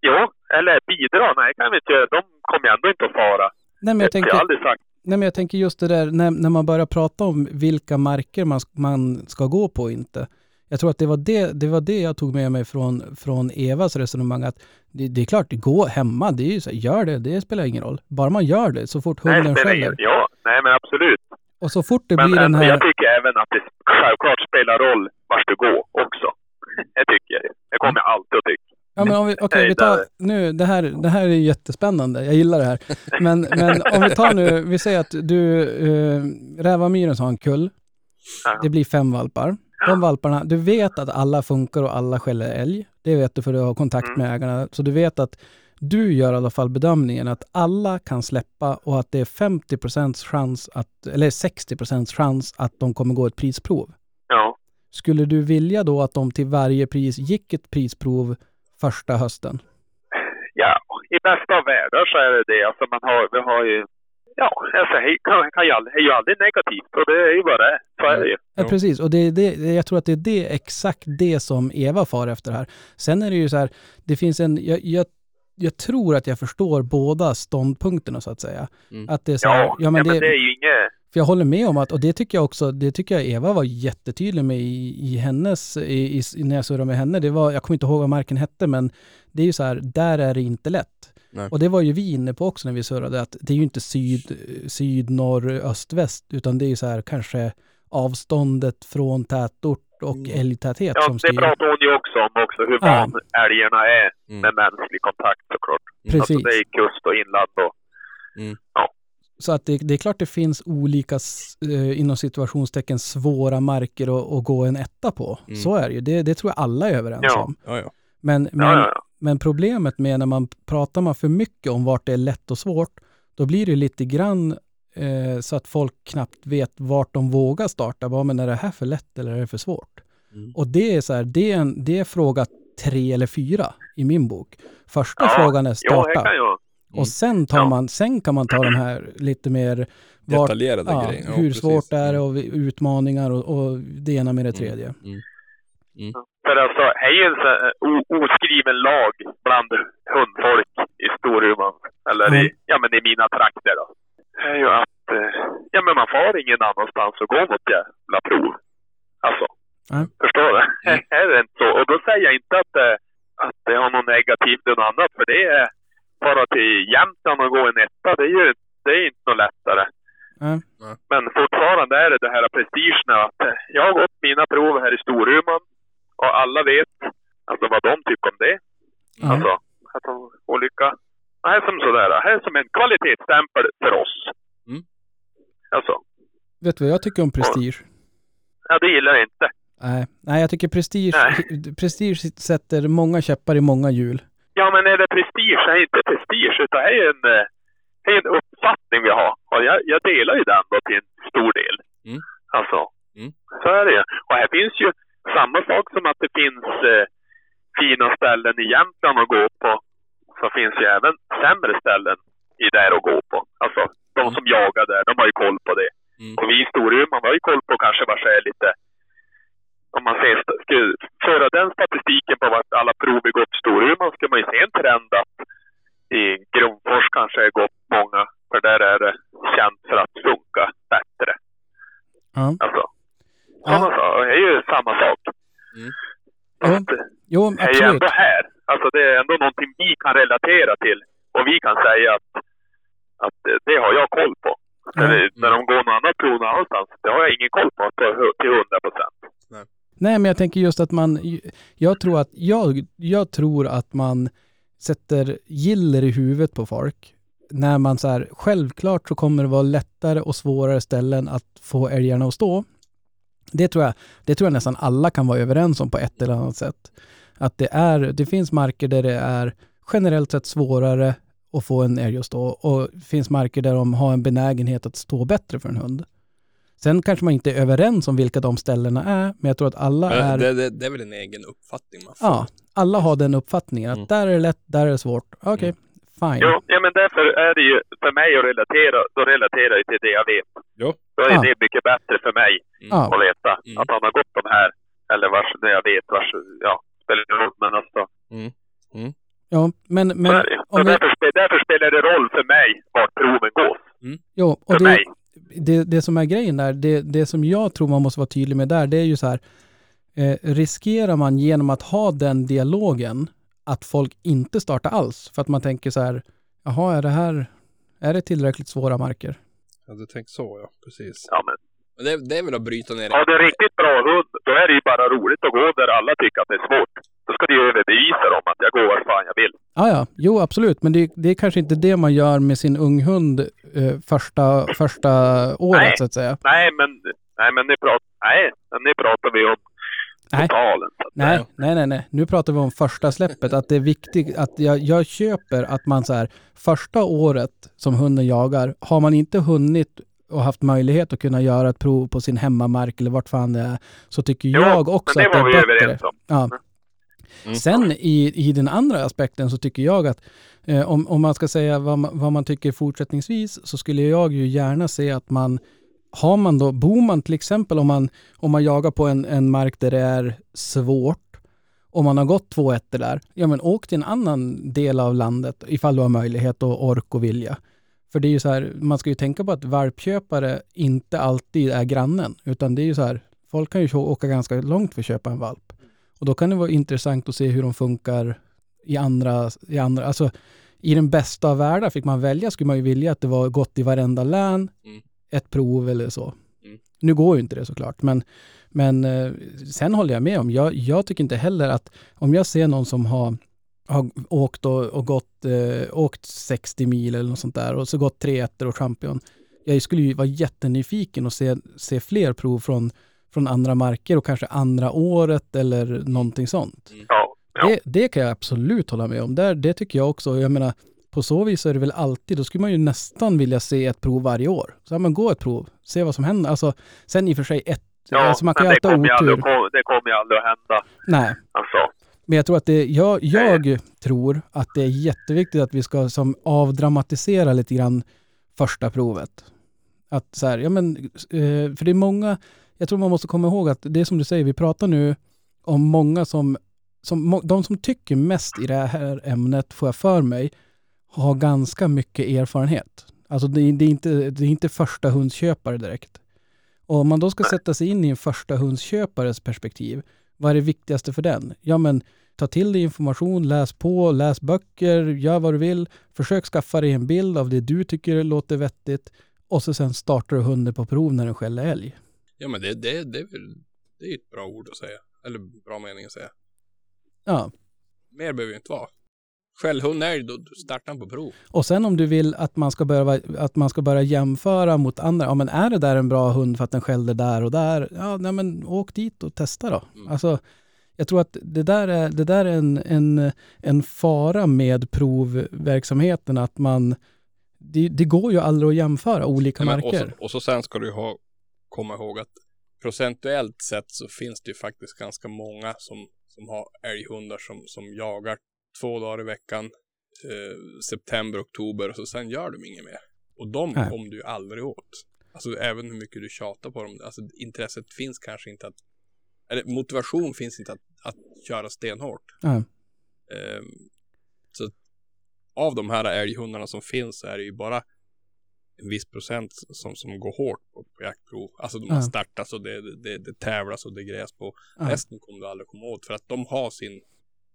Jo, eller bidra, nej kan vi inte göra. De kommer ju ändå inte att fara. Nej men jag Jag har tänker, aldrig sagt. Nej, men jag tänker just det där när, när man börjar prata om vilka marker man, man ska gå på och inte. Jag tror att det var det, det var det jag tog med mig från, från Evas resonemang att det, det är klart, gå hemma, det är ju så, gör det, det spelar ingen roll. Bara man gör det så fort Nej, hunden skäller. Ja, nej men absolut. Och så fort det Men blir den ändå, här... jag tycker även att det självklart spelar roll vart du går också. <laughs> Det tycker jag. Det kommer jag alltid att tycka. Ja men om vi, Nej, vi tar nu, det här, det här är jättespännande, jag gillar det här. Men, <laughs> men om vi tar nu, vi säger att du, uh, Rävamyren har en kull, det blir fem valpar. De valparna, du vet att alla funkar och alla skäller älg. Det vet du för du har kontakt Mm. med ägarna. Så du vet att du gör i alla fall bedömningen att alla kan släppa och att det är 50% chans att, eller 60% chans att de kommer gå ett prisprov. Ja. Skulle du vilja då att de till varje pris gick ett prisprov första hösten? ja, i bästa av världar så är det det. Alltså man har, vi har ju, ja, alltså det kan, kan ju aldrig, det är ju aldrig negativt och det är ju vad det. Så är det ju. Ja, precis. Och det det, jag tror att det är det, exakt det som Eva far efter här. Sen är det ju så här, det finns en, jag, jag jag tror att jag förstår båda ståndpunkterna så att säga. Mm. Att det är så här, Ja, ja, men det, det är ju inget... för jag håller med om att, och det tycker jag också, det tycker jag Eva var jättetydlig med i, i hennes, i, i, när jag surrade med henne. Det var, jag kommer inte ihåg vad marken hette, men det är ju så här, där är det inte lätt. Nej. Och det var ju vi inne på också när vi surrade, att det är ju inte syd, syd, norr, öst, väst, utan det är ju så här kanske avståndet från tätort och Mm. älgtäthet Ja, som det pratar hon ju också om också, hur Ja. van älgarna är Mm. med mänsklig kontakt såklart. Precis. Alltså det är kust och inland och... Så att det, det är klart det finns olika, eh, inom situationstecken, svåra marker att, att gå en etta på. Mm. Så är det ju. Det, det tror jag alla är överens Ja. om. Ja, ja. Men, men, Ja, ja, ja. men problemet med när man pratar man för mycket om vart det är lätt och svårt, då blir det lite grann eh, så att folk knappt vet vart de vågar starta. Vad, men är det här för lätt eller är det för svårt? Mm. Och det är så här, det är, en, det är fråga tre eller fyra i min bok. Första Ja, frågan är Jo, starta. jag. Och sen, tar Ja. man, sen kan man ta de här lite mer vart, Detaljerade ja, grejer. Ja, hur svårt är det Mm. och utmaningar och, och det ena med det tredje. Mm. För alltså, det är ju en o- oskriven lag bland hundfolk i Storuman. Eller i, Mm. ja, men i mina trakter då. Är ju att, eh, ja men man får ingen annanstans att gå något jävla prov. Alltså. Nej. Förstår du? Mm. <laughs> är det inte så? Och då säger jag inte att, det- att det har något negativt eller något annat. För det är bara till Jämtland och gå en etta. Det är ju det är inte något lättare. Nej. Men fortfarande är det det här prestigen att jag har gått mina prov här i Storuman och alla vet alltså vad de tycker om det. Ja. Alltså, att de olika... Det här är som sådär, här är som en kvalitetsstämpel för oss. Mm. Alltså, Vet du vad jag tycker om prestige? ja det gillar jag inte. Nej, nej jag tycker prestige, Nej. prestige sätter många käppar i många hjul. Ja men är det prestige det inte prestige utan det är en, eh, det är en uppfattning vi har. Och jag, jag delar ju den då till en stor del. Mm. Alltså, Mm. så är det. Och här finns ju samma sak som att det finns eh, fina ställen i Jämtland att gå på. Så finns ju även sämre ställen i där att gå på. Alltså, de Mm. som jagar där, de har ju koll på det. Mm. Och vi i Storuman har ju koll på kanske vad är lite om man ser, skulle föra den statistiken på vart alla prov är gått i Storuman ska man ju se en trend att i Grumfors kanske är gått många, för där är det känt för att funka bättre. Ja. Alltså, Ja. sådana saker. Det är ju samma sak. Mm. Att det Jo, är ju ändå här. Alltså det är ändå någonting vi kan relatera till. Och vi kan säga att, att det, det har jag koll på. Det, när de går något annat prov någon annanstans, det har jag ingen koll på till hundra procent. Nej, men jag tänker just att man, jag tror att, jag, jag tror att man sätter giller i huvudet på folk. När man så här, självklart så kommer det vara lättare och svårare ställen att få älgarna att stå. Det tror jag, det tror jag nästan alla kan vara överens om på ett eller annat sätt. Att det är, det finns marker där det är generellt sett svårare att få en älg att stå och det finns marker där de har en benägenhet att stå bättre för en hund. Sen kanske man inte är överens om vilka de ställena är, men jag tror att alla Men är... det, det, det är väl en egen uppfattning man får. Ja, alla har den uppfattningen att Mm. där är det lätt, där är det svårt. Okej, fine. Jo, ja men därför är det ju för mig att relatera, då relaterar jag till det jag vet. Jo. Då är Ja. det mycket bättre för mig Ja. att veta Mm. att han har gått de här, eller vars, det jag vet, vars, ja, spelar ingen roll, men alltså, Ja, men, så men det ju. om Så vi, därför, spe- därför spelar det roll för mig vart proven går. jo, och För det, mig. Det, det som är grejen där, det, det som jag tror man måste vara tydlig med där, det är ju så här, eh, riskerar man genom att ha den dialogen att folk inte startar alls? För att man tänker så här, jaha, är det här, är det tillräckligt svåra marker? Ja, du tänker så ja, precis. Ja, det, det är väl att bryta ner har du en riktigt bra hund, då är det ju bara roligt att gå där alla tycker att det är svårt. Då ska du ju överbevisa dem att jag går vart fan jag vill. Ja, ja, jo absolut, men det, det är kanske inte det man gör med sin unghund eh, första, första året Nej. så att säga. Nej, men, nej, men nu, pratar, nej, men nu pratar vi om Nej. totalen. Nej, nej, nej, nej. Nu pratar vi om första släppet. Att det är viktigt att jag, jag köper att man så här, första året som hunden jagar, har man inte hunnit och haft möjlighet att kunna göra ett prov på sin hemmamark eller vart fan det är, så tycker Jo, jag också det att det är bättre. överens om. Ja. Mm. Sen i, i den andra aspekten så tycker jag att eh, om, om man ska säga vad man, vad man tycker fortsättningsvis så skulle jag ju gärna se att man har man då, bor man till exempel om man, om man jagar på en, en mark där det är svårt om man har gått två ettor där, ja men åk till en annan del av landet ifall du har möjlighet och ork och vilja. För det är ju så här, man ska ju tänka på att valpköpare inte alltid är grannen, utan det är ju så här, folk kan ju åka ganska långt för att köpa en valp. Och då kan det vara intressant att se hur de funkar i andra, i andra, alltså i den bästa av världar fick man välja skulle man ju vilja att det var gott i varenda län, Mm. ett prov eller så. Mm. Nu går ju inte det såklart, men, men eh, sen håller jag med om, jag, jag tycker inte heller att om jag ser någon som har, har åkt och, och gått, eh, åkt 60 mil eller något sånt där och så gått tre ettor och champion. Jag skulle ju vara jättenyfiken och se, se fler prov från, från andra marker och kanske andra året eller någonting sånt. Ja. ja. Det, det kan jag absolut hålla med om. Där, det tycker jag också. Jag menar, på så vis är det väl alltid, då skulle man ju nästan vilja se ett prov varje år. Så ja, men gå ett prov, se vad som händer. Alltså, sen i och för sig ett, ja alltså man kan ju det kommer ju aldrig, det kommer ju aldrig att hända. Nej, Alltså. Men jag tror att det, jag, jag tror att det är jätteviktigt att vi ska som avdramatisera lite grann första provet. Att så här, ja men, eh, för det är många, jag tror man måste komma ihåg att det är som du säger, vi pratar nu om många som, som de som tycker mest i det här ämnet, får jag för mig, har ganska mycket erfarenhet. Alltså det, är- det, är inte, det är inte första hundsköpare direkt. Och om man då ska sätta sig in i en första hundsköpares perspektiv, vad är det viktigaste för den? Ja men ta till dig information, läs på, läs böcker, gör vad du vill. Försök skaffa dig en bild av det du tycker låter vettigt och så sen startar du hunden på prov när den skäller älg. Ja men det, det, det, det är ett bra ord att säga. Eller bra mening att säga. Ja. Mer behöver ju inte vara. Skällhund älg, då startar han på prov. Och sen om du vill att man ska börja, att man ska börja jämföra mot andra, ja men är det där en bra hund för att den skällde där och där, ja nej men åk dit och testa då. Mm. Alltså, jag tror att det där är, det där är en, en, en fara med provverksamheten, att man, det, det går ju aldrig att jämföra olika Nej, och, marker. så, och så sen ska du ha, komma ihåg att procentuellt sett så finns det ju faktiskt ganska många som, som har älghundar som, som jagar två dagar i veckan, eh, september, oktober och så sen gör de inget mer. Och de Nej. kommer du ju aldrig åt. Alltså även hur mycket du tjatar på dem, alltså intresset finns kanske inte att, eller motivation finns inte att, att köra stenhårt. Ja. Ehm, så av de här älghundarna som finns så är det ju bara en viss procent som, som går hårt på, på jaktprov. Alltså de har Ja. startats och det, det, det tävlas och det gräs på. Ja. Resten kommer du aldrig komma åt för att de har sin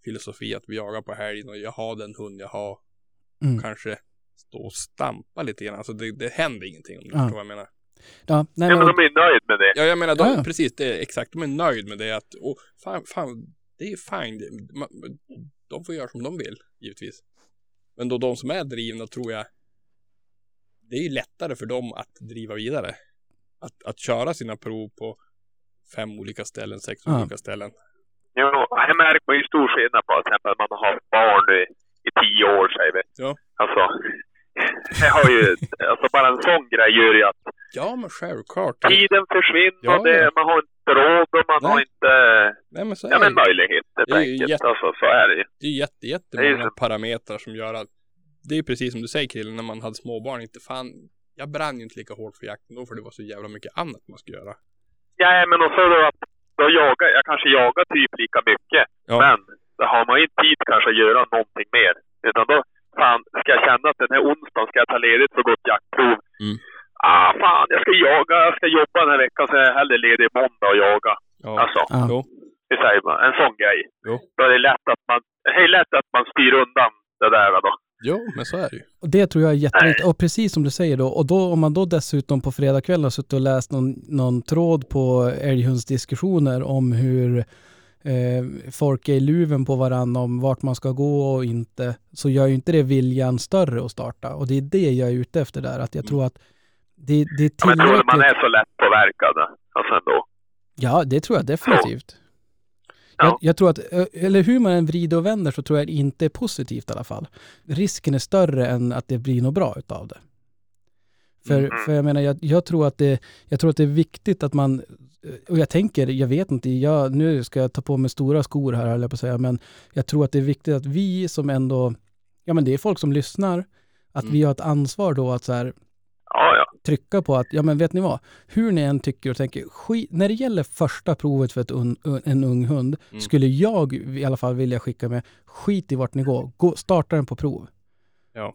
filosofi att vi jagar på helgen och jag har den hund jag har. Mm. Kanske stå och stampa lite grann. Alltså det, det händer ingenting om du Ja. förstår vad jag menar. Ja, nej, Ja, men de är nöjd med det. Ja, jag menar, de, Ja, ja. precis, det exakt, de är nöjd med det att, och fan, fan, det är ju fine, de får göra som de vill, givetvis. Men då de som är drivna tror jag, det är ju lättare för dem att driva vidare. Att, att köra sina prov på fem olika ställen, sex Ja. olika ställen. Jo, här märker man ju stor skillnad på till exempel att man har haft barn i, i tio år säger vi. Ja. Alltså, <laughs> det har ju, alltså bara en sån grej gör ju att Ja, men självklart. tiden försvinner Ja, det, ja. man har inte råd och man Nej. har inte, Nej, men så är ja det men ju. möjlighet helt enkelt. jätte- Alltså så är det ju. Det är jätte, jättemånga så. parametrar som gör att, det är precis som du säger Krille, när man hade småbarn, inte fan, jag brann ju inte lika hårt för jakten då, för det var så jävla mycket annat man skulle göra. Ja, men och så då att då jagar, jag kanske jagar typ lika mycket. Ja. Men då har man ju inte tid kanske att göra någonting mer. Utan då, fan, ska jag känna att den här onsdagen ska jag ta ledigt för gott jaktprov. Mm. Ah, fan, jag ska jaga, jag ska jobba den här veckan så är jag hellre ledig måndag och jaga. Ja. Alltså, Ja. Det säger man. En sån grej. Jo. Då är det lätt att man, det är lätt att man styr undan det där då. Jo, men så är det ju. och det tror jag är jätteviktigt. Och precis som du säger då, och då om man då dessutom på fredagskvällen har suttit och läst någon, någon tråd på älghundsdiskussioner om hur eh, folk är i luven på varandra om vart man ska gå och inte, så gör ju inte det viljan större att starta. Och det är det jag är ute efter där, att jag tror att det, det är Ja, men tror du man tillräckligt. är så lätt påverkad? Alltså ändå. Ja, det tror jag definitivt. Ja. Jag, jag tror att, eh, eller hur man än vrider och vänder så tror jag det inte är positivt i alla fall. Risken är större än att det blir något bra utav det. För, Mm. för jag menar, jag, jag, tror att det, jag tror att det är viktigt att man, eh, och jag tänker, jag vet inte, jag, nu ska jag ta på mig stora skor här höll jag på att säga, men jag tror att det är viktigt att vi som ändå, ja men det är folk som lyssnar, att Mm. vi har ett ansvar då att så här. Trycka på att, ja men vet ni vad, hur ni än tycker och tänker, skit, när det gäller första provet för ett un, un, en ung hund, Mm. skulle jag i alla fall vilja skicka med, skit i vart ni går, gå, starta den på prov. Ja.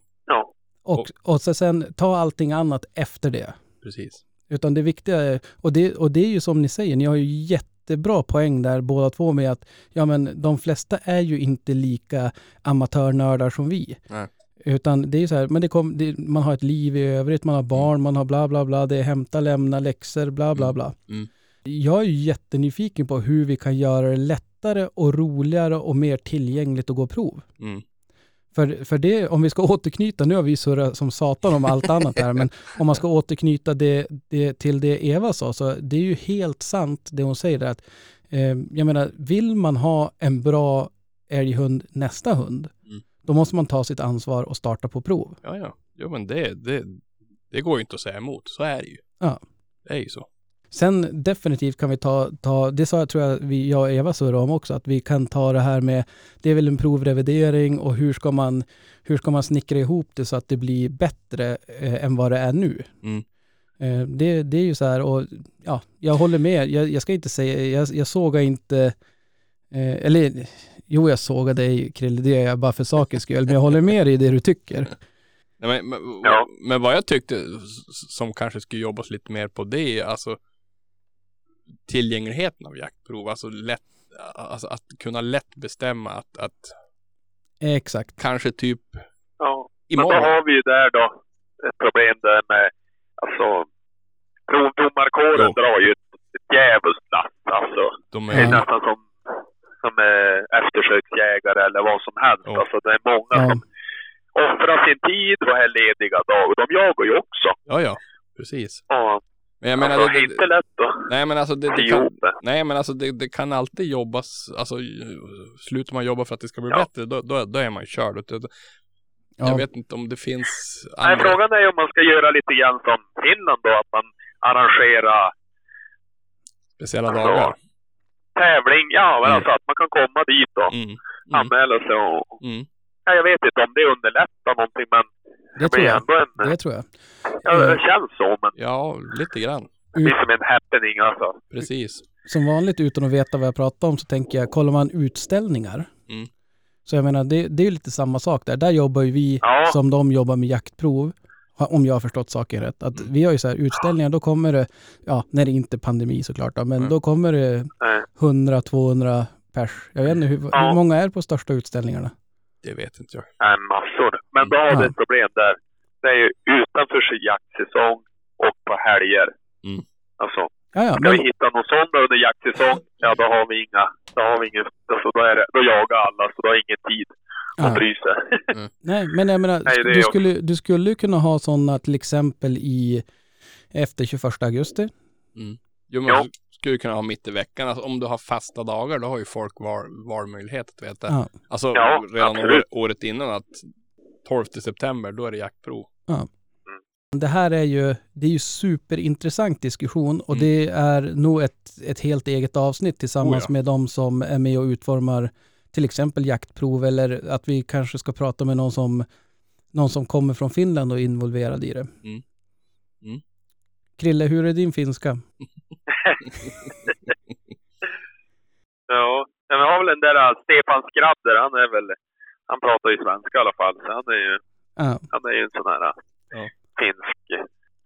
Och, och så sen ta allting annat efter det. Precis. Utan det viktiga är, och det, och det är ju som ni säger, ni har ju jättebra poäng där båda två med att ja men de flesta är ju inte lika amatörnördar som vi. Nej. Utan det är så här, men det kom, det, man har ett liv i övrigt, man har barn, man har bla bla bla, det är hämta, lämna, läxor, bla bla bla. Mm. Jag är jättenyfiken på hur vi kan göra det lättare och roligare och mer tillgängligt att gå prov. Mm. För, för det, om vi ska återknyta, nu har vi surrat som satan om allt annat här, men om man ska återknyta det, det till det Eva sa, så det är ju helt sant det hon säger där att, eh, jag menar, vill man ha en bra älghund nästa hund, Mm. Då måste man ta sitt ansvar och starta på prov. Ja, ja. Jo, men det, det, det går ju inte att säga emot. Så är det ju. Ja. Det är ju så. Sen definitivt kan vi ta, ta det sa jag tror jag vi, jag och Eva surrade om också, att vi kan ta det här med, det är väl en provrevidering och hur ska man, hur ska man snickra ihop det så att det blir bättre eh, än vad det är nu. Mm. Eh, det, det är ju så här och ja, jag håller med, jag, jag ska inte säga, jag, jag sågar inte, eh, eller jo jag sågar dig Krille, det gör jag bara för sakens skull, men jag håller med dig i det du tycker. Nej, men, men, Ja. men vad jag tyckte som kanske skulle jobbas lite mer på det är alltså tillgängligheten av jaktprov. Alltså lätt, alltså att kunna lätt bestämma att, att Exakt. kanske typ Ja. Men då imorgon. har vi ju där då ett problem där med, alltså, provdomarkåren drar ju ett, djävulskt lass. Alltså, De det är är, nästan som, som eh, eftersöksjägare eller vad som helst. Jo. Alltså, det är många Ja. som offrar sin tid och har lediga dagar. De jagar ju också. ja ja, precis. Ja, Men jag menar, alltså, det, inte det, lätt att nej men alltså det, det kan, nej men alltså det, det kan alltid jobbas, alltså slutar man jobba för att det ska bli Ja. bättre, då, då, då är man ju körd. Ja. Jag vet inte om det finns Nej, frågan är om man ska göra lite grann som Finland då, att man arrangerar speciella Alltså, dagar. Tävling. Ja, Mm. alltså att man kan komma dit och Mm. Mm. anmäla sig och Mm. Ja, jag vet inte om det underlättar någonting, men Det tror jag. ändå en... Det tror jag. Ja, det känns så, men Ja, lite grann. det blir som en happening alltså. Precis. som vanligt utan att veta vad jag pratar om så tänker jag, kollar man utställningar, Mm. så jag menar det, det är ju lite samma sak där. Där jobbar ju vi Ja. som de jobbar med jaktprov, om jag har förstått saken rätt. Att Mm. vi har ju så här utställningar, då kommer det, ja, när det inte är pandemi såklart, då, men Mm. då kommer det Nej. 100-200 pers. Jag vet inte, hur, Ja. hur många är på största utställningarna? Det vet inte jag. Äh, massor. Men då har Ja. vi ett problem där. Det är ju utanför jaktsäsong och på helger. Mm. Alltså, Ja, ja, ska men, vi hitta någon sån då under jaktsäsong, ja då har vi inga, då har vi inget, alltså då är det, då jagar alla så då har ingen tid att ja. bry sig. <laughs> Nej, men jag menar, Nej, du, också- skulle, du skulle ju kunna ha sådana till exempel i efter 21 augusti. Jo, men Ja. du skulle kunna ha mitt i veckan. Alltså, om du har fasta dagar, då har ju folk var, valmöjlighet att veta. Ja. Alltså Ja, redan år, året innan att 12 september, då är det jaktprov. Det här är ju, det är ju superintressant diskussion och Mm. det är nog ett, ett helt eget avsnitt tillsammans Oh ja. med de som är med och utformar till exempel jaktprov eller att vi kanske ska prata med någon som, någon som kommer från Finland och är involverad i det. Mm. Mm. Krille, hur är din finska? <laughs> Ja, men vi har väl den där äh, Stefan Skradder, han är väl, han pratar ju svenska i alla fall, så han är ju, Ja, han är ju en sån här äh, Ja. finsk,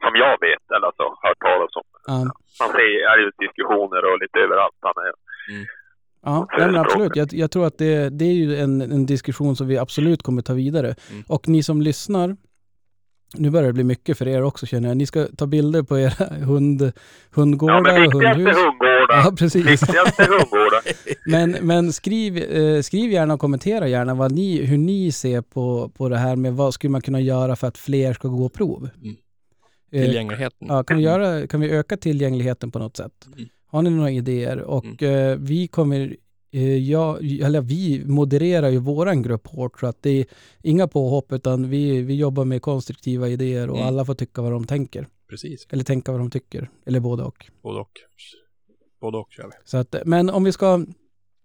som jag vet, eller alltså hört talas om. ja, Man ser är ju diskussioner och lite överallt. Han är, ja nej, men <laughs> absolut. Jag, jag tror att det, det är ju en, en diskussion som vi absolut kommer ta vidare. Mm. Och ni som lyssnar, nu börjar det bli mycket för er också känner jag. Ni ska ta bilder på era hund, ja, hundgårdar men och hundhus. hundgårdar. Ja, precis. Viktigaste hundgårdar. <laughs> Men, men skriv, eh, skriv gärna och kommentera gärna vad ni, hur ni ser på, på det här med vad skulle man kunna göra för att fler ska gå prov. Mm. Eh, Tillgängligheten. ja, kan, vi göra, kan vi öka tillgängligheten på något sätt? Mm. Har ni några idéer? Och eh, vi kommer, eh, ja, eller vi modererar ju våran grupp hårt så att det är inga påhopp utan vi, vi jobbar med konstruktiva idéer och Mm. alla får tycka vad de tänker. Precis. Eller tänka vad de tycker. Eller både och. Både och. Både och kör vi. Så att, men om vi ska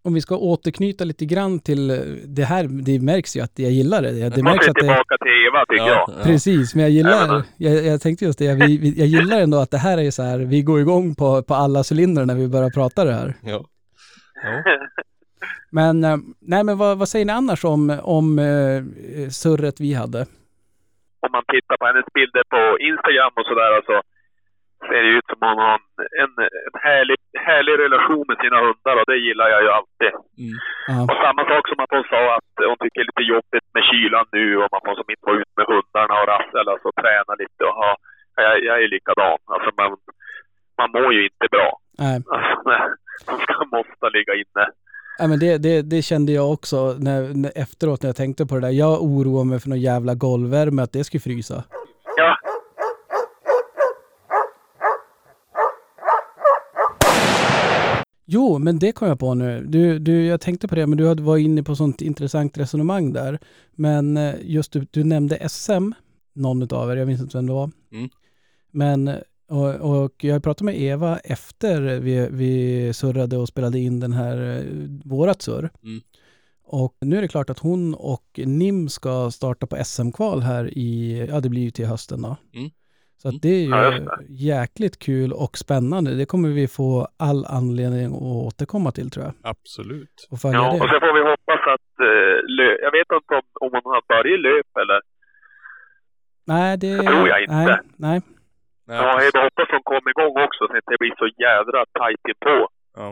om vi ska återknyta lite grann till eh, det här, det märks ju att jag gillar det. Det Det märks att det, tillbaka till Eva tycker jag. ja. Precis, men jag Ja, gillar, jag, jag tänkte just det, jag, vi, jag gillar ändå att det här är så här, vi går igång på, på alla cylindrar när vi börjar prata det här. Ja. Ja. <laughs> Men, eh, nej men vad, vad säger ni annars om, om eh, surret vi hade? Om man tittar på hennes bilder på Instagram och sådär alltså, ser det ut som hon har en, en, härlig, härlig relation med sina hundar och det gillar jag ju alltid. Mm. Ja, Och samma sak som att hon sa att hon tycker det är lite jobbigt med kylan nu och man får som inte vara ut med hundarna och rassla alltså träna lite och ha. Jag, jag är likadan. Alltså man, man mår ju inte bra. nej. Alltså, <laughs> man ska måste ligga inne. Ja, men det, det, det kände jag också när, när, efteråt när jag tänkte på det där. Jag oroade mig för någon jävla golvvärme, att det skulle frysa. Ja, Jo, men det kom jag på nu. Du, du, jag tänkte på det, men du hade- var inne på sånt intressant resonemang där. Men eh, just du, du nämnde SM, någon utav er, jag minns inte vem det var. Mm. Men, och, och jag pratade med Eva efter vi, vi surrade och spelade in den här, eh, vårat surr. Mm. Och nu är det klart att hon och Nim ska starta på SM-kval här i, ja det blir ju till hösten då. Mm. Så att det är ju Ja, just jäkligt kul och spännande. Det kommer vi få all anledning att återkomma till tror jag. Absolut. Och följa ja, och det. sen får vi hoppas att eh, lö- jag vet inte om, om hon har börjat löp eller Nej, det... det tror jag inte. Nej, nej. Nej, Ja, jag hoppas hon kommer igång också så att det blir så jädra tajt inpå. Ja.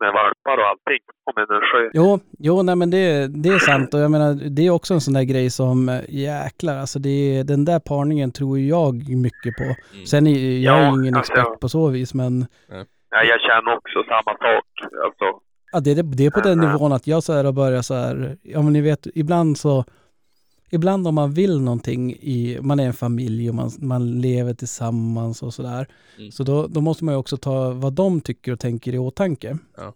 Med valpar och allting. Om en sjö. Jo, jo nej men det, det är sant och jag menar det är också en sån där grej som eh, jäklar alltså det är, den där parningen tror jag mycket på. Mm. Sen är jag är Ja, ingen alltså- expert på så vis men Ja, jag känner också samma sak. Alltså, ja, det, är- det är på den nivån att jag så här har börjat så här, ja men ni vet ibland så Ibland om man vill någonting i, man är en familj och man, man lever tillsammans och sådär. Mm. Så då, då måste man ju också ta vad de tycker och tänker i åtanke. Ja.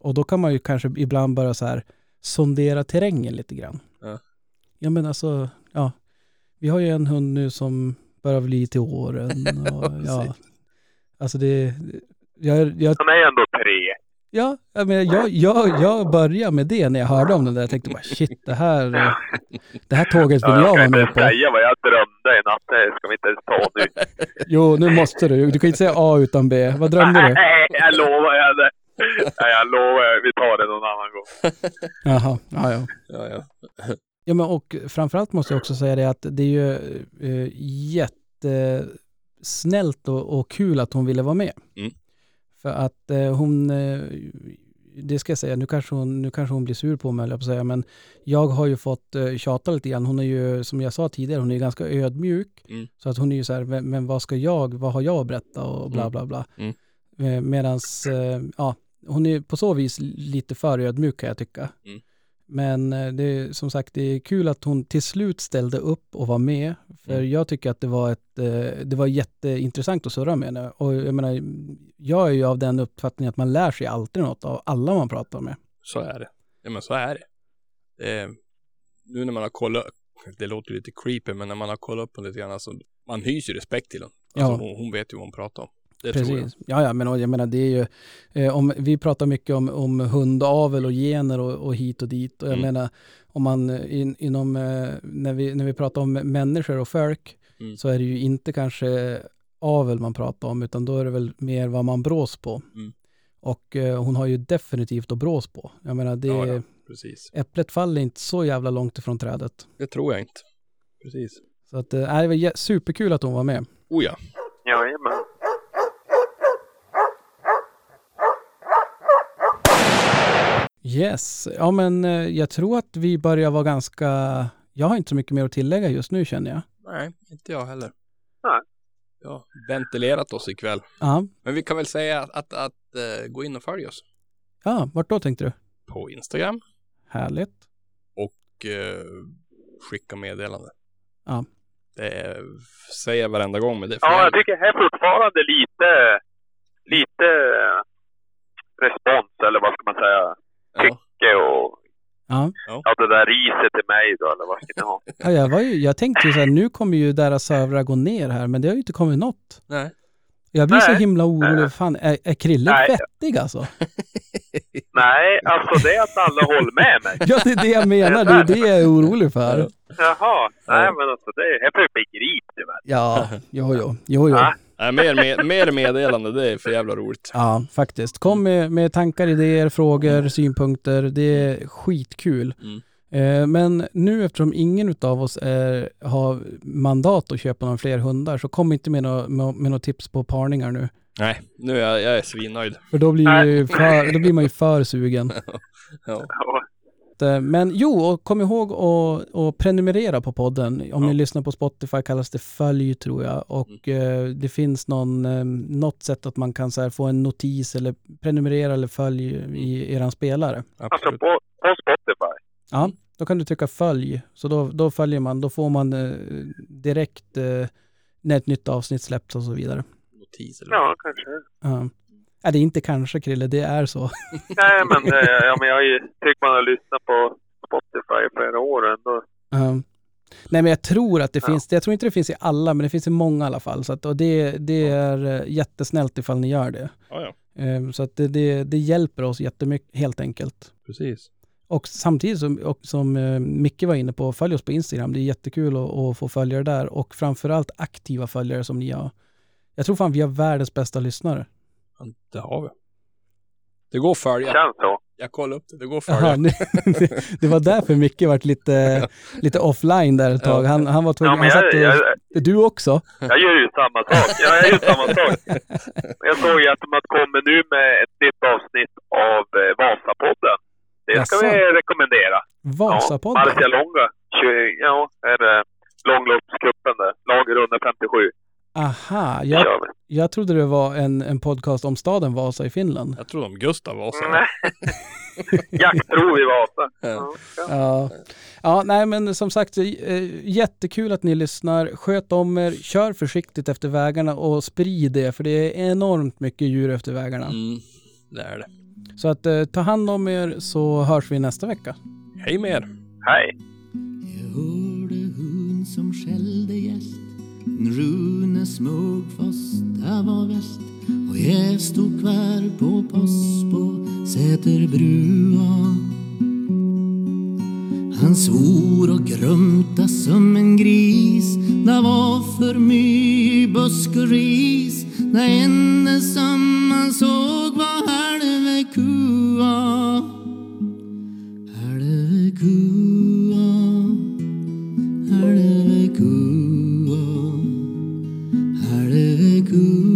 Och då kan man ju kanske ibland börja så här sondera terrängen lite grann. Ja. Ja men alltså, ja. Vi har ju en hund nu som börjar bli till åren. <laughs> Och, ja. Alltså det, jag, jag, han är ändå tre. Ja, jag, menar, jag, jag, jag började med det när jag hörde om det där. Jag tänkte bara shit, det här, det här tåget vill Ja, jag jag vara kan med inte på. säga vad jag drömde i natt. Det ska vi inte ens ta nu. <laughs> Jo, nu måste du. Du kan inte säga A utan B. Vad drömde du? Nej, jag lovar jag. Nej, jag lovar. Vi tar det någon annan gång. Jaha, ja, ja. Ja, ja. Ja, men och framförallt måste jag också säga det att det är ju eh, jättesnällt och, och kul att hon ville vara med. Mm. För att eh, hon, eh, det ska jag säga, nu kanske hon, nu kanske hon blir sur på mig, höll jag på säga, men jag har ju fått eh, tjata lite grann. Hon är ju, som jag sa tidigare, hon är ganska ödmjuk. Mm. Så att hon är ju så här, men, men vad ska jag, vad har jag att berätta och bla Mm. bla bla. Mm. Eh, medans, eh, ja, hon är på så vis lite för ödmjuk kan jag tycka. Mm. Men eh, det är som sagt, det är kul att hon till slut ställde upp och var med. För Mm. jag tycker att det var, ett, eh, det var jätteintressant att surra med henne. Och jag menar, jag är ju av den uppfattningen att man lär sig alltid något av alla man pratar med. Så är det. Ja, men så är det. Eh, nu när man har kollat, det låter lite creepy, men när man har kollat upp på lite grann, alltså, man hyser respekt till henne. Alltså, Ja. hon, hon vet ju vad hon pratar om. Det. Precis. Ja, ja, men jag menar det är ju, eh, om, vi pratar mycket om, om hundavel och gener och, och hit och dit. Och jag Mm. menar, om man in, inom, eh, när vi, när vi pratar om människor och folk, Mm. så är det ju inte kanske avel man pratar om, utan då är det väl mer vad man brås på. Mm. Och eh, hon har ju definitivt att brås på. Jag menar, det, Ja, ja. Precis. äpplet faller inte så jävla långt ifrån trädet. Det tror jag inte. Precis. Så att, eh, det var superkul att hon var med. Oh ja. Jajamän. Yes, ja men eh, jag tror att vi börjar vara ganska, jag har inte så mycket mer att tillägga just nu känner jag. Nej, inte jag heller. Nej. Jag har ventilerat oss ikväll. Ja, Men vi kan väl säga att, att, att eh, gå in och följa oss ja vart då tänkte du? på Instagram Härligt. och eh, skicka meddelande. Ja. Det är, säger jag varenda gång, men det är Ja, jag tycker här fortfarande lite, lite eh, respons, eller vad ska man säga, ja. och Ja, ja, det där riset till mig då, eller vad ska ni ha? ja jag, var ju, jag tänkte ju så här, nu kommer ju deras servrar gå ner här, men det har ju inte kommit något. Nej. Jag blir så Nej. himla orolig, fan är, är Krille Nej. vettig alltså? <laughs> Nej, alltså det är att alla håller med mig. Ja, det är det jag menar. Det är det jag är orolig för. Jaha. Nej, men alltså det är... Jag får begripa det väl. Ja, jo, jo. jo, jo. Ja. Nej, mer, mer, mer meddelande, det är för jävla roligt. Ja, faktiskt. Kom med, med tankar, idéer, frågor, synpunkter. Det är skitkul. Mm. Eh, men nu eftersom ingen av oss är, har mandat att köpa några fler hundar så kom inte med några med, med några tips på parningar nu. Nej, nu är jag, jag är svinnöjd. För då blir, för, då blir man ju för sugen. <laughs> Ja. Ja. Eh, Men jo, och kom ihåg att, att prenumerera på podden. Om Ja. ni lyssnar på Spotify kallas det följ tror jag. Och eh, det finns någon, eh, något sätt att man kan så här, få en notis eller prenumerera eller följ i eran spelare. Alltså Absolut. på, på Spotify. Ja, då kan du trycka följ. Så då, då följer man, då får man eh, direkt eh, när ett nytt avsnitt släpps och så vidare. Notis eller Ja, kanske. Ja. Ja, det är inte kanske Krille, det är så. <laughs> Nej, men, ja, men jag tyckt man har lyssnat på Spotify i flera år ändå. Ja. Nej men jag tror att det Ja. finns, jag tror inte det finns i alla, men det finns i många i alla fall. Så att, och det, det är eh, jättesnällt ifall ni gör det. Ja, ja. Eh, Så att det, det, det hjälper oss jättemycket helt enkelt. Precis. Och samtidigt som, och som eh, Micke var inne på, följ oss på Instagram. Det är jättekul att, att få följare där och framförallt aktiva följare som ni har. Jag tror fan vi har världens bästa lyssnare. Ja, Det har vi. Det går att följa. Känns så. Jag kollar upp det. Det går att följa. det, <laughs> det var därför Micke vart lite, lite offline där ett tag. Han, han var Ja, tvungen, men han jag, satt jag, och, du också? jag gör ju samma sak. Jag gör ju samma sak. <laughs> Jag såg ju att de kommer nu med ett nytt avsnitt av eh, Vasapodden. Det ska Jaså? vi rekommendera. Ja, Vasapodden? Marcia Longa. 20, ja, är det långloppscupen där. Lager under 57. Aha, jag, jag trodde det var en, en podcast om staden Vasa i Finland. Jag tror om Gustav var så. Nej. <laughs> Jaktprov i Vasa. <laughs> Ja, ja. Ja. ja, nej men som sagt, eh, jättekul att ni lyssnar. Sköt om er, kör försiktigt efter vägarna och sprid det, för det är enormt mycket djur efter vägarna. Mm, det är det. Så att eh, ta hand om er så hörs vi nästa vecka. Hej med er. Hej. Jag hörde hon som skällde gäst Rune smög fast det var väst och jag stod kvar på post på Säterbrua. Han svor och grumta som en gris. Det var för mycket busk och ris. Det enda som man såg var halve kua. Halve kua. good.